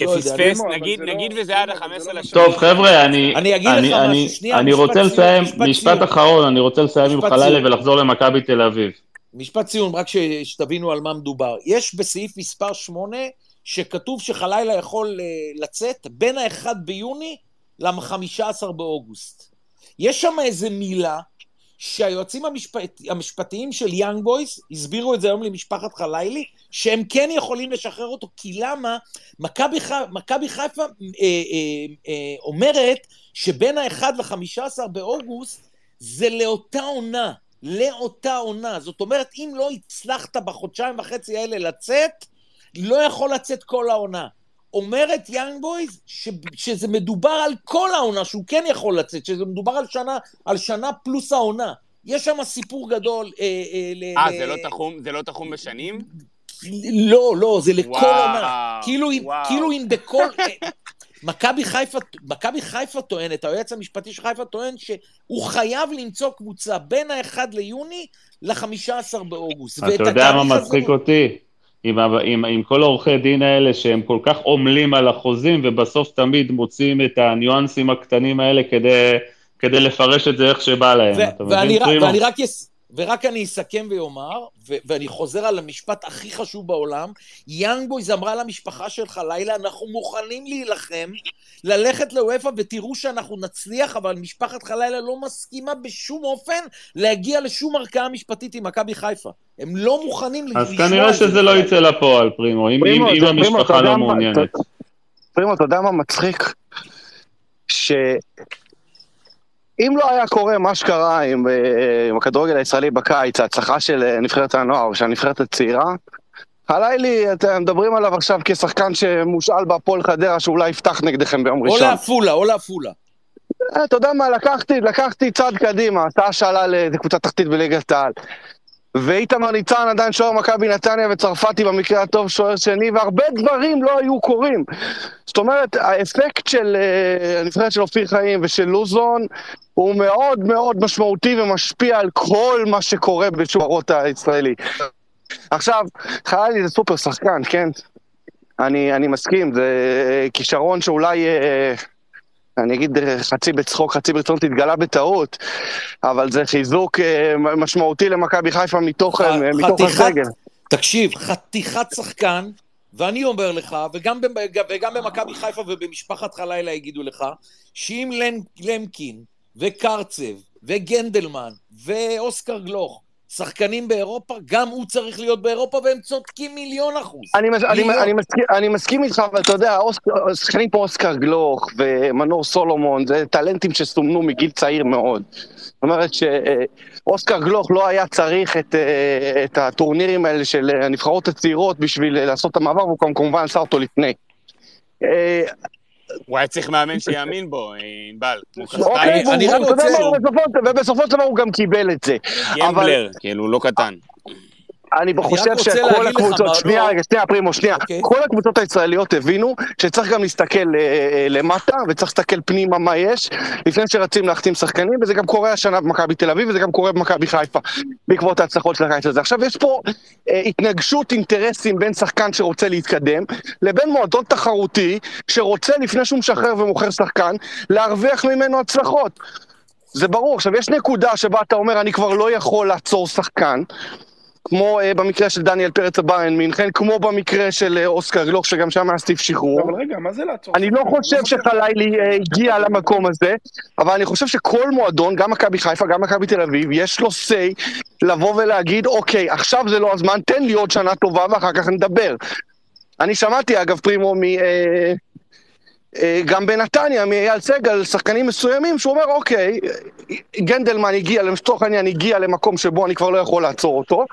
לא. שפספס, נגיד, לא- נגיד וזה עד ה-15 לשנה. טוב, חבר'ה, אני, אני אגיד לך אני, משהו, אני, שנייה, אני רוצה לסיים, משפט. אחרון, אני רוצה לסיים עם סיום. ולחזור למכבי תל אביב. משפט סיום, רק שתבינו על מה מדובר. יש בסעיף מספר 8, שכתוב שחלילה יכול אה, לצאת בין ה-1 ביוני ל-15 באוגוסט. יש שם איזה מילה שהיועצים המשפט, המשפטיים של יאנג בויס הסבירו את זה היום למשפחת חלילי, שהם כן יכולים לשחרר אותו, כי למה? מכבי חיפה אה, אה, אה, אומרת שבין ה-1 ל-15 באוגוסט זה לאותה עונה, לאותה עונה. זאת אומרת, אם לא הצלחת בחודשיים וחצי האלה לצאת, לא יכול לצאת כל העונה. אומרת יאנג בויז ש, שזה מדובר על כל העונה, שהוא כן יכול לצאת, שזה מדובר על שנה, על שנה פלוס העונה. יש שם סיפור גדול. אה, אה, ל- אה, ל- זה לא תחום, זה לא תחום בשנים? לא, לא, זה לכל וואו, עונה. כאילו. כאילו אם בכל... אה, מכבי חיפה, מכבי חיפה טוענת, היועץ המשפטי של חיפה טוען שהוא חייב למצוא קבוצה בין ה-1 ליוני ל-15 באוגוסט. אתה יודע מה מצחיק אותי? עם, עם, עם כל העורכי דין האלה שהם כל כך עמלים על החוזים ובסוף תמיד מוצאים את הניואנסים הקטנים האלה כדי, כדי לפרש את זה איך שבא להם. ו- אתה ואני, מבין, רק- פרימו? ואני רק יס... ורק אני אסכם ואומר, ו- ואני חוזר על המשפט הכי חשוב בעולם, יאנג בויז אמרה למשפחה של חלילי, אנחנו מוכנים להילחם, ללכת לאוופא ותראו שאנחנו נצליח, אבל משפחת חלילי לא מסכימה בשום אופן להגיע לשום ערכאה משפטית עם מכבי חיפה. הם לא מוכנים אז לשמוע כנראה את זה שזה לא. יצא לפועל, פרימו, אם, פרימו, אם, אם המשפחה לא מעוניינת. פרימו, אתה יודע מה מצחיק? שאם לא היה קורה מה שקרה עם, אה, עם הכדורגל הישראלי בקיץ, ההצלחה של אה, נבחרת הנוער, של הנבחרת הצעירה, חלילי, אתם מדברים עליו עכשיו כשחקן שמושאל בהפועל חדרה, שאולי יפתח נגדכם ביום או ראשון. לעפולה, או לעפולה. אה, אתה יודע מה, לקחתי, לקחתי צעד קדימה, אתה שאלה לאיזה קבוצה תחתית בליגת העל. ואיתמר ניצן עדיין שוער מכבי נתניה וצרפתי במקרה הטוב שוער שני, והרבה דברים לא היו קורים. זאת אומרת, האפקט של אה, הנבחרת של אופיר חיים ושל לוזון הוא מאוד מאוד משמעותי ומשפיע על כל מה שקורה בשוערות הישראלי. עכשיו, חיילי זה סופר שחקן, כן? אני, אני מסכים, זה אה, כישרון שאולי... אה, אני אגיד אה, חצי בצחוק, חצי ברצון תתגלה בטעות, אבל זה חיזוק משמעותי למכבי חיפה מתוך, מתוך הסגל. תקשיב, חתיכת שחקן, ואני אומר לך, וגם, וגם במכבי חיפה ובמשפחת חלילה יגידו לך, שאם למקין וקרצב וגנדלמן ואוסקר גלוך שחקנים באירופה, גם הוא צריך להיות באירופה, והם צודקים מיליון אחוז. אני, מס, אני, מיליון. אני, מסכים, אני מסכים איתך, אבל אתה יודע, שחקנים כמו אוסקר גלוך ומנור סולומון, זה טלנטים שסומנו מגיל צעיר מאוד. זאת אומרת שאוסקר גלוך לא היה צריך את, אה, את הטורנירים האלה של הנבחרות הצעירות בשביל לעשות את המעבר, והוא כמובן עשה אותו לפני. הוא היה צריך מאמן שיאמין בו, אה, ענבל. והוא- אני רק רוצה- ובסופו- של דבר הוא גם קיבל את זה. גמבלר, כאילו, לא קטן. אני חושב שכל הקבוצות, שנייה רגע, שנייה פרימו, שנייה, אוקיי. כל הקבוצות הישראליות הבינו שצריך גם להסתכל אה, אה, למטה וצריך להסתכל פנימה מה יש לפני שרצים להחתים שחקנים וזה גם קורה השנה במכבי תל אביב וזה גם קורה במכבי חיפה בעקבות ההצלחות של הקיץ הזה. עכשיו יש פה אה, התנגשות אינטרסים בין שחקן שרוצה להתקדם לבין מועדון תחרותי שרוצה לפני שהוא משחרר ומוכר שחקן להרוויח ממנו הצלחות. זה ברור. עכשיו, יש נקודה שבה אתה אומר, אני כבר לא יכול לעצור שחקן, כמו uh, במקרה של דניאל פרץ הבארן מינכן, כמו במקרה של uh, אוסקר גלוך, שגם שם היה סטיב שחרור. אבל רגע, מה זה לעצור? אני לא חושב שחלילי uh, הגיע למקום הזה, אבל אני חושב שכל מועדון, גם מכבי חיפה, גם מכבי תל אביב, יש לו say לבוא ולהגיד, אוקיי, עכשיו זה לא הזמן, תן לי עוד שנה טובה ואחר כך נדבר. אני שמעתי, אגב, פרימו, מ... אה, אה, גם בנתניה, מאייל סגל, שחקנים מסוימים, שהוא אומר, אוקיי, גנדלמן הגיע, לצורך העניין, הגיע למקום שבו אני כבר לא יכול לעצור אותו,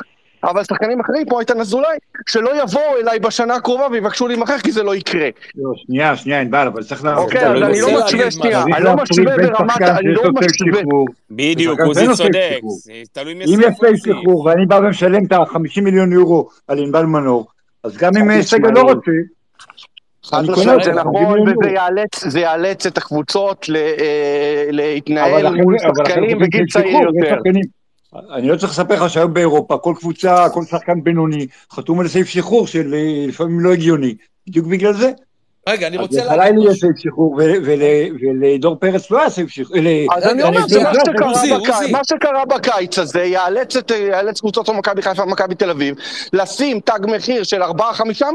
אבל שחקנים אחרים, כמו איתן אזולאי, שלא יבואו אליי בשנה הקרובה ויבקשו להימכר, כי זה לא יקרה. לא, שנייה, שנייה, ענבל, אבל צריך לעשות... אוקיי, אז אני לא רוצה משווה, להגיד שנייה. אני לא משווה ברמת, אני לא משווה. בדיוק, עוזי צודק, תלוי מי אם יש סייף שחרור ואני בא ומשלם את ה-50 מיליון יורו על ענבל מנור, אז גם אם סגל לא רוצה, חד אני משמעית, זה נכון, 50 מיליון וזה. יאלץ, זה יאלץ את הקבוצות ל- אה, להתנהל מול שחקנים בגיל צעיר יותר. שחקנים. אני לא צריך לספר לך שהיום באירופה כל קבוצה, כל שחקן בינוני חתום על סעיף שחרור של אה, לפעמים לא הגיוני, בדיוק בגלל זה. רגע, אני אז רוצה לחלילי להגיד יש. סעיף שחרור ול- ול- ולדור פרץ לא היה סעיף שחרור. אז אני אומר. מה שקרה בקיץ הזה יאלץ קבוצות כמו מכבי חיפה ומכבי תל אביב לשים תג מחיר של 4-5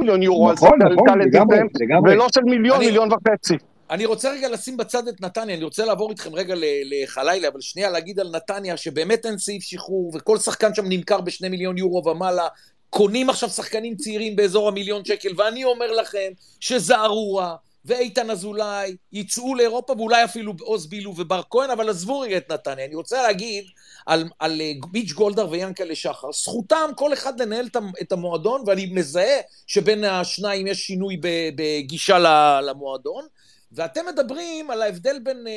מיליון יורו על נכון, שחקן נכון. ולא של מיליון, מיליון וחצי. אני רוצה רגע לשים בצד את נתניה, אני רוצה לעבור איתכם רגע ל- לחלילה, אבל שנייה להגיד על נתניה שבאמת אין סעיף שחרור, וכל שחקן שם נמכר בשני מיליון יורו ומעלה, קונים עכשיו שחקנים צעירים באזור המיליון שקל, ואני אומר לכם שזערורה ואיתן אזולאי יצאו לאירופה, ואולי אפילו עוז בילו ובר כהן, אבל עזבו רגע את נתניה. אני רוצה להגיד על, על אה, ביץ' גולדהר ויאנקלה שחר, זכותם כל אחד לנהל את המ- את המועדון, ואני מזהה שבין השניים יש שינוי בגישה למועדון. ואתם מדברים על ההבדל בין אה,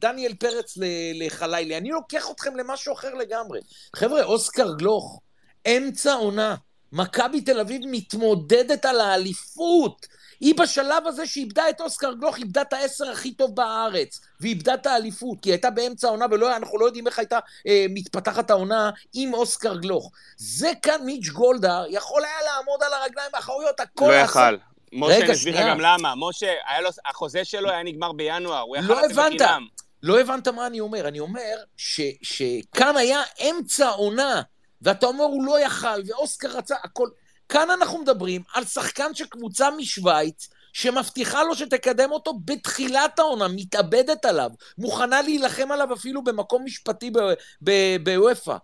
דניאל פרץ לחלילי. אני לוקח אתכם למשהו אחר לגמרי. חבר'ה, אוסקר גלוך, אמצע עונה. מכבי תל אביב מתמודדת על האליפות. היא בשלב הזה שאיבדה את אוסקר גלוך, איבדה את העשר הכי טוב בארץ, ואיבדה את האליפות, כי היא הייתה באמצע העונה, ואנחנו לא יודעים איך הייתה אה, מתפתחת העונה עם אוסקר גלוך. זה כאן מיץ' גולדהר יכול היה לעמוד על הרגליים האחוריות, הכל לא. יכל. משה, רגע, אני אסביר לך. גם למה. משה, לו, החוזה שלו היה נגמר בינואר, הוא יכל לא לצאת הבנת. בחינם. לא הבנת מה אני אומר. אני אומר ש, שכאן היה אמצע עונה, ואתה אומר הוא לא יכל, ואוסקר רצה, הכל... כאן אנחנו מדברים על שחקן של קבוצה משוויץ, שמבטיחה לו שתקדם אותו בתחילת העונה, מתאבדת עליו, מוכנה להילחם עליו אפילו במקום משפטי ב- ב- בוופא.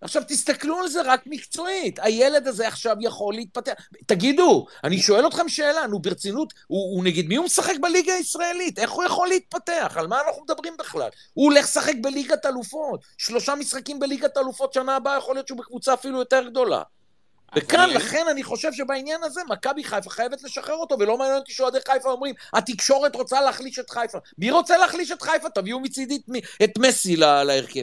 עכשיו תסתכלו על זה רק מקצועית, הילד הזה עכשיו יכול להתפתח. תגידו, אני שואל אתכם שאלה, נו ברצינות, הוא, הוא נגד מי הוא משחק בליגה הישראלית? איך הוא יכול להתפתח? על מה אנחנו מדברים בכלל? הוא הולך לשחק בליגת אלופות, שלושה משחקים בליגת אלופות שנה הבאה, יכול להיות שהוא בקבוצה אפילו יותר גדולה. וכאן, אני- לכן אני חושב שבעניין הזה, מכבי חיפה חייבת לשחרר אותו, ולא מעניין אותי שאוהדי חיפה אומרים, התקשורת רוצה להחליש את חיפה. מי רוצה להחליש את חיפה? תביאו מצידי את מסי להרכב.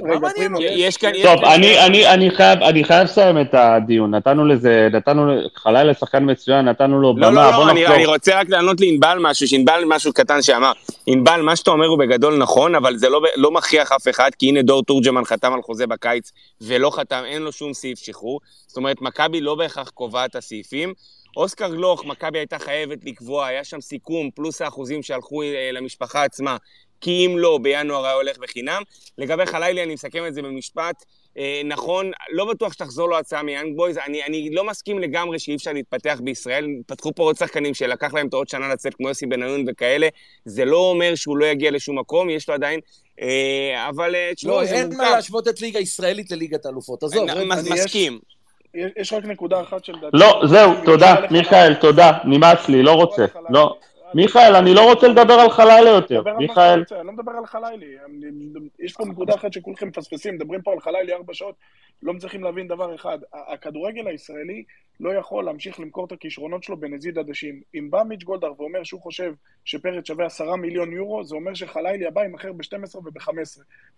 יש טוב, אני, אני, אני, חייב, לסיים את הדיון. נתנו לזה, נתנו חלילה שחקן מצוין, נתנו לו במה, לא, לא, בוא לא, אני, נחזור. אני רוצה רק לענות לענבל משהו, שענבל משהו קטן שאמר. ענבל, מה שאתה אומר הוא בגדול נכון, אבל זה לא, לא מכריח אף אחד, כי הנה דור תורג'מן חתם על חוזה בקיץ, ולא חתם, אין לו שום סעיף שחרור. זאת אומרת, מכבי לא בהכרח קובעת את הסעיפים. אוסקר גלוך, מכבי הייתה חייבת לקבוע, היה שם סיכום, פלוס האחוזים שהלכו אה, למשפחה עצמה, כי אם לא, בינואר היה הולך בחינם. לגבי חלילי, אני מסכם את זה במשפט, אה, נכון, לא בטוח שתחזור לו הצעה מיאנג בויז, אני, אני לא מסכים לגמרי שאי אפשר להתפתח בישראל. פתחו פה עוד שחקנים שלקח להם את העוד שנה לצאת, כמו יוסי בניון וכאלה. זה לא אומר שהוא לא יגיע לשום מקום, יש לו עדיין... אה, אבל אה, תשמעו, לא, אין. מה להשוות את ליגה ישראלית לליגת האלופות. עזוב, מסכים. יש- יש רק נקודה אחת שלדעתי... לא, זהו, תודה, מיכאל, תודה, נמאס לי, לא רוצה. לא, מיכאל, אני לא רוצה לדבר על חלילה יותר. מיכאל, אני לא מדבר על חלילי. אני- יש פה נקודה אחת שכולכם מפספסים, מדברים פה על חלילי ארבע שעות, לא מצליחים להבין דבר אחד. הכדורגל הישראלי לא יכול להמשיך למכור את הכישרונות שלו בנזיד עדשים. אם בא מיץ' גולדהר ואומר שהוא חושב שפרץ שווה עשרה מיליון יורו, זה אומר שחלילי הבא ימכר ב-12 וב-15.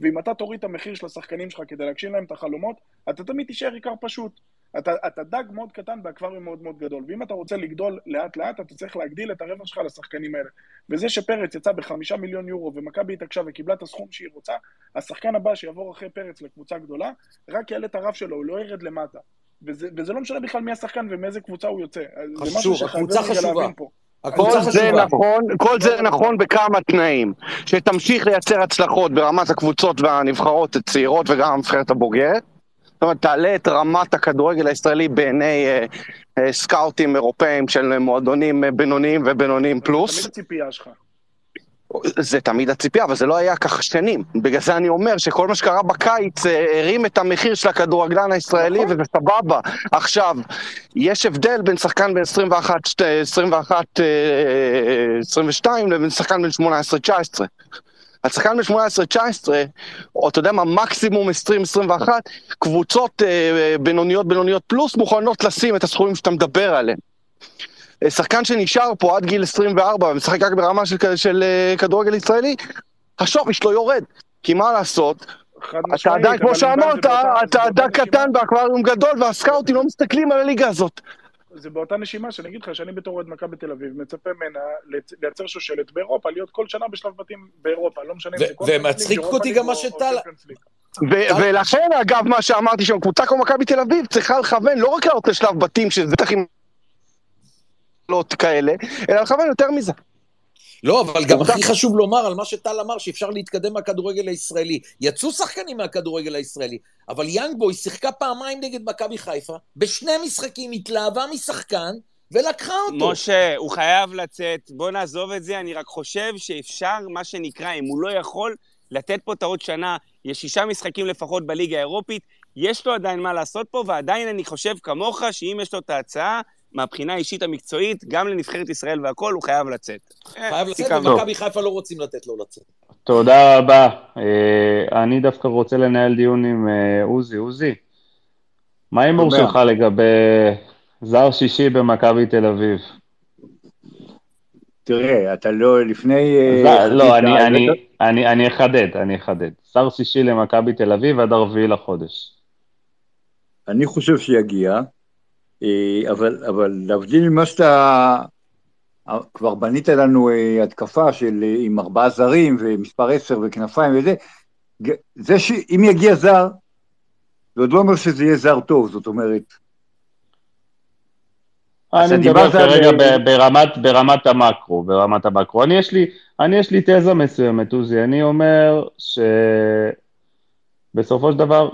ואם אתה תוריד את המחיר של השחקנים שלך כדי להגשים להם את החלומות, אתה תמיד תישאר עיקר פשוט. אתה, אתה דג מאוד קטן באקווריום מאוד מאוד גדול, ואם אתה רוצה לגדול לאט לאט, אתה צריך להגדיל את הרווח שלך לשחקנים האלה. וזה שפרץ יצא בחמישה מיליון יורו ומכבי התעקשה וקיבלה את הסכום שהיא רוצה, השחקן הבא שיעבור אחרי פרץ לקבוצה גדולה, רק יעלה את הרף שלו, הוא לא ירד למטה. וזה, וזה לא משנה בכלל מי השחקן ומאיזה קבוצה הוא יוצא. חשוב, הקבוצה חשובה. כל זה. נכון, כל זה נכון בכמה תנאים. שתמשיך לייצר הצלחות ברמת הקבוצות והנבחרות הצעירות וגם הנבחרת הבוגרת. זאת אומרת, תעלה את רמת הכדורגל הישראלי בעיני אה, אה, סקאוטים אירופאים של מועדונים אה, בינוניים ובינוניים תמיד פלוס. הציפייה שלך. זה תמיד הציפייה, אבל זה לא היה כך שנים. בגלל זה אני אומר שכל מה שקרה בקיץ אה, הרים את המחיר של הכדורגלן הישראלי, נכון. וזה סבבה. עכשיו, יש הבדל בין שחקן בן 21, שת- 21, אה, 22 לבין שחקן בן 18-19. השחקן ב-18-19, או אתה יודע מה, מקסימום 20-21, קבוצות אה, בינוניות בינוניות פלוס מוכנות לשים את הסכומים שאתה מדבר עליהם. אה, שחקן שנשאר פה עד גיל 24 ומשחק רק ברמה של, כ- של אה, כדורגל ישראלי, השווי שלו יורד. כי מה לעשות, אתה עדיין, כמו שאמרת, אתה נשימה- קטן באקווריום גדול והסקאוטים לא מסתכלים על הליגה הזאת. זה באותה נשימה שאני אגיד לך שאני בתור אוהד מכבי תל אביב מצפה ממנה לייצר שושלת באירופה, להיות כל שנה בשלב בתים באירופה, לא משנה אם זה קונפרנס ליג, ומצחיק אותי גם מה שטל- ולכן, אגב, מה שאמרתי שם, קבוצה כמו מכבי תל אביב צריכה לכוון לא רק לעלות לשלב בתים, שזה בטח עם... לא כאלה, אלא לכוון יותר מזה. לא, אבל גם. הכי חשוב לומר על מה שטל אמר, שאפשר להתקדם מהכדורגל הישראלי. יצאו שחקנים מהכדורגל הישראלי, אבל יאנג בוי שיחקה פעמיים נגד מכבי חיפה, בשני משחקים התלהבה משחקן, ולקחה אותו. משה, הוא חייב לצאת, בוא נעזוב את זה, אני רק חושב שאפשר, מה שנקרא, אם הוא לא יכול, לתת פה את העוד שנה, יש שישה משחקים לפחות בליגה האירופית, יש לו עדיין מה לעשות פה, ועדיין אני חושב כמוך, שאם יש לו את ההצעה, מהבחינה האישית המקצועית, גם לנבחרת ישראל והכול, הוא חייב לצאת. אה, חייב לצאת. ומכבי חיפה לא רוצים לתת לו לצאת. תודה רבה. אה, אני דווקא רוצה לנהל דיון עם אה, עוזי. עוזי, מה ההימור. שלך לגבי זר שישי במכבי תל אביב? תראה, אתה לא, לפני... לא, אני- הבאת- אני- אני אני אחדד, אני אחדד. זר שישי למכבי תל אביב עד הרביעי לחודש. אני חושב שיגיע, אבל, אבל להבדיל ממה שאתה... אה, כבר בנית לנו אה, התקפה של אה, עם ארבעה זרים ומספר עשר וכנפיים וזה, זה שאם יגיע זר, זה עוד לא אומר שזה יהיה זר טוב, זאת אומרת, אז אני מדבר כרגע ב- ברמת, ברמת המקרו, ברמת המקרו. אני יש לי, אני יש לי תזה מסוימת, עוזי. אני אומר שבסופו של דבר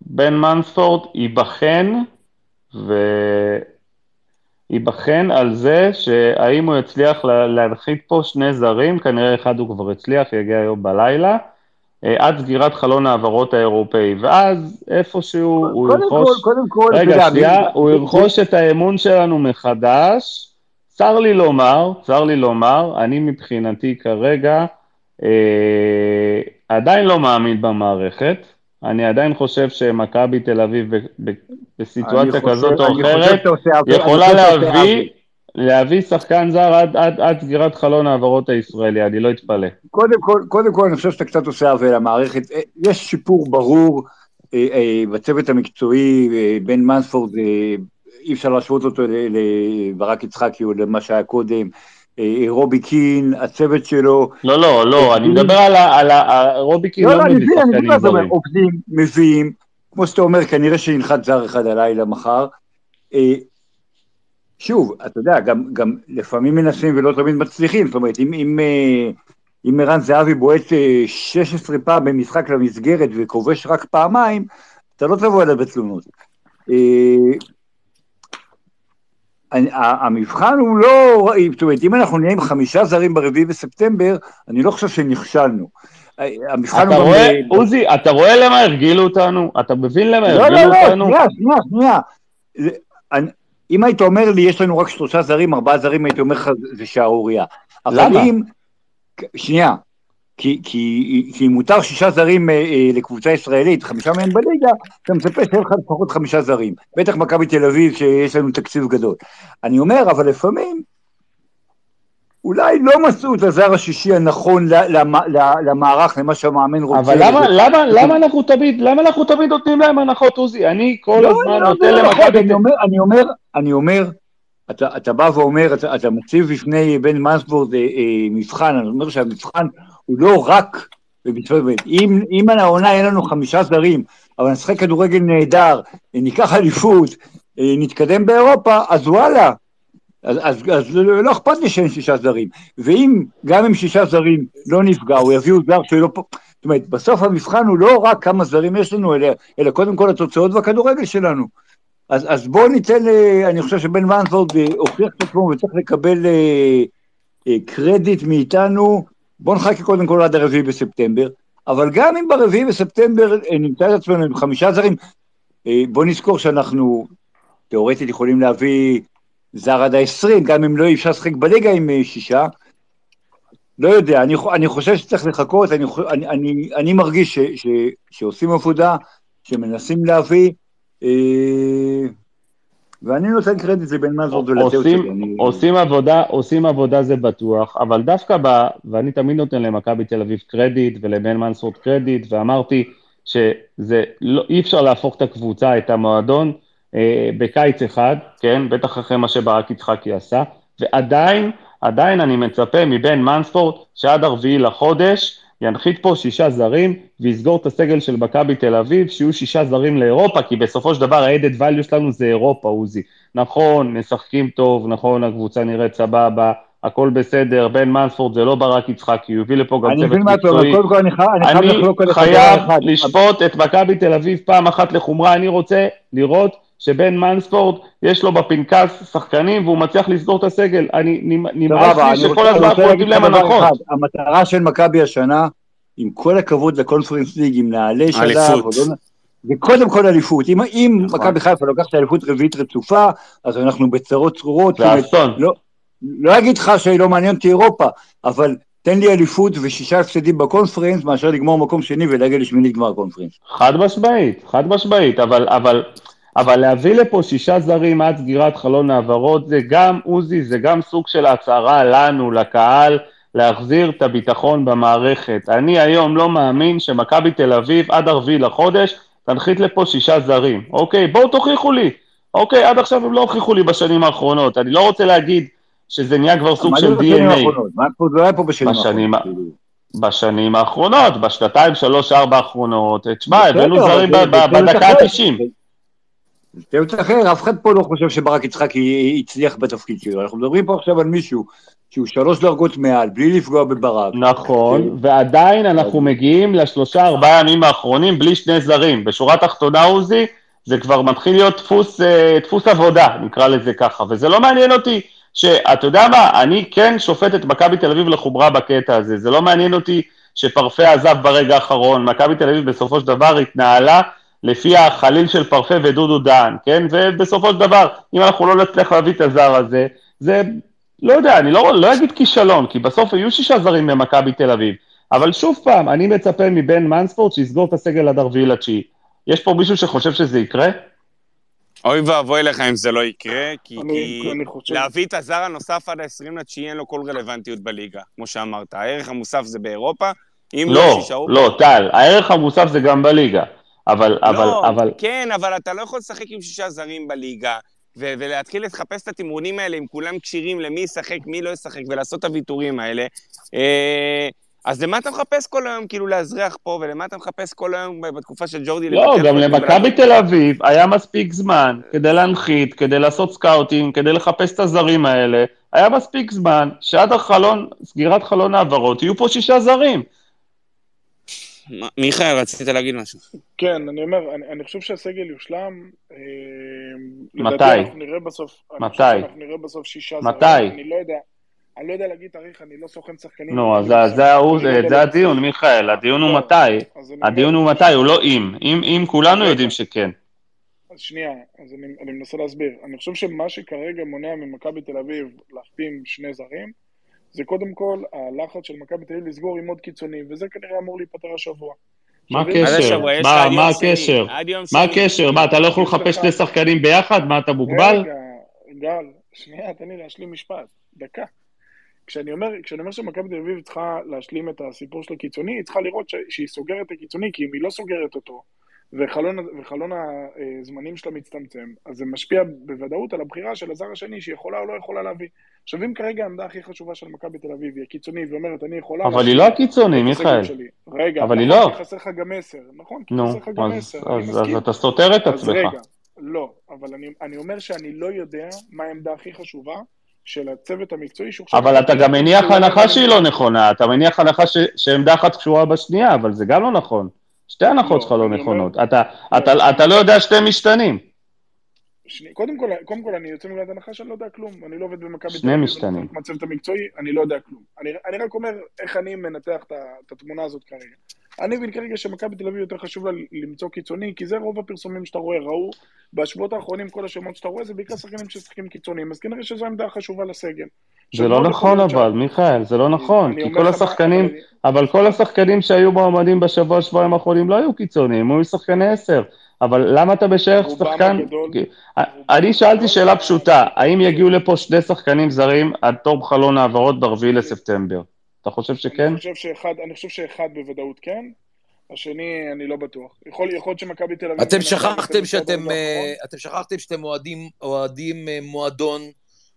בן מנספורד ייבחן וייבחן על זה שהאם הוא יצליח לה- להנחית פה שני זרים, כנראה אחד הוא כבר הצליח, יגיע היום בלילה, אה, עד סגירת חלון ההעברות האירופאי, ואז איפשהו הוא קודם ירכוש... כל, קודם כל, רגע, שנייה, הוא ירכוש את האמון שלנו מחדש. צר לי לומר, צר לי לומר, אני מבחינתי כרגע אה, עדיין לא מאמין במערכת. אני עדיין חושב שמכבי תל אביב בסיטואציה כזאת או אחרת, יכולה להביא. להביא שחקן זר עד, עד, עד סגירת חלון ההעברות הישראלי, אני לא אתפלא. קודם כל, קודם כל, אני חושב שאתה קצת עושה עוול למערכת. אה, יש שיפור ברור אה, אה, בצוות המקצועי, אה, בן מנספורד, אה, אי אפשר להשוות אותו לברק יצחקי או למה שהיה קודם. אה, רובי קין, הצוות שלו. לא, לא, לא, אני מדבר על ה- רוביקין לא, לא לא, אני מבין, אני מבין מה אתה אומר. עובדים, מביאים, כמו שאתה אומר, כנראה שינחת זר אחד הלילה מחר. אה, שוב, אתה יודע, גם, גם לפעמים מנסים ולא תמיד מצליחים, זאת אומרת, אם, אם, אה, אם ערן זהבי בועט אה, 16 פעם במשחק למסגרת וכובש רק פעמיים, אתה לא תבוא אליי בתלונות. המבחן הוא לא, זאת אומרת, אם אנחנו נהיה עם חמישה זרים ברביעי בספטמבר, אני לא חושב שנכשלנו. המבחן אתה הוא גם... רואה, אה, עוזי, אתה רואה למה הרגילו אותנו? אתה מבין למה לא, הרגילו לא, לא, אותנו? שנייה, שנייה, שנייה. אם היית אומר לי, יש לנו רק שלושה זרים, ארבעה זרים, הייתי אומר לך, זה שערורייה. למה? שנייה. כי, כי, כי אם מותר שישה זרים אה, אה, לקבוצה ישראלית, חמישה מהם בליגה, אתה מצפה שיהיה לך לפחות חמישה זרים. בטח מכבי תל אביב, שיש לנו תקציב גדול. אני אומר, אבל לפעמים, אולי לא מצאו את הזר השישי הנכון למערך, למה שהמאמן רוצה. אבל למה, למה, למה אנחנו תמיד, למה אנחנו תמיד נותנים להם הנחות, עוזי? אני כל לא, הזמן לא, נותן לא נכון, למכבי... אני אומר, אני אומר, אני אומר, אתה, אתה בא ואומר, אתה, אתה מציב בפני בן מנסבורד אה, אה, מבחן, אני אומר שהמבחן הוא לא רק בביצוע בית. אם, אם על העונה אין לנו חמישה זרים, אבל נשחק כדורגל נהדר, ניקח אליפות, אה, נתקדם באירופה, אז וואלה. אז, אז, אז לא אכפת לי שאין שישה זרים. ואם גם עם שישה זרים לא נפגע, או יביאו זר שלא פה... זאת אומרת, בסוף המבחן הוא לא רק כמה זרים יש לנו, אלא, אלא קודם כל התוצאות והכדורגל שלנו. אז, אז בואו ניתן, אה, אני חושב שבן מנסבורד אה, הוכיח את עצמו וצריך לקבל אה, קרדיט מאיתנו. בואו נחכה קודם כל עד הרביעי בספטמבר, אבל גם אם ברביעי בספטמבר אה, נמצא את עצמנו עם חמישה זרים, אה, בואו נזכור שאנחנו תאורטית יכולים להביא זר עד ה-20, גם אם לא אפשר לשחק בליגה עם אה, שישה. לא יודע, אני, אני חושב שצריך לחכות, אני, אני, אני, אני מרגיש ש, ש, שעושים עבודה, שמנסים להביא, אה, ואני נותן קרדיט לבן מזורד ולתאו עושים, שלי. עושים עבודה, עושים עבודה זה בטוח, אבל דווקא ב... ואני תמיד נותן למכבי תל אביב קרדיט ולבן מנספורד קרדיט, ואמרתי שזה לא, אי אפשר להפוך את הקבוצה, את המועדון, אה, בקיץ אחד, כן, בטח אחרי מה שברק יצחקי עשה, ועדיין, עדיין אני מצפה מבן מנספורד שעד הרביעי לחודש ינחית פה שישה זרים ויסגור את הסגל של מכבי תל אביב, שיהיו שישה זרים לאירופה, כי בסופו של דבר ה-added value שלנו זה אירופה, עוזי. נכון, משחקים טוב, נכון, הקבוצה נראית סבבה, הכל בסדר, בן מנספורד זה לא ברק יצחקי, הוא הביא לפה גם אני צוות מבין מה אתה אומר, מקצועי. קודם כל אני חייב אני חייב אני. לשפוט את מכבי תל אביב פעם אחת לחומרה, אני רוצה לראות שבן מנספורד יש לו בפנקס שחקנים והוא מצליח לסגור את הסגל. אני נמאס לי שכל הזמן אנחנו להגיד להם הנחות. המטרה של מכבי השנה, עם כל הכבוד לקונפרנס ליג, אם נעלה שלב. או לא... זה קודם כל אליפות. אם, אם נכון. מכבי חיפה לוקחת אליפות רביעית רצופה, אז אנחנו בצרות צרורות. זה אסון. לא, לא אגיד לך שלא מעניין אותי אירופה, אבל תן לי אליפות ושישה הפסדים בקונפרנס, מאשר לגמור מקום שני ולהגיע לשמינית גמר קונפרנס. חד משמעית, חד משמעית, אבל, אבל, אבל להביא לפה שישה זרים עד סגירת חלון העברות, זה גם, עוזי, זה גם סוג של הצהרה לנו, לקהל, להחזיר את הביטחון במערכת. אני היום לא מאמין שמכבי תל אביב עד הרביעי לחודש תנחית לפה שישה זרים. אוקיי, בואו תוכיחו לי. אוקיי, עד עכשיו הם לא הוכיחו לי בשנים האחרונות. אני לא רוצה להגיד שזה נהיה כבר סוג מה של זה בשנים DNA. האחרונות? מה לא היה פה בשנים האחרונות. כאילו. בשנים האחרונות, בשנתיים, שלוש, ארבע האחרונות. תשמע, הבאנו זרים זה- זה בדקה אחר. ה-90. תירוץ אחר, אף אחד פה לא חושב שברק יצחקי הצליח בתפקיד שלו. אנחנו מדברים פה עכשיו על מישהו שהוא שלוש דרגות מעל, בלי לפגוע בברק. נכון, ועדיין אנחנו מגיעים לשלושה ארבעה ימים האחרונים בלי שני זרים. בשורה התחתונה, עוזי, זה כבר מתחיל להיות דפוס, אה, דפוס עבודה, נקרא לזה ככה, וזה לא מעניין אותי שאתה יודע מה, אני כן שופט את מכבי תל אביב לחומרה בקטע הזה, זה לא מעניין אותי שפרפה עזב ברגע האחרון, מכבי תל אביב בסופו של דבר התנהלה לפי החליל של פרפה ודודו דהן, כן? ובסופו של דבר, אם אנחנו לא נצליח להביא את הזר הזה, זה, לא יודע, אני לא, לא אגיד כישלון, כי בסוף היו שישה זרים במכבי תל אביב, אבל שוב פעם, אני מצפה מבן מנספורד שיסגור את הסגל עד הרביעי לתשיעי. יש פה מישהו שחושב שזה יקרה? אוי ואבוי לך אם זה לא יקרה, כי, אני- כי אני חושב- להביא את הזר הנוסף עד ה-20 לתשיעי אין לו כל רלוונטיות בליגה, כמו שאמרת. הערך המוסף זה באירופה, אם לא, שישארו לא, טל, הערך המוסף זה גם בליגה, אבל, אבל, לא, אבל, כן, אבל אתה לא יכול לשחק עם שישה זרים בליגה, ו- ולהתחיל לחפש את התמרונים האלה, אם כולם כשירים למי ישחק, מי לא ישחק, ולעשות את הוויתורים האלה. אה, אז למה אתה מחפש כל היום, כאילו, להזניח פה, ולמה אתה מחפש כל היום בתקופה של ג'ורדי? לא, גם למכבי תל אביב היה מספיק זמן כדי להנחית, כדי לעשות סקאוטינג, כדי לחפש את הזרים האלה, היה מספיק זמן שעד החלון, סגירת חלון העברות, יהיו פה שישה זרים. מיכאל, רצית להגיד משהו. כן, אני אומר, אני, אני חושב שהסגל יושלם. אה, מתי? לדעתי אנחנו נראה בסוף, אני חושב מתי? שאנחנו נראה בסוף שישה מתי? זרים. אני לא יודע, אני לא יודע להגיד תאריך, אני לא סוכן שחקנים. נו, אז לא זה- לא הדיון, מיכאל, הדיון הוא מתי. הדיון אומר- הוא מתי, הוא לא אם. אם כולנו. יודעים שכן. אז שנייה, אז אני, אני מנסה להסביר. אני חושב שמה שכרגע מונע ממכבי תל אביב להחתים שני זרים, זה קודם כל הלחץ של מכבי תל אביב לסגור עם עוד קיצוני, וזה כנראה אמור להיפטר השבוע. מה הקשר? מה. הקשר? מה. הקשר? מה, אתה לא יכול לחפש שני שחקנים ביחד? מה, אתה מוגבל? רגע, גל, שנייה, תן לי להשלים משפט. דקה. כשאני אומר, כשאני אומר שמכבי תל אביב צריכה להשלים את הסיפור של הקיצוני, היא צריכה לראות ש, שהיא סוגרת את הקיצוני, כי אם היא לא סוגרת אותו, וחלון, וחלון הזמנים שלה מצטמצם, אז זה משפיע בוודאות על הבחירה של הזר השני, שהיא יכולה או לא יכולה להביא. עכשיו, אם כרגע העמדה הכי חשובה של מכבי תל אביב היא הקיצוני, ואומרת, אני יכולה... אבל היא לא הקיצוני, מיכאל. שלי." רגע, אבל היא נכון, לא. כי חסר לך גם עשר, נכון, כי חסר לך גם אני אז. אתה סותר את עצמך. רגע, לא, אבל אני, אני אומר שאני לא יודע מה העמדה הכי חשובה של הצוות המקצועי שהוא עכשיו... אבל אתה גם מניח הנחה שהיא לא נכונה, אתה מניח הנחה שעמדה אחת קשורה בשנייה, אבל זה גם לא נכון. שתי הנחות לא, שלך לא נכונות. אתה- לא, אתה לא יודע שתי משתנים. שני, קודם, כל, קודם כל אני יוצא מנקודת הנחה שאני לא יודע כלום, אני לא עובד במכבי שני משתנים. מהצוות המקצועי, אני לא יודע כלום. אני, אני רק אומר איך אני מנתח את התמונה הזאת כרגע. אני מבין כרגע שמכבי תל אביב יותר חשוב לה למצוא קיצוני, כי זה רוב הפרסומים שאתה רואה, ראו בשבועות האחרונים כל השמות שאתה רואה זה בעיקר שחקנים ששחקים קיצוניים, אז כנראה שזו העמדה החשובה לסגל. זה לא נכון אבל, מיכאל, זה לא נכון, כי כל השחקנים, אבל כל השחקנים שהיו מועמדים בשבוע, שבועיים האחרונים לא היו קיצוניים, היו שחקני עשר. אבל למה אתה משייך רובם שחקן... כי- אני שאלתי שאלה פשוטה, האם יגיעו לפה שני שחקנים זרים עד תום חלון העברות ב-4 לספטמבר? אתה חושב שכן? אני חושב שאחד, אני חושב שאחד בוודאות כן, השני אני לא בטוח. יכול, יכול להיות שמכבי תל אביב... אתם שכחתם שאתם, אה. אתם שכחתם שאתם אוהדים, אוהדים אה, מועדון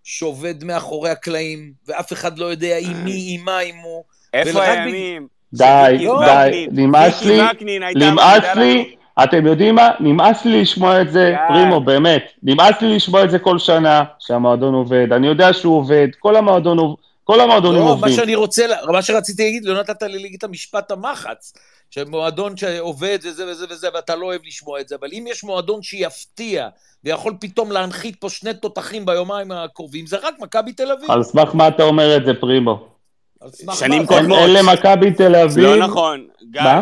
שעובד מאחורי הקלעים, ואף אחד לא יודע עם מי, עם מה, עם הוא. איפה הימים? די, די, נמאס לי, נמאס לי, אתם יודעים מה? נמאס לי לשמוע את זה. פרימו, באמת, נמאס לי לשמוע את זה כל שנה, שהמועדון עובד, אני יודע שהוא עובד, כל המועדון עובד, כל המועדונים לא, מה עובדים. שאני רוצה, מה שרציתי להגיד, לא נתת לי להגיד את המשפט המחץ. שמועדון שעובד וזה וזה וזה, ואתה לא אוהב לשמוע את זה, אבל אם יש מועדון שיפתיע, ויכול פתאום להנחית פה שני תותחים ביומיים הקרובים, זה רק מכבי תל אביב. על סמך מה אתה אומר את זה, פרימו? שנים? קודמות. אין למכבי תל אביב... לא נכון.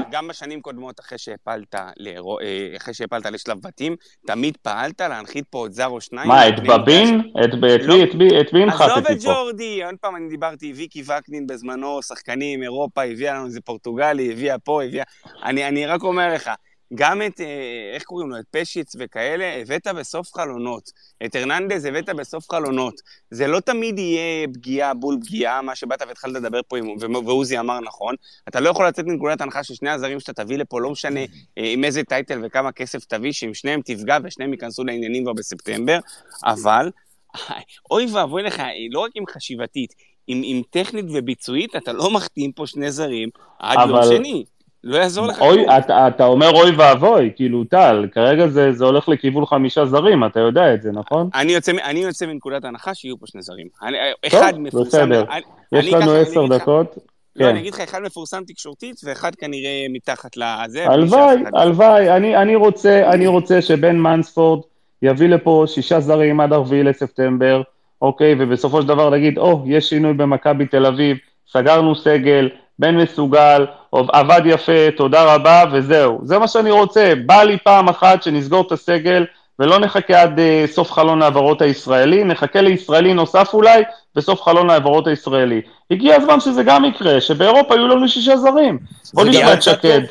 גם, בשנים קודמות, אחרי שהפלת, לאירו- אה, אחרי שהפלת לשלב בתים, תמיד פעלת להנחית פה עוד זר או שניים. מה, את בבין? את ב- את לא. מי- את מי- את מי עזוב הנחתתי את פה? ג'ורדי, עוד פעם אני דיברתי, ויקי וקנין בזמנו, שחקנים, אירופה, הביאה לנו איזה פורטוגלי, הביאה פה, הביאה... אני, אני רק אומר לך, גם את, אה, איך קוראים לו, את פשיץ וכאלה, הבאת בסוף חלונות. את הרננדז הבאת בסוף חלונות. זה לא תמיד יהיה פגיעה בול פגיעה, מה שבאת והתחלת לדבר פה, עם- ועוזי אמר נכון. אתה לא יכול לצאת מנקודת הנחה ששני הזרים שאתה תביא לפה, לא משנה אה, עם איזה טייטל וכמה כסף תביא, שעם שניהם תפגע ושניהם ייכנסו לעניינים כבר בספטמבר, אבל אוי ואבוי לך, לא רק עם חשיבתית, עם, עם טכנית וביצועית, אתה לא מחתים פה שני זרים עד יום אבל- שני. לא יעזור לך אוי. אתה, אתה אומר אוי ואבוי, כאילו טל, כרגע זה, זה הולך לכיוון חמישה זרים, אתה יודע את זה, נכון? אני יוצא, אני יוצא מנקודת הנחה שיהיו פה שני זרים. אני, טוב, אחד מפורסם... בסדר. אני, יש אני לנו עשר לך- דקות. לא, כן. אני אגיד לך, אחד מפורסם תקשורתית ואחד כנראה מתחת לזה. הלוואי, הלוואי, אני, אני רוצה, אני רוצה שבן מנספורד יביא לפה שישה זרים עד הרביעי לספטמבר, אוקיי, ובסופו של דבר נגיד, או, יש שינוי במכבי תל אביב, סגרנו סגל, בן מסוגל, עבד יפה, תודה רבה, וזהו. זה מה שאני רוצה. בא לי פעם אחת שנסגור את הסגל, ולא נחכה עד uh, סוף חלון ההעברות הישראלי, נחכה לישראלי נוסף אולי, בסוף חלון ההעברות הישראלי. הגיע הזמן שזה גם יקרה, שבאירופה יהיו לנו שישה זרים. בוא נשמע את שקד.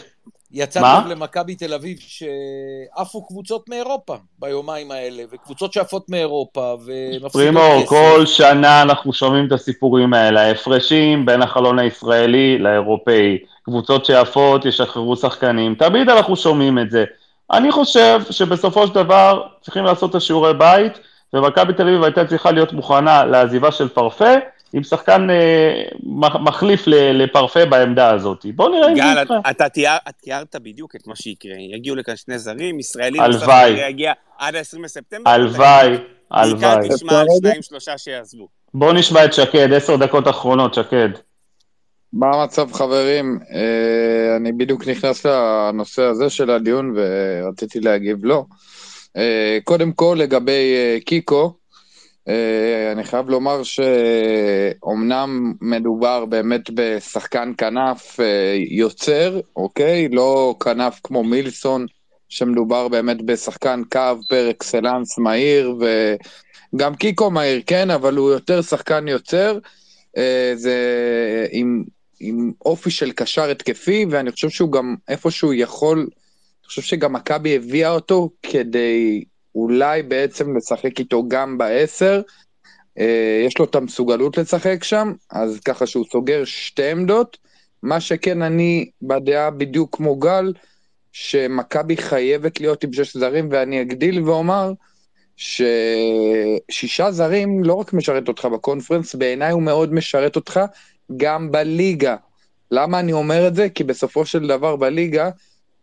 יצא מה? טוב למכבי תל אביב שעפו קבוצות מאירופה ביומיים האלה, וקבוצות שעפות מאירופה, ומפסידות פרימו, כסף. כל שנה אנחנו שומעים את הסיפורים האלה, ההפרשים בין החלון הישראלי לאירופאי, קבוצות שעפות ישחררו שחקנים, תמיד אנחנו שומעים את זה. אני חושב שבסופו של דבר צריכים לעשות את השיעורי בית, ומכבי תל אביב הייתה צריכה להיות מוכנה לעזיבה של פרפה, עם שחקן אה, מח- מחליף ל- לפרפה בעמדה הזאת. בוא נראה אם זה גל, יקרה. אתה תיאר- את תיארת בדיוק את מה שיקרה. יגיעו לכאן שני זרים, ישראלי הלוואי. יגיע עד ה-20 בספטמבר. הלוואי, בעיקר הלוואי. תשמע על שניים, שלושה שיעזבו. בוא נשמע את שקד, עשר דקות אחרונות, שקד. מה המצב חברים? אה, אני בדיוק נכנס לנושא הזה של הדיון ורציתי להגיב לו. אה, קודם כל לגבי אה, קיקו, אני חייב לומר שאומנם מדובר באמת בשחקן כנף אה, יוצר, אוקיי? לא כנף כמו מילסון, שמדובר באמת בשחקן קו פר אקסלנס מהיר, וגם קיקו מהיר, כן, אבל הוא יותר שחקן יוצר. אה, זה עם, עם אופי של קשר התקפי, ואני חושב שהוא גם איפשהו יכול, אני חושב שגם מכבי הביאה אותו כדי אולי בעצם לשחק איתו גם בעשר. אה, יש לו את המסוגלות לשחק שם, אז ככה שהוא סוגר שתי עמדות. מה שכן, אני בדעה בדיוק כמו גל, שמכבי חייבת להיות עם שש זרים, ואני אגדיל ואומר ששישה זרים לא רק משרת אותך בקונפרנס, בעיניי הוא מאוד משרת אותך גם בליגה. למה אני אומר את זה? כי בסופו של דבר בליגה,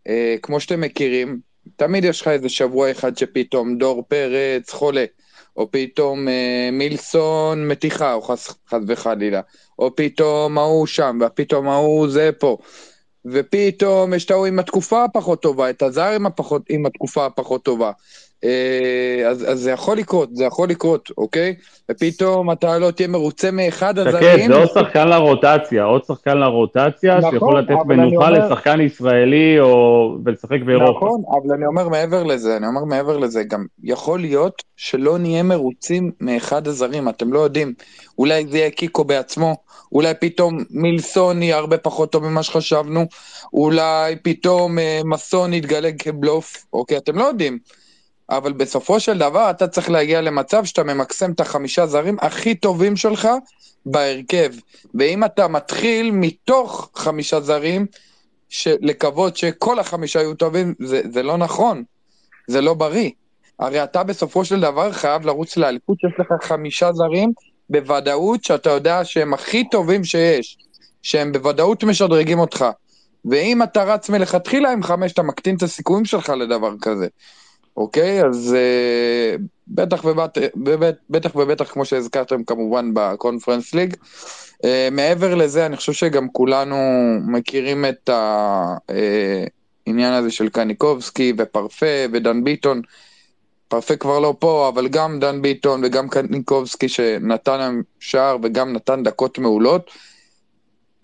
אה, כמו שאתם מכירים, תמיד יש לך איזה שבוע אחד שפתאום דור פרץ חולה, או פתאום אה, מילסון מתיחה, או חס, חס וחלילה, או פתאום ההוא שם, ופתאום ההוא זה פה. ופתאום יש את ההוא עם התקופה הפחות טובה, את הזר עם, הפחות, עם התקופה הפחות טובה. אה, אז, אז זה יכול לקרות, זה יכול לקרות, אוקיי? ופתאום אתה לא תהיה מרוצה מאחד הזרים. זה עוד שחקן לרוטציה, עוד שחקן לרוטציה, נכון, שיכול לתת מנוחה אומר- לשחקן ישראלי או... ולשחק באירופה. נכון, אבל אני אומר מעבר לזה, אני אומר מעבר לזה, גם יכול להיות שלא נהיה מרוצים מאחד הזרים, אתם לא יודעים. אולי זה יהיה קיקו בעצמו, אולי פתאום מילסון יהיה הרבה פחות טוב ממה שחשבנו, אולי פתאום אה, מסון יתגלה כבלוף, אוקיי, אתם לא יודעים. אבל בסופו של דבר אתה צריך להגיע למצב שאתה ממקסם את החמישה זרים הכי טובים שלך בהרכב. ואם אתה מתחיל מתוך חמישה זרים, לקוות שכל החמישה יהיו טובים, זה, זה לא נכון, זה לא בריא. הרי אתה בסופו של דבר חייב לרוץ לאליפות שיש לך חמישה זרים בוודאות שאתה יודע שהם הכי טובים שיש, שהם בוודאות משדרגים אותך. ואם אתה רץ מלכתחילה עם חמש, אתה מקטין את הסיכויים שלך לדבר כזה. אוקיי? אז אה, בטח ובט, בבט, בטח ובטח, כמו שהזכרתם כמובן בקונפרנס ליג. אה, מעבר לזה, אני חושב שגם כולנו מכירים את העניין הזה של קניקובסקי ופרפה ודן ביטון. פרפה כבר לא פה, אבל גם דן ביטון וגם קניקובסקי שנתן להם שער וגם נתן דקות מעולות.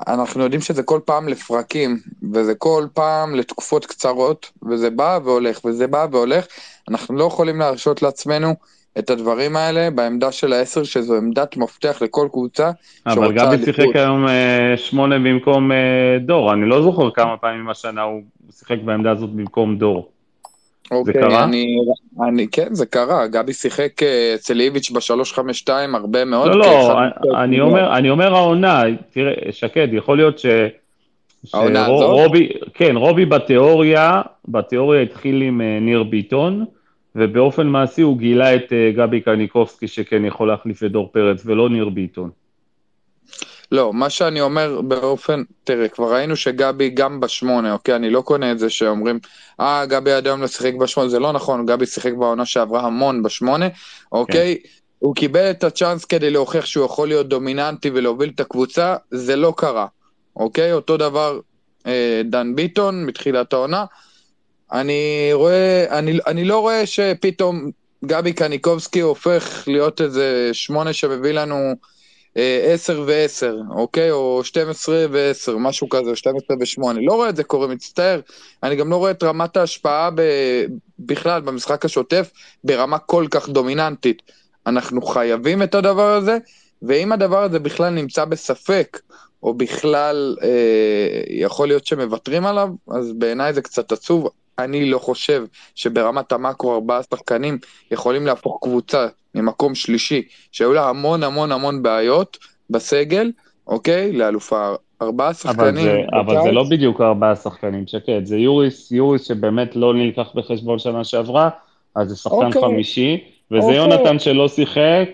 אנחנו יודעים שזה כל פעם לפרקים, וזה כל פעם לתקופות קצרות, וזה בא והולך, וזה בא והולך. אנחנו לא יכולים להרשות לעצמנו את הדברים האלה בעמדה של העשר, שזו עמדת מפתח לכל קבוצה אבל גבי. שיחק היום אה, שמונה במקום אה, דור, אני לא זוכר כמה פעמים השנה הוא שיחק בעמדה הזאת במקום דור. אוקיי, קרה? אני, אני, כן, זה קרה. גבי שיחק אה, אצל איביץ' ב-352 הרבה מאוד. לא, לא, אני-. אומר, אני אומר העונה, תראה, שקד, יכול להיות ש... העונה שרו- הזאת? רובי, כן, רובי בתיאוריה, בתיאוריה התחיל עם אה, ניר ביטון, ובאופן מעשי הוא גילה את אה, גבי קניקובסקי שכן יכול להחליף את דור פרץ, ולא ניר ביטון. לא, מה שאני אומר באופן, תראה, כבר ראינו שגבי גם בשמונה, אוקיי? אני לא קונה את זה שאומרים, אה, גבי עד היום לא שיחק בשמונה, זה לא נכון, גבי שיחק בעונה שעברה המון בשמונה, אוקיי? הוא קיבל את הצ'אנס כדי להוכיח שהוא יכול להיות דומיננטי ולהוביל את הקבוצה, זה לא קרה, אוקיי? אותו דבר אה, דן ביטון מתחילת העונה. אני רואה, אני, אני לא רואה שפתאום גבי קניקובסקי הופך להיות איזה שמונה שמביא לנו 10 ו-10, אוקיי? או 12 ו-10, משהו כזה, 12 ו-8. לא רואה את זה קורה, מצטער. אני גם לא רואה את רמת ההשפעה ב... בכלל במשחק השוטף ברמה כל כך דומיננטית. אנחנו חייבים את הדבר הזה, ואם הדבר הזה בכלל נמצא בספק, או בכלל אה, יכול להיות שמוותרים עליו, אז בעיניי זה קצת עצוב. אני לא חושב שברמת המאקרו ארבעה שחקנים יכולים להפוך קבוצה ממקום שלישי, שהיו לה המון המון המון בעיות בסגל, אוקיי? לאלופה. ארבעה אבל שחקנים. זה, אבל זה. לא בדיוק ארבעה שחקנים, שקד, זה יוריס, יוריס שבאמת לא נלקח בחשבון שנה שעברה, אז זה שחקן אוקיי. חמישי, וזה אוקיי. יונתן שלא שיחק,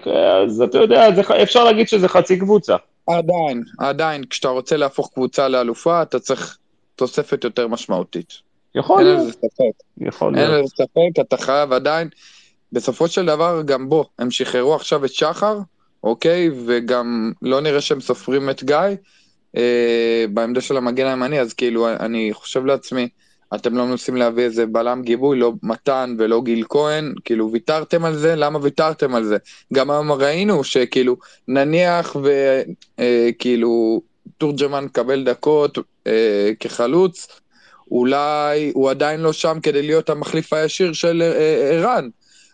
אז אתה יודע, זה, אפשר להגיד שזה חצי קבוצה. עדיין, עדיין, כשאתה רוצה להפוך קבוצה לאלופה, אתה צריך תוספת יותר משמעותית. יכול אין להיות, לזה ספק. יכול אין להיות. לזה ספק, אתה חייב עדיין. בסופו של דבר, גם בו, הם שחררו עכשיו את שחר, אוקיי? וגם לא נראה שהם סופרים את גיא, אה, בעמדה של המגן הימני, אז כאילו, אני חושב לעצמי, אתם לא מנסים להביא איזה בלם גיבוי, לא מתן ולא גיל כהן, כאילו ויתרתם על זה, למה ויתרתם על זה? גם היום ראינו שכאילו, נניח וכאילו תורג'מן מקבל דקות אה, כחלוץ, אולי הוא עדיין לא שם כדי להיות המחליף הישיר של אה, ערן.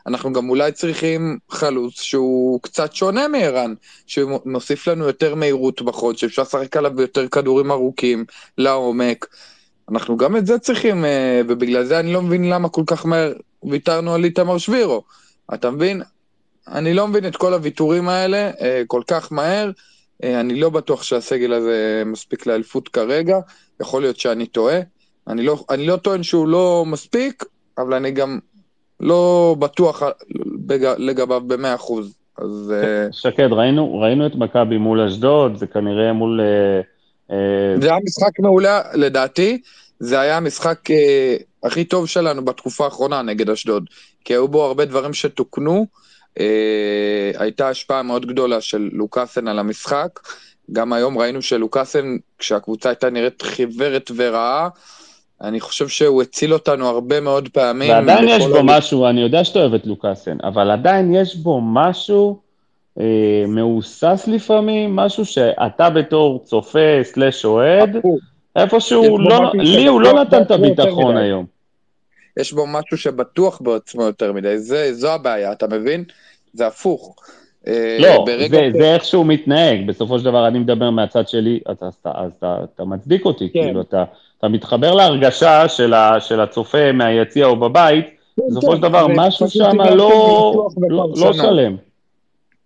אנחנו גם אולי צריכים חלוץ שהוא קצת שונה מערן, שמוסיף לנו יותר מהירות בחוד, שאפשר לשחק עליו יותר כדורים ארוכים, לעומק. אנחנו גם את זה צריכים, אה, ובגלל זה אני לא מבין למה כל כך מהר ויתרנו על איתמר שבירו. אתה מבין? אני לא מבין את כל הוויתורים האלה אה, כל כך מהר. אה, אני לא בטוח שהסגל הזה מספיק לאליפות כרגע, יכול להיות שאני טועה. אני לא, אני לא טוען שהוא לא מספיק, אבל אני גם לא בטוח לגביו במאה אחוז. אז... שקד, ראינו, ראינו את מכבי מול אשדוד, זה כנראה מול... זה היה משחק מעולה, לדעתי. זה היה המשחק אה, הכי טוב שלנו בתקופה האחרונה נגד אשדוד, כי היו בו הרבה דברים שתוקנו. אה, הייתה השפעה מאוד גדולה של לוקאסן על המשחק. גם היום ראינו שלוקאסן, כשהקבוצה הייתה נראית חיוורת ורעה, אני חושב שהוא הציל אותנו הרבה מאוד פעמים. ועדיין יש בו ה... משהו, אני יודע שאתה אוהב את לוקאסן, אבל עדיין יש בו משהו אה, מהוסס לפעמים, משהו שאתה בתור צופה סלאש אוהד, איפשהו, לא, לי הוא לא נתן את הביטחון היום. יש בו משהו שבטוח בעצמו יותר מדי, זה, זו הבעיה, אתה מבין? זה הפוך. אה, לא, זה, ש... זה איך שהוא מתנהג, בסופו של דבר אני מדבר מהצד שלי, אז, אז, אז, אז אתה, אתה מצדיק אותי, כן. כאילו אתה, אתה מתחבר להרגשה של, ה, של הצופה מהיציע או בבית, כן, בסופו כן, של דבר משהו שם לא, לא, לא שלם.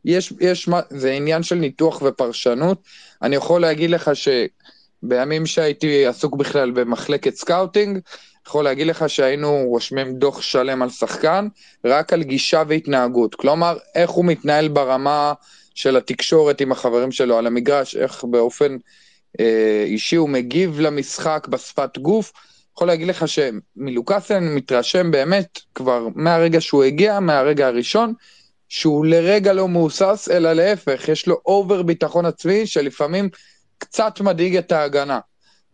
יש, יש, זה עניין של ניתוח ופרשנות. אני יכול להגיד לך שבימים שהייתי עסוק בכלל במחלקת סקאוטינג, יכול להגיד לך שהיינו רושמים דוח שלם על שחקן, רק על גישה והתנהגות. כלומר, איך הוא מתנהל ברמה של התקשורת עם החברים שלו על המגרש, איך באופן אה, אישי הוא מגיב למשחק בשפת גוף. יכול להגיד לך שמלוקאסן מתרשם באמת כבר מהרגע שהוא הגיע, מהרגע הראשון, שהוא לרגע לא מהוסס, אלא להפך, יש לו אובר ביטחון עצמי שלפעמים קצת מדאיג את ההגנה,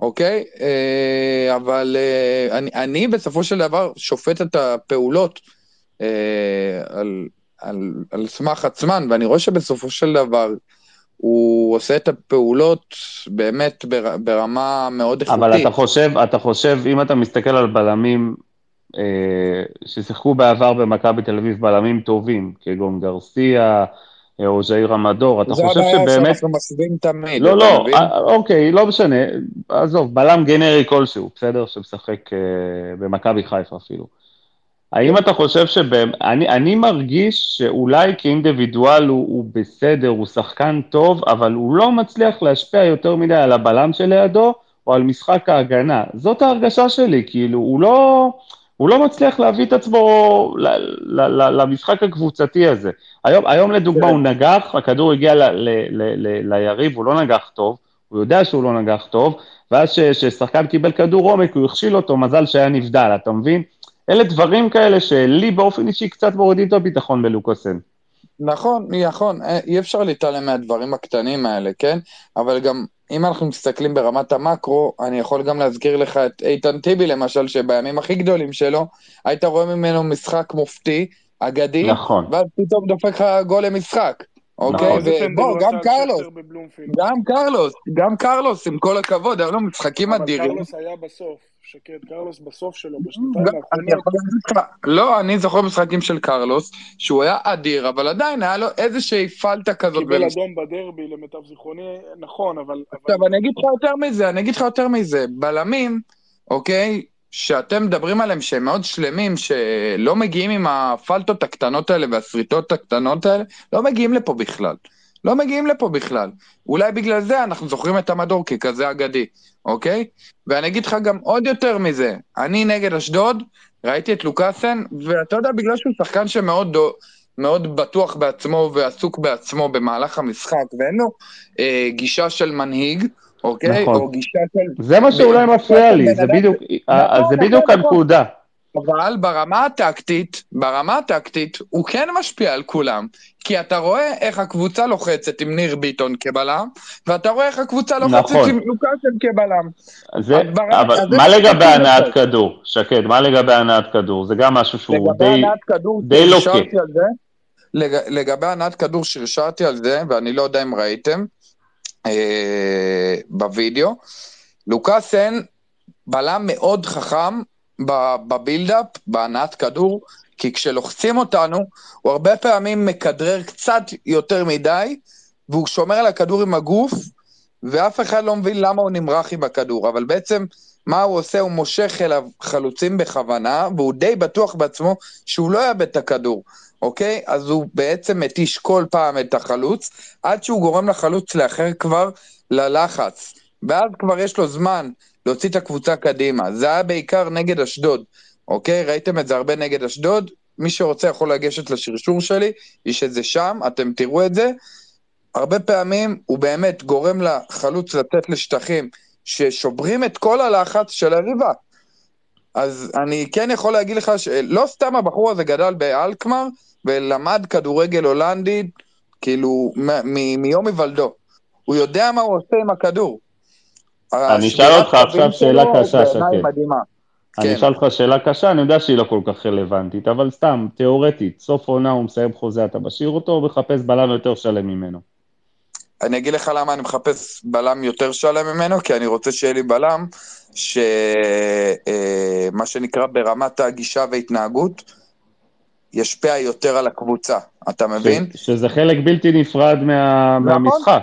אוקיי? אה, אבל אה, אני, אני בסופו של דבר שופט את הפעולות אה, על, על, על סמך עצמן, ואני רואה שבסופו של דבר הוא עושה את הפעולות באמת ברמה מאוד איכותית. אבל אתה חושב, אתה חושב, אם אתה מסתכל על בלמים ששיחקו בעבר במכבי תל אביב בלמים טובים, כגון גרסיה או ז'איר המדור, אתה חושב שבאמת... זה הבעיה שאנחנו מסווים תמיד, לא, לא, אה, אוקיי, לא משנה, עזוב, בלם גנרי כלשהו, בסדר? שמשחק במכבי חיפה אפילו. האם אתה חושב שבאמת, אני, אני מרגיש שאולי כאינדיבידואל הוא, הוא בסדר, הוא שחקן טוב, אבל הוא לא מצליח להשפיע יותר מדי על הבלם שלידו, או על משחק ההגנה. זאת ההרגשה שלי, כאילו, הוא לא... הוא לא מצליח להביא את עצמו למשחק הקבוצתי הזה. היום, היום לדוגמה הוא נגח, הכדור הגיע ל, ל, ל, ל, ליריב, הוא לא נגח טוב, הוא יודע שהוא לא נגח טוב, ואז כששחקן קיבל כדור עומק, הוא הכשיל אותו, מזל שהיה נבדל, אתה מבין? אלה דברים כאלה שלי באופן אישי קצת מורידים את הביטחון בלוקאסן. נכון, נכון, אי אפשר להתעלם מהדברים הקטנים האלה, כן? אבל גם אם אנחנו מסתכלים ברמת המקרו, אני יכול גם להזכיר לך את איתן טיבי למשל, שבימים הכי גדולים שלו, היית רואה ממנו משחק מופתי, אגדי, נכון. ואז פתאום דופק לך גול למשחק. אוקיי, נכון. ובוא, גם קרלוס, גם קרלוס, גם קרלוס, עם כל הכבוד, היו לו משחקים אדירים. אבל קרלוס היה בסוף. שקד, קרלוס בסוף שלו, בשנתיים האחרונות. לא, אני זוכר משחקים של קרלוס, שהוא היה אדיר, אבל עדיין היה לו איזושהי פלטה כזאת. קיבל אדום בדרבי, למיטב זיכרוני, נכון, אבל... עכשיו, אני אגיד לך יותר מזה, אני אגיד לך יותר מזה. בלמים, אוקיי, שאתם מדברים עליהם שהם מאוד שלמים, שלא מגיעים עם הפלטות הקטנות האלה והשריטות הקטנות האלה, לא מגיעים לפה בכלל. לא מגיעים לפה בכלל. אולי בגלל זה אנחנו זוכרים את המדור ככזה אגדי, אוקיי? ואני אגיד לך גם עוד יותר מזה, אני נגד אשדוד, ראיתי את לוקאסן, ואתה יודע, בגלל שהוא שחקן שמאוד דו, מאוד בטוח בעצמו ועסוק בעצמו במהלך המשחק, ואין לו אה, גישה של מנהיג, אוקיי? נכון. או גישה של... זה מה שאולי מפריע לי, זה בדיוק, נכון, זה בדיוק נכון, הנקודה. אבל ברמה הטקטית, ברמה הטקטית, הוא כן משפיע על כולם. כי אתה רואה איך הקבוצה לוחצת עם ניר ביטון כבלם, ואתה רואה איך הקבוצה לוחצת נכון. עם לוקאסן כבלם. זה, ברמה- אבל זה מה לגבי הנעת. כדור? שקד, מה לגבי הנעת כדור? זה גם משהו שהוא די, די לוקה. שרשרתי על זה, לג, לגבי הנעת כדור שרשרתי על זה, ואני לא יודע אם ראיתם אה, בווידאו, לוקאסן בלם מאוד חכם בבילדאפ, בהנעת כדור, כי כשלוחצים אותנו, הוא הרבה פעמים מכדרר קצת יותר מדי, והוא שומר על הכדור עם הגוף, ואף אחד לא מבין למה הוא נמרח עם הכדור, אבל בעצם מה הוא עושה? הוא מושך אליו חלוצים בכוונה, והוא די בטוח בעצמו שהוא לא יאבד את הכדור, אוקיי? אז הוא בעצם מתיש כל פעם את החלוץ, עד שהוא גורם לחלוץ לאחר כבר ללחץ. ואז כבר יש לו זמן להוציא את הקבוצה קדימה. זה היה בעיקר נגד אשדוד, אוקיי? ראיתם את זה הרבה נגד אשדוד? מי שרוצה יכול לגשת לשרשור שלי, יש את זה שם, אתם תראו את זה. הרבה פעמים הוא באמת גורם לחלוץ לצאת לשטחים ששוברים את כל הלחץ של היריבה. אז אני כן יכול להגיד לך שלא סתם הבחור הזה גדל באלקמר ולמד כדורגל הולנדי, כאילו, מיום היוולדו. הוא יודע מה הוא עושה עם הכדור. אני אשאל אותך עכשיו שאלה קשה, שקד. אני כן. אשאל אותך שאלה קשה, אני יודע שהיא לא כל כך רלוונטית, אבל סתם, תיאורטית, סוף עונה הוא מסיים חוזה, אתה משאיר אותו או מחפש בלם יותר שלם ממנו? אני אגיד לך למה אני מחפש בלם יותר שלם ממנו, כי אני רוצה שיהיה לי בלם שמה שנקרא ברמת הגישה והתנהגות, ישפיע יותר על הקבוצה, אתה מבין? ש- שזה חלק בלתי נפרד מה, נכון. מהמשחק.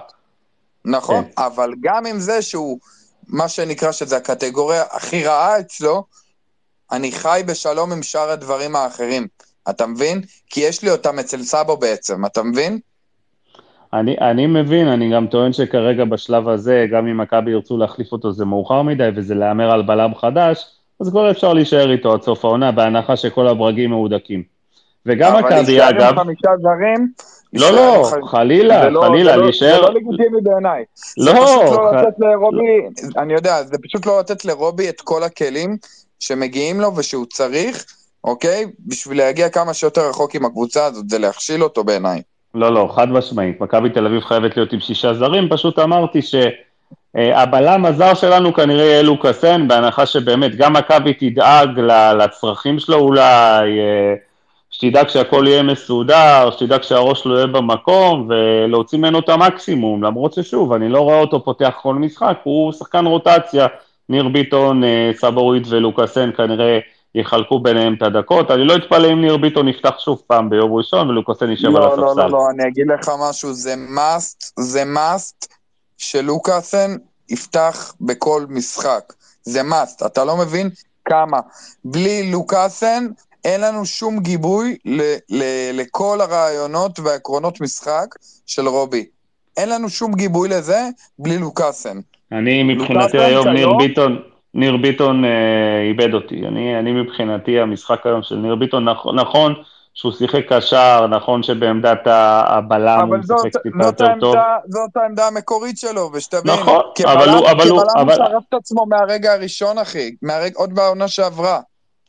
נכון, כן. אבל גם עם זה שהוא, מה שנקרא שזה הקטגוריה הכי רעה אצלו, אני חי בשלום עם שאר הדברים האחרים, אתה מבין? כי יש לי אותם אצל סאבו בעצם, אתה מבין? אני, אני מבין, אני גם טוען שכרגע בשלב הזה, גם אם מכבי ירצו להחליף אותו זה מאוחר מדי וזה להמר על בלם חדש, אז כבר אפשר להישאר איתו עד סוף העונה, בהנחה שכל הברגים מהודקים. וגם אבל מכבי, להישאר אגב, עם חמישה זרים, לא, לא, חלילה, לא- חלילה, לא- להישאר... זה לא לגיטימי בעיניי. לא, לא אני יודע, זה פשוט לא לתת לרובי את כל הכלים שמגיעים לו ושהוא צריך, אוקיי? בשביל להגיע כמה שיותר רחוק עם הקבוצה הזאת, זה להכשיל אותו בעיניי. לא, לא, חד משמעית. מכבי תל אביב חייבת להיות עם שישה זרים, פשוט אמרתי שהבלם הזר שלנו כנראה יהיה לוקאסן, בהנחה שבאמת גם מכבי תדאג לצרכים שלו אולי, אה, שתדאג שהכל יהיה מסודר, שתדאג שהראש לא יהיה במקום, ולהוציא ממנו את המקסימום, למרות ששוב, אני לא רואה אותו פותח כל משחק, הוא שחקן רוטציה, ניר ביטון, אה, סבורית ולוקאסן כנראה יחלקו ביניהם את הדקות, אני לא אתפלא אם ניר ביטון יפתח שוב פעם ביום ראשון ולוקאסן יישב על לא, לא, הספסל. לא, לא, אני אגיד לך משהו, זה must, זה must שלוקאסן יפתח בכל משחק. זה must, אתה לא מבין כמה. בלי לוקאסן אין לנו שום גיבוי ל- ל- לכל הרעיונות והעקרונות משחק של רובי. אין לנו שום גיבוי לזה בלי לוקאסן. אני מבחינתי לוקאסן היום, ניר כיום- ביטון, ניר ביטון אה, איבד אותי. אני, אני מבחינתי, המשחק היום של ניר ביטון, נכון, נכון שהוא שיחק קשר, נכון שבעמדת הבלם הוא אבל זאת, משחק טיפה זאת, יותר טוב. העמדה, זאת העמדה המקורית שלו, ושתבין, נכון, כבלם, אבל הוא- אבל הוא- כבלם אבל- שרף את עצמו מהרגע הראשון, אחי, מהרג, עוד בעונה שעברה.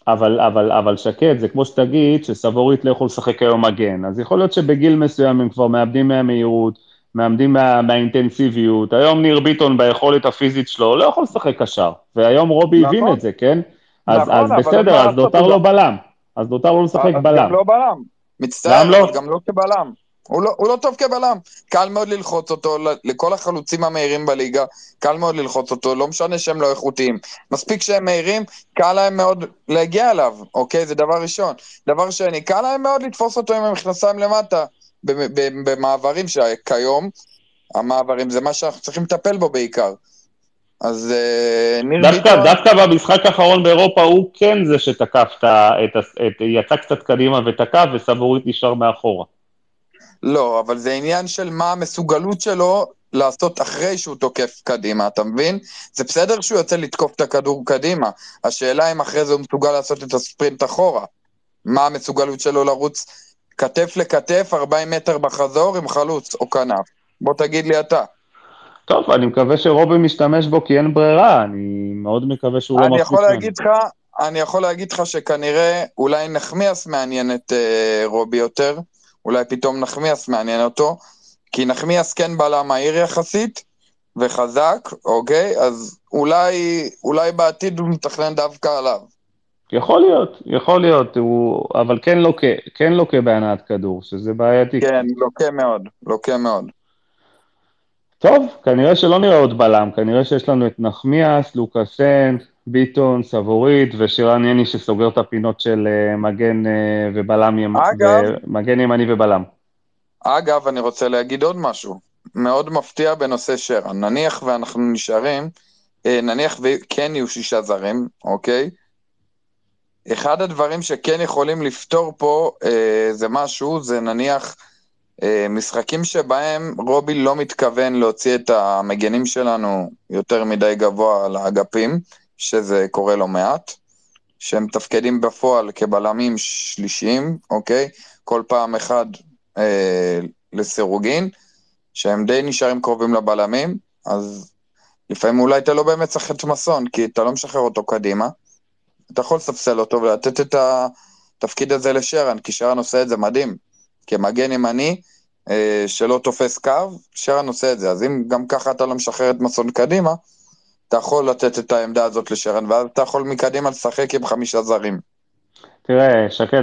אבל, אבל, אבל שקט, זה כמו שתגיד שסבורית לא יכול לשחק היום מגן, אז יכול להיות שבגיל מסוים הם כבר מאבדים מהמהירות, מאבדים מה, מהאינטנסיביות. היום ניר ביטון ביכולת הפיזית שלו לא יכול לשחק קשר, והיום רובי נכון. הבין את זה, כן? אז, נכון, אז בסדר, מה אז נותר לו גם- בלם. אז נותר לו לשחק אז בלם. גם לא בלם. מצטער, גם לא? גם לא כבלם. הוא לא, הוא לא טוב כבלם. קל מאוד ללחוץ אותו, לכל החלוצים המהירים בליגה, קל מאוד ללחוץ אותו, לא משנה שהם לא איכותיים. מספיק שהם מהירים, קל להם מאוד להגיע אליו, אוקיי? זה דבר ראשון. דבר שני, קל להם מאוד לתפוס אותו עם המכנסיים למטה, במעברים שכיום, המעברים זה מה שאנחנו צריכים לטפל בו בעיקר. אז אה, ניר דווקא, ביטון... דווקא במשחק האחרון באירופה הוא כן זה שתקף את ה... יצא קצת קדימה ותקף, וסבורית נשאר מאחורה. לא, אבל זה עניין של מה המסוגלות שלו לעשות אחרי שהוא תוקף קדימה, אתה מבין? זה בסדר שהוא יוצא לתקוף את הכדור קדימה, השאלה אם אחרי זה הוא מסוגל לעשות את הספרינט אחורה. מה המסוגלות שלו לרוץ כתף לכתף, 40 מטר בחזור עם חלוץ או כנף? בוא תגיד לי אתה. טוב, אני מקווה שרובי משתמש בו כי אין ברירה, אני מאוד מקווה שהוא לא אני מחליף יכול. להגיד לך, אני יכול להגיד לך שכנראה אולי נחמיאס מעניין את אה, רובי יותר, אולי פתאום נחמיאס מעניין אותו, כי נחמיאס כן בלם מהיר יחסית וחזק, אוקיי? אז אולי, אולי בעתיד הוא מתכנן דווקא עליו. יכול להיות, יכול להיות, הוא, אבל כן לוקה, כן לוקה בהנעת כדור, שזה בעייתי. כן, לוקה מאוד, לוקה מאוד. טוב, כנראה שלא נראה עוד בלם, כנראה שיש לנו את נחמיאס, לוקאסן, ביטון, סבורית ושירן יני שסוגר את הפינות של אה, מגן אה, ובלם אגב- מגן ימני ובלם. אגב, אני רוצה להגיד עוד משהו, מאוד מפתיע בנושא שרן. נניח ואנחנו נשארים, אה, נניח וכן יהיו שישה זרים, אוקיי? אחד הדברים שכן יכולים לפתור פה אה, זה משהו, זה נניח משחקים שבהם רובי לא מתכוון להוציא את המגנים שלנו יותר מדי גבוה לאגפים, שזה קורה לא מעט, שהם מתפקדים בפועל כבלמים שלישיים, אוקיי? כל פעם אחד אה, לסירוגין, שהם די נשארים קרובים לבלמים, אז לפעמים אולי אתה לא באמת צריך את מסון, כי אתה לא משחרר אותו קדימה. אתה יכול לספסל אותו ולתת את התפקיד הזה לשרן, כי שרן עושה את זה מדהים. כמגן ימני אה, שלא תופס קו, שרן עושה את זה. אז אם גם ככה אתה לא משחרר את מסון קדימה, אתה יכול לתת את העמדה הזאת לשרן, ואז אתה יכול מקדימה לשחק עם חמישה זרים. תראה, שקד,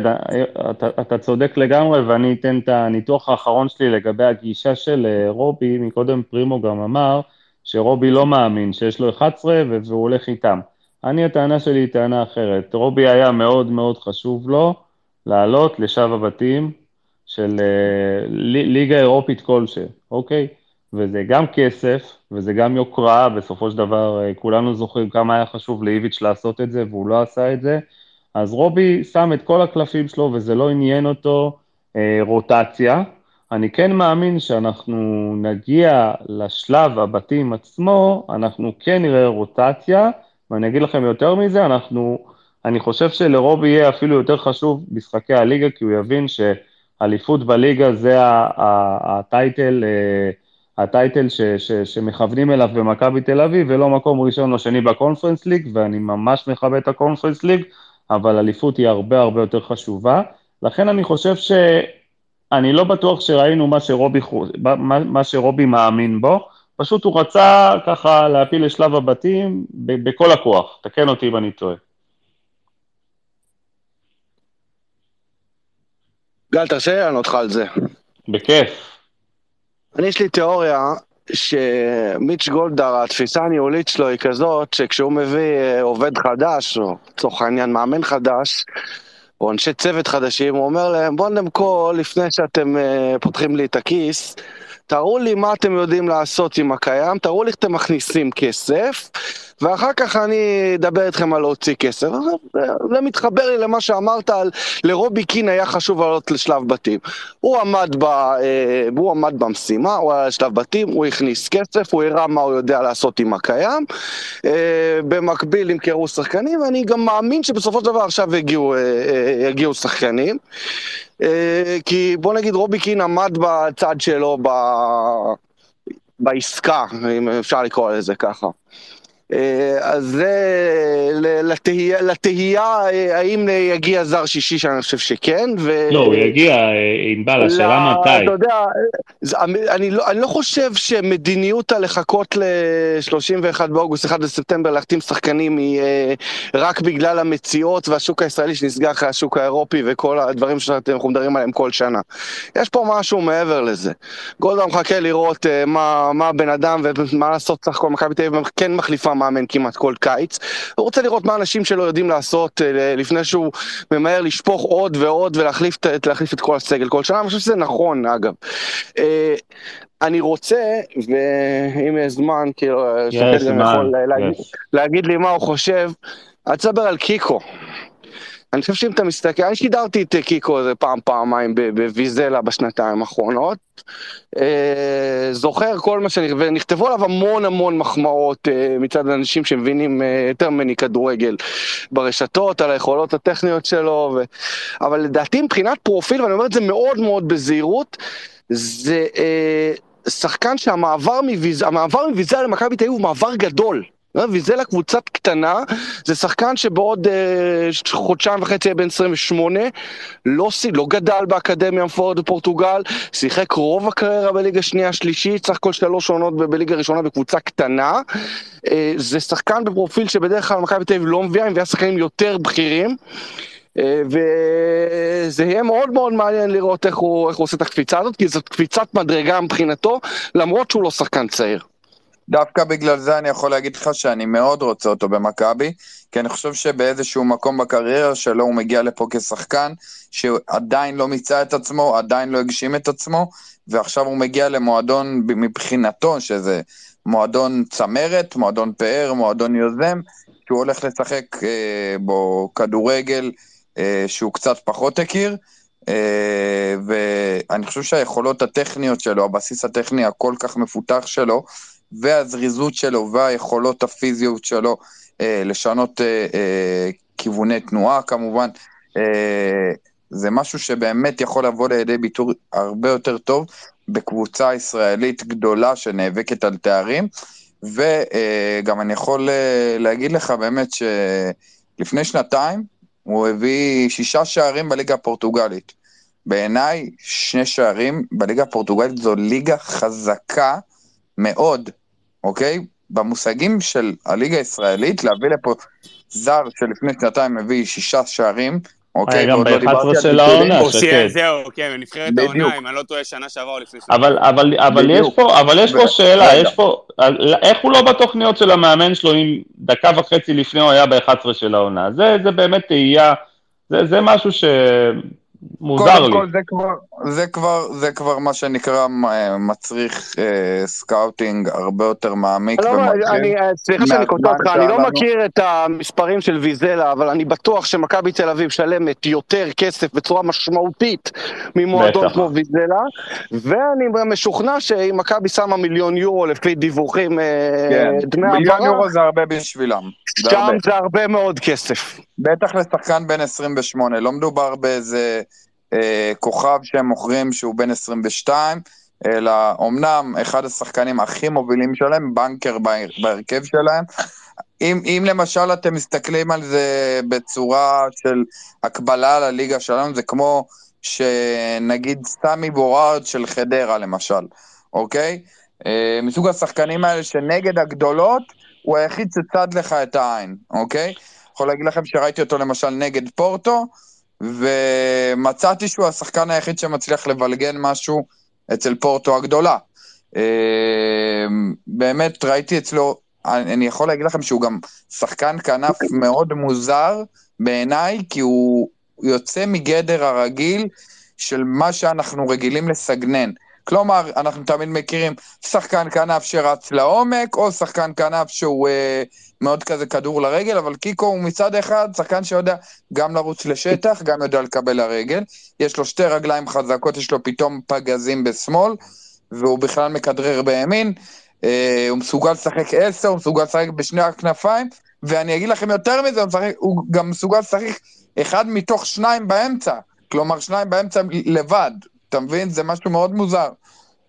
אתה, אתה צודק לגמרי, ואני אתן את הניתוח האחרון שלי לגבי הגישה של אה, רובי, מקודם פרימו גם אמר שרובי לא מאמין, שיש לו 11 ו- והוא הולך איתם. אני, הטענה שלי היא טענה אחרת. רובי היה מאוד מאוד חשוב לו לעלות לשלב הבתים של אה, ליגה אירופית כלשהי, אוקיי? וזה גם כסף, וזה גם יוקרה, בסופו של דבר אה, כולנו זוכרים כמה היה חשוב לאיביץ' לעשות את זה, והוא לא עשה את זה. אז רובי שם את כל הקלפים שלו וזה לא עניין אותו אה, רוטציה. אני כן מאמין שאנחנו נגיע לשלב הבתים עצמו, אנחנו כן נראה רוטציה, ואני אגיד לכם יותר מזה, אנחנו, אני חושב שלרובי יהיה אפילו יותר חשוב משחקי הליגה, כי הוא יבין שאליפות בליגה זה הטייטל, אה, הטייטל ש, ש, שמכוונים אליו במכבי תל אביב, ולא מקום ראשון או שני בקונפרנס ליג, ואני ממש מכבד את הקונפרנס ליג, אבל אליפות היא הרבה הרבה יותר חשובה. לכן אני חושב ש... אני לא בטוח שראינו מה שרובי, מה, מה שרובי מאמין בו, פשוט הוא רצה ככה להפיל לשלב הבתים בכל הכוח. תקן אותי אם אני טועה. גל, תרשה לי לענות לך על זה. בכיף. אני, יש לי תיאוריה שמיץ' גולדהר, התפיסה הניהולית שלו היא כזאת, שכשהוא מביא אה, עובד חדש, או לצורך העניין מאמן חדש, או אנשי צוות חדשים, הוא אומר להם, בואו קודם כל, לפני שאתם אה, פותחים לי את הכיס, תראו לי מה אתם יודעים לעשות עם הקיים, תראו לי איך אתם מכניסים כסף, ואחר כך אני אדבר איתכם על להוציא כסף. זה, זה מתחבר לי למה שאמרת על לרובי קין היה חשוב לעלות לשלב בתים. הוא עמד, ב, אה, הוא עמד במשימה, הוא היה לשלב בתים, הוא הכניס כסף, הוא הראה מה הוא יודע לעשות עם הקיים. אה, במקביל ימכרו שחקנים, ואני גם מאמין שבסופו של דבר עכשיו יגיעו, אה, אה, יגיעו שחקנים. אה, כי בוא נגיד רובי קין עמד בצד שלו ב... בעסקה, אם אפשר לקרוא לזה ככה. אה, אז זה לתהייה, לתהייה אה, האם יגיע זר שישי, שאני חושב שכן, ו... לא, הוא יגיע, אה, ענבל, השאלה מתי. אתה יודע, אני לא, אני לא חושב שמדיניות הלחכות ל-31 באוגוסט, 1 בספטמבר, להחתים שחקנים היא אה, רק בגלל המציאות והשוק הישראלי שנסגר אחרי השוק האירופי וכל הדברים שאנחנו מדברים עליהם כל שנה. יש פה משהו מעבר לזה. גולדה מחכה לראות מה, מה הבן אדם ומה לעשות סך הכל מכבי תל אביב כן מחליפה מאמן כמעט כל קיץ. הוא רוצה לראות מה אנשים שלו יודעים לעשות אה, לפני שהוא ממהר לשפוך עוד ועוד ולהחליף את- להחליף את כל הסגל כל שנה, אני חושב שזה נכון אגב. אה, אני רוצה, ואם יש זמן, כאילו, שקד גם זמן, יכול להגיד, יש. להגיד לי מה הוא חושב, אני רוצה לדבר על קיקו. אני חושב שאם אתה מסתכל, אני שידרתי את קיקו איזה פעם, פעמיים בוויזלה בשנתיים האחרונות. אה, זוכר כל מה שאני, ונכתבו עליו המון המון מחמאות אה, מצד אנשים שמבינים אה, יותר ממני כדורגל ברשתות, על היכולות הטכניות שלו, ו... אבל לדעתי מבחינת פרופיל, ואני אומר את זה מאוד מאוד בזהירות, זה אה, שחקן שהמעבר מוויז... המעבר מוויזלה למכבי תל אביב הוא מעבר גדול. ויזלה קבוצת קטנה, זה שחקן שבעוד אה, חודשיים וחצי יהיה בן 28, לא, לא גדל באקדמיה המפוארת בפורטוגל, שיחק רוב הקריירה בליגה שנייה שלישית, סך הכל שלוש עונות בליגה ראשונה בקבוצה קטנה. אה, זה שחקן בפרופיל שבדרך כלל מכבי תל אביב לא מביאה, היא מביאה שחקנים יותר בכירים. אה, וזה יהיה מאוד מאוד מעניין לראות איך הוא, איך הוא עושה את הקפיצה הזאת, כי זאת קפיצת מדרגה מבחינתו, למרות שהוא לא שחקן צעיר. דווקא בגלל זה אני יכול להגיד לך שאני מאוד רוצה אותו במכבי, כי אני חושב שבאיזשהו מקום בקריירה שלו הוא מגיע לפה כשחקן שעדיין לא מיצה את עצמו, עדיין לא הגשים את עצמו, ועכשיו הוא מגיע למועדון מבחינתו, שזה מועדון צמרת, מועדון פאר, מועדון יוזם, שהוא הולך לשחק אה, בו כדורגל אה, שהוא קצת פחות הכיר, אה, ואני חושב שהיכולות הטכניות שלו, הבסיס הטכני הכל כך מפותח שלו, והזריזות שלו והיכולות הפיזיות שלו אה, לשנות כיווני תנועה כמובן, זה משהו שבאמת יכול לבוא לידי ביטוי הרבה יותר טוב בקבוצה ישראלית גדולה שנאבקת על תארים, וגם אני יכול להגיד לך באמת שלפני שנתיים, הוא הביא שישה שערים בליגה הפורטוגלית. בעיניי, שני שערים בליגה הפורטוגלית זו ליגה חזקה מאוד, אוקיי? במושגים של הליגה הישראלית, להביא לפה זר שלפני שנתיים הביא שישה שערים, אוקיי, גם ב-11 של העונה, שקד. זהו, כן, נבחרת העונה, אם אני לא טועה, שנה שעברה או לפני שנה. אבל יש פה, אבל יש פה שאלה, יש פה, איך הוא לא בתוכניות של המאמן שלו אם דקה וחצי לפני הוא היה ב-11 של העונה? זה באמת תהייה, זה משהו ש... מוזר לי. כל, זה כבר, זה כבר, זה כבר מה שנקרא מצריך אה, סקאוטינג הרבה יותר מעמיק. לא, אני, סליחה שאני קוטע אותך, אני לא מכיר את המספרים של ויזלה, אבל אני בטוח שמכבי תל אביב שילמה יותר כסף בצורה משמעותית ממועדון כמו ויזלה, ואני משוכנע שאם מכבי שמה מיליון יורו לפי דיווחים, אה, כן. דמי העברה, מיליון יורו זה הרבה בשבילם. שם זה הרבה מאוד כסף. בטח לשחקן בן 28, לא מדובר באיזה אה, כוכב שהם מוכרים שהוא בן 22, אלא אומנם אחד השחקנים הכי מובילים שלהם, בנקר בהרכב שלהם. אם, אם למשל אתם מסתכלים על זה בצורה של הקבלה לליגה שלנו, זה כמו שנגיד סמי בורארד של חדרה למשל, אוקיי? אה, מסוג השחקנים האלה שנגד הגדולות, הוא היחיד שצד לך את העין, אוקיי? יכול להגיד לכם שראיתי אותו למשל נגד פורטו, ומצאתי שהוא השחקן היחיד שמצליח לבלגן משהו אצל פורטו הגדולה. אה, באמת ראיתי אצלו, אני יכול להגיד לכם שהוא גם שחקן כנף מאוד מוזר בעיניי, כי הוא יוצא מגדר הרגיל של מה שאנחנו רגילים לסגנן. כלומר, אנחנו תמיד מכירים שחקן כנף שרץ לעומק, או שחקן כנף שהוא אה, מאוד כזה כדור לרגל, אבל קיקו הוא מצד אחד שחקן שיודע גם לרוץ לשטח, גם יודע לקבל לרגל. יש לו שתי רגליים חזקות, יש לו פתאום פגזים בשמאל, והוא בכלל מכדרר בימין. אה, הוא מסוגל לשחק עשר, הוא מסוגל לשחק בשני הכנפיים, ואני אגיד לכם יותר מזה, הוא, משחק, הוא גם מסוגל לשחק אחד מתוך שניים באמצע. כלומר, שניים באמצע לבד. אתה מבין? זה משהו מאוד מוזר.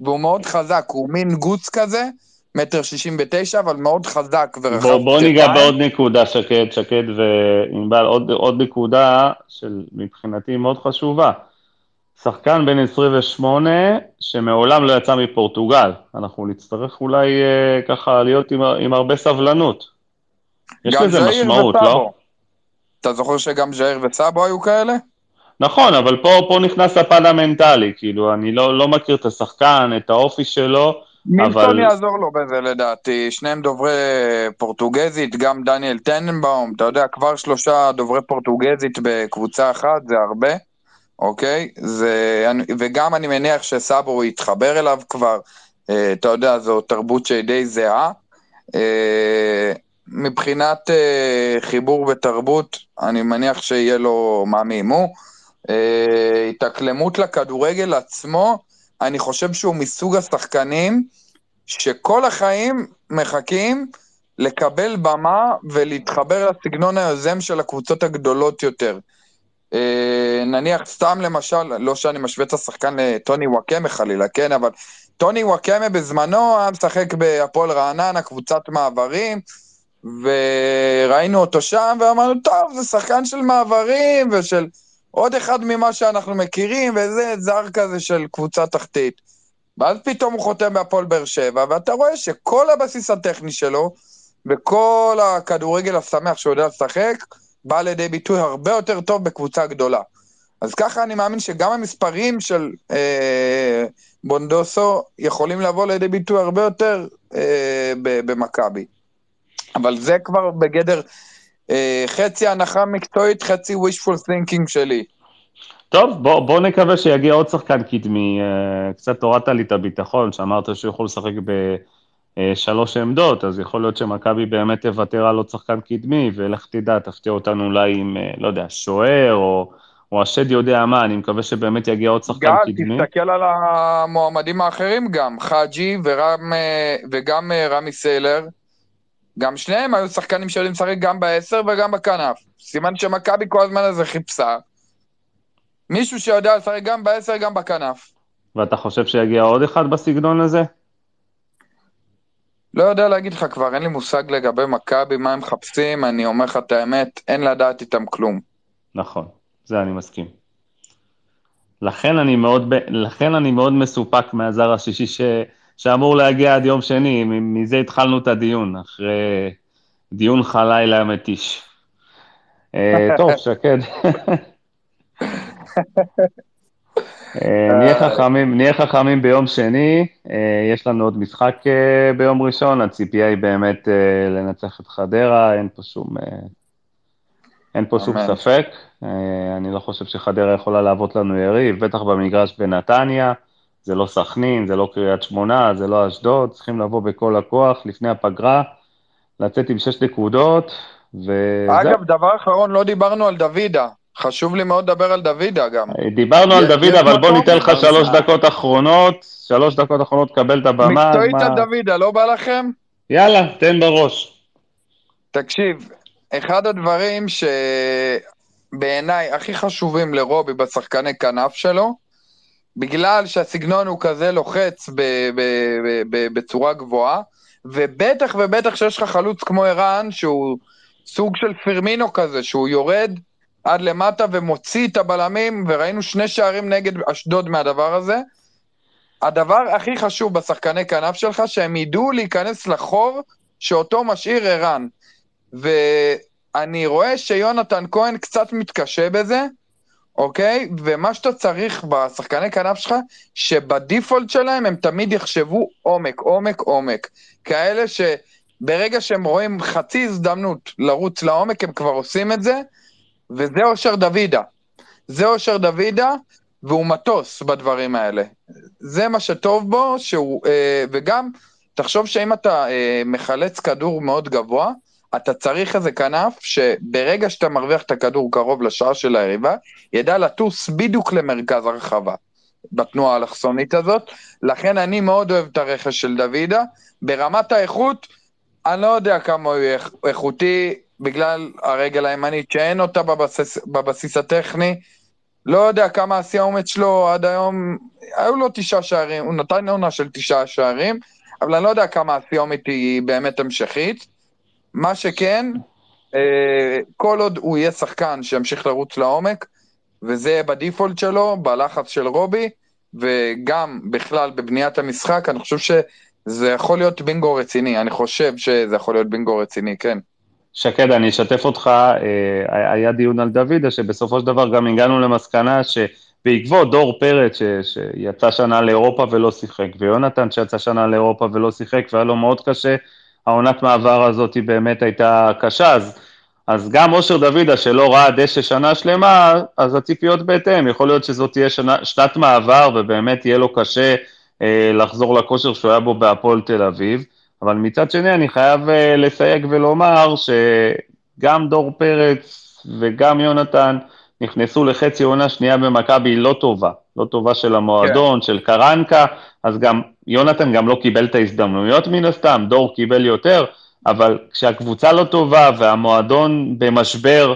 והוא מאוד חזק, הוא מין גוץ כזה, מטר שישים ותשע, אבל מאוד חזק ורחב. בוא, בוא ניגע בעוד נקודה, שקד, שקד וענבל, עוד, עוד נקודה של מבחינתי מאוד חשובה. שחקן בן 28 שמעולם לא יצא מפורטוגל. אנחנו נצטרך אולי אה, ככה להיות עם, עם הרבה סבלנות. יש לזה משמעות, וסבו. לא? אתה זוכר שגם ז'איר וסאבו היו כאלה? נכון, אבל פה, פה נכנס הפן המנטלי, כאילו, אני לא, לא מכיר את השחקן, את האופי שלו, מילטון אבל... יעזור לו בזה לדעתי, שניהם דוברי פורטוגזית, גם דניאל טננבאום, אתה יודע, כבר שלושה דוברי פורטוגזית בקבוצה אחת, זה הרבה, אוקיי? זה, וגם אני מניח שסאבו יתחבר אליו כבר, אה, אתה יודע, זו תרבות שהיא די זהה. אה, מבחינת אה, חיבור ותרבות, אני מניח שיהיה לו מה מימו. התאקלמות לכדורגל עצמו, אני חושב שהוא מסוג השחקנים שכל החיים מחכים לקבל במה ולהתחבר לסגנון היוזם של הקבוצות הגדולות יותר. אה, נניח סתם למשל, לא שאני משווה את השחקן לטוני וואקמה חלילה, כן, אבל טוני וואקמה בזמנו היה משחק בהפועל רעננה, קבוצת מעברים, וראינו אותו שם, ואמרנו, טוב, זה שחקן של מעברים ושל עוד אחד ממה שאנחנו מכירים, וזה זר כזה של קבוצה תחתית. ואז פתאום הוא חותם בהפועל באר שבע, ואתה רואה שכל הבסיס הטכני שלו, וכל הכדורגל השמח שהוא יודע לשחק, בא לידי ביטוי הרבה יותר טוב בקבוצה גדולה. אז ככה אני מאמין שגם המספרים של אה, בונדוסו יכולים לבוא לידי ביטוי הרבה יותר אה, במכבי. אבל זה כבר בגדר חצי הנחה מקצועית, חצי wishful thinking שלי. טוב, בוא, בוא נקווה שיגיע עוד שחקן קדמי. אה, קצת הורדת לי את הביטחון, שאמרת שהוא יכול לשחק בשלוש עמדות, אז יכול להיות שמכבי באמת תוותר על עוד שחקן קדמי, ולך תדע, תפתיע אותנו אולי עם, אה, לא יודע, שוער, או, או השד יודע מה, אני מקווה שבאמת יגיע עוד שחקן גל, קדמי. גל, תסתכל על המועמדים האחרים גם, חאג'י וגם רמי סיילר. גם שניהם היו שחקנים שיודעים לשחק גם בעשר וגם בכנף. סימן שמכבי כל הזמן הזה חיפשה. מישהו שיודע לשחק גם בעשר, גם בכנף. ואתה חושב שיגיע עוד אחד בסגנון הזה? לא יודע להגיד לך כבר, אין לי מושג לגבי מכבי, מה הם מחפשים, אני אומר לך את האמת, אין לדעת איתם כלום. נכון, זה אני מסכים. לכן אני מאוד, לכן אני מאוד מסופק מהזר השישי ש... שאמור להגיע עד יום שני, מזה התחלנו את הדיון, אחרי דיון חלילה מתיש. אה, טוב, שקד. אה, נהיה חכמים, נהיה חכמים ביום שני, אה, יש לנו עוד משחק ביום ראשון, הציפייה היא באמת לנצח את חדרה, אין פה שום, אין פה שום ספק. אני לא חושב שחדרה יכולה להוות לנו יריב, בטח במגרש בנתניה. זה לא סכנין, זה לא קריית שמונה, זה לא אשדוד, צריכים לבוא בכל הכוח לפני הפגרה, לצאת עם שש נקודות, וזהו. אגב, דבר אחרון, לא דיברנו על דוידה. חשוב לי מאוד לדבר על דוידה גם. דיברנו על דוידה, אבל בוא ניתן לך שלוש דקות אחרונות, שלוש דקות אחרונות, קבל את הבמה. מקצועית על דוידה, לא בא לכם? יאללה, תן בראש. תקשיב, אחד הדברים שבעיניי הכי חשובים לרובי בשחקני כנף שלו, בגלל שהסגנון הוא כזה לוחץ ב- ב- ב- בצורה גבוהה, ובטח ובטח שיש לך חלוץ כמו ערן, שהוא סוג של פרמינו כזה, שהוא יורד עד למטה ומוציא את הבלמים, וראינו שני שערים נגד אשדוד מהדבר הזה. הדבר הכי חשוב בשחקני כנף שלך, שהם ידעו להיכנס לחור שאותו משאיר ערן. ואני רואה שיונתן כהן קצת מתקשה בזה, אוקיי? ומה שאתה צריך בשחקני כנף שלך, שבדיפולט שלהם הם תמיד יחשבו עומק, עומק, עומק. כאלה שברגע שהם רואים חצי הזדמנות לרוץ לעומק, הם כבר עושים את זה, וזה אושר דוידה. זה אושר דוידה, והוא מטוס בדברים האלה. זה מה שטוב בו, שהוא, אה, וגם, תחשוב שאם אתה אה, מחלץ כדור מאוד גבוה, אתה צריך איזה כנף שברגע שאתה מרוויח את הכדור קרוב לשער של היריבה, ידע לטוס בדיוק למרכז הרחבה בתנועה האלכסונית הזאת. לכן אני מאוד אוהב את הרכש של דוידה. ברמת האיכות, אני לא יודע כמה הוא יהיה איכותי, בגלל הרגל הימנית שאין אותה בבסיס, בבסיס הטכני. לא יודע כמה הסיומת שלו עד היום, היו לו תשעה שערים, הוא נתן עונה של תשעה שערים, אבל אני לא יודע כמה הסיומת היא באמת המשכית. מה שכן, אה, כל עוד הוא יהיה שחקן שימשיך לרוץ לעומק, וזה יהיה בדיפולט שלו, בלחץ של רובי, וגם בכלל בבניית המשחק, אני חושב שזה יכול להיות בינגו רציני, אני חושב שזה יכול להיות בינגו רציני, כן. שקד, אני אשתף אותך, אה, היה דיון על דוידה, שבסופו של דבר גם הגענו למסקנה שבעקבות דור פרץ, ש, שיצא שנה לאירופה ולא שיחק, ויונתן שיצא שנה לאירופה ולא שיחק, והיה לו מאוד קשה, העונת מעבר הזאת היא באמת הייתה קשה, אז, אז גם אושר דוידה שלא ראה דשא שנה שלמה, אז הציפיות בהתאם, יכול להיות שזאת תהיה שנה, שנת מעבר ובאמת יהיה לו קשה אה, לחזור לכושר שהוא היה בו בהפועל תל אביב, אבל מצד שני אני חייב אה, לסייג ולומר שגם דור פרץ וגם יונתן נכנסו לחצי עונה שנייה במכבי לא טובה, לא טובה של המועדון, כן. של קרנקה, אז גם יונתן גם לא קיבל את ההזדמנויות מן הסתם, דור קיבל יותר, אבל כשהקבוצה לא טובה והמועדון במשבר,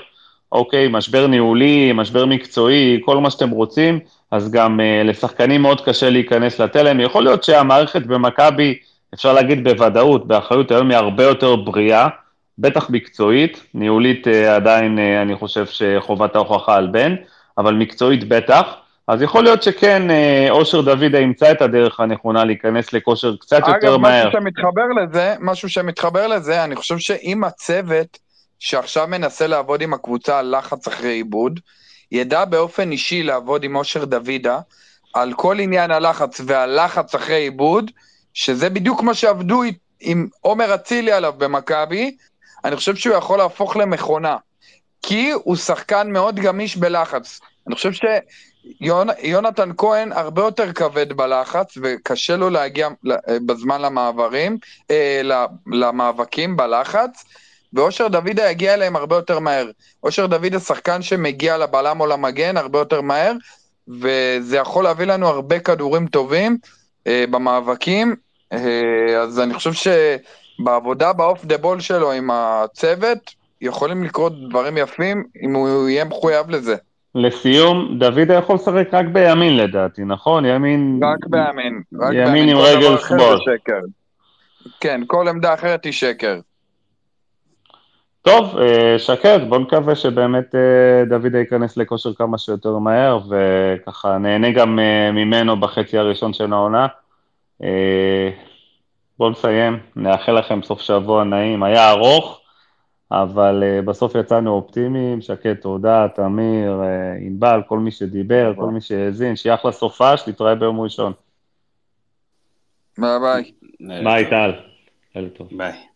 אוקיי, משבר ניהולי, משבר מקצועי, כל מה שאתם רוצים, אז גם uh, לשחקנים מאוד קשה להיכנס לתלם. יכול להיות שהמערכת במכבי, אפשר להגיד בוודאות, באחריות היום היא הרבה יותר בריאה, בטח מקצועית, ניהולית אה, עדיין אה, אני חושב שחובת ההוכחה על בן, אבל מקצועית בטח. אז יכול להיות שכן, אה, אושר דוידה ימצא את הדרך הנכונה להיכנס לכושר קצת יותר אגב, מהר. משהו שמתחבר לזה, משהו שמתחבר לזה, אני חושב שאם הצוות שעכשיו מנסה לעבוד עם הקבוצה על לחץ אחרי עיבוד, ידע באופן אישי לעבוד עם אושר דוידה על כל עניין הלחץ והלחץ אחרי עיבוד, שזה בדיוק מה שעבדו עם עומר אצילי עליו במכבי, אני חושב שהוא יכול להפוך למכונה. כי הוא שחקן מאוד גמיש בלחץ. אני חושב שיונתן כהן הרבה יותר כבד בלחץ, וקשה לו להגיע בזמן למעברים, אה, למאבקים בלחץ, ואושר דוידה יגיע אליהם הרבה יותר מהר. אושר דוידה שחקן שמגיע לבלם או למגן הרבה יותר מהר, וזה יכול להביא לנו הרבה כדורים טובים אה, במאבקים, אה, אז אני חושב שבעבודה באוף דה בול שלו עם הצוות, יכולים לקרות דברים יפים אם הוא יהיה מחויב לזה. לסיום, דוידה יכול לשחק רק בימין לדעתי, נכון? ימין... רק בימין. רק ימין בימין. עם רגל שמאל. כן, כל עמדה אחרת היא שקר. טוב, אה, שקד, בוא נקווה שבאמת אה, דוידה ייכנס לכושר כמה שיותר מהר, וככה נהנה גם אה, ממנו בחצי הראשון של העונה. בואו נסיים, נאחל לכם סוף שבוע נעים, היה ארוך, אבל אה, בסוף יצאנו אופטימיים, שקד, תודה, תמיר, אה, ענבל, כל מי שדיבר, כל מי שהאזין, שיהיה אחלה סופש, נתראה ביום ראשון. ביי ביי. ביי, טל. ערב טוב. ביי.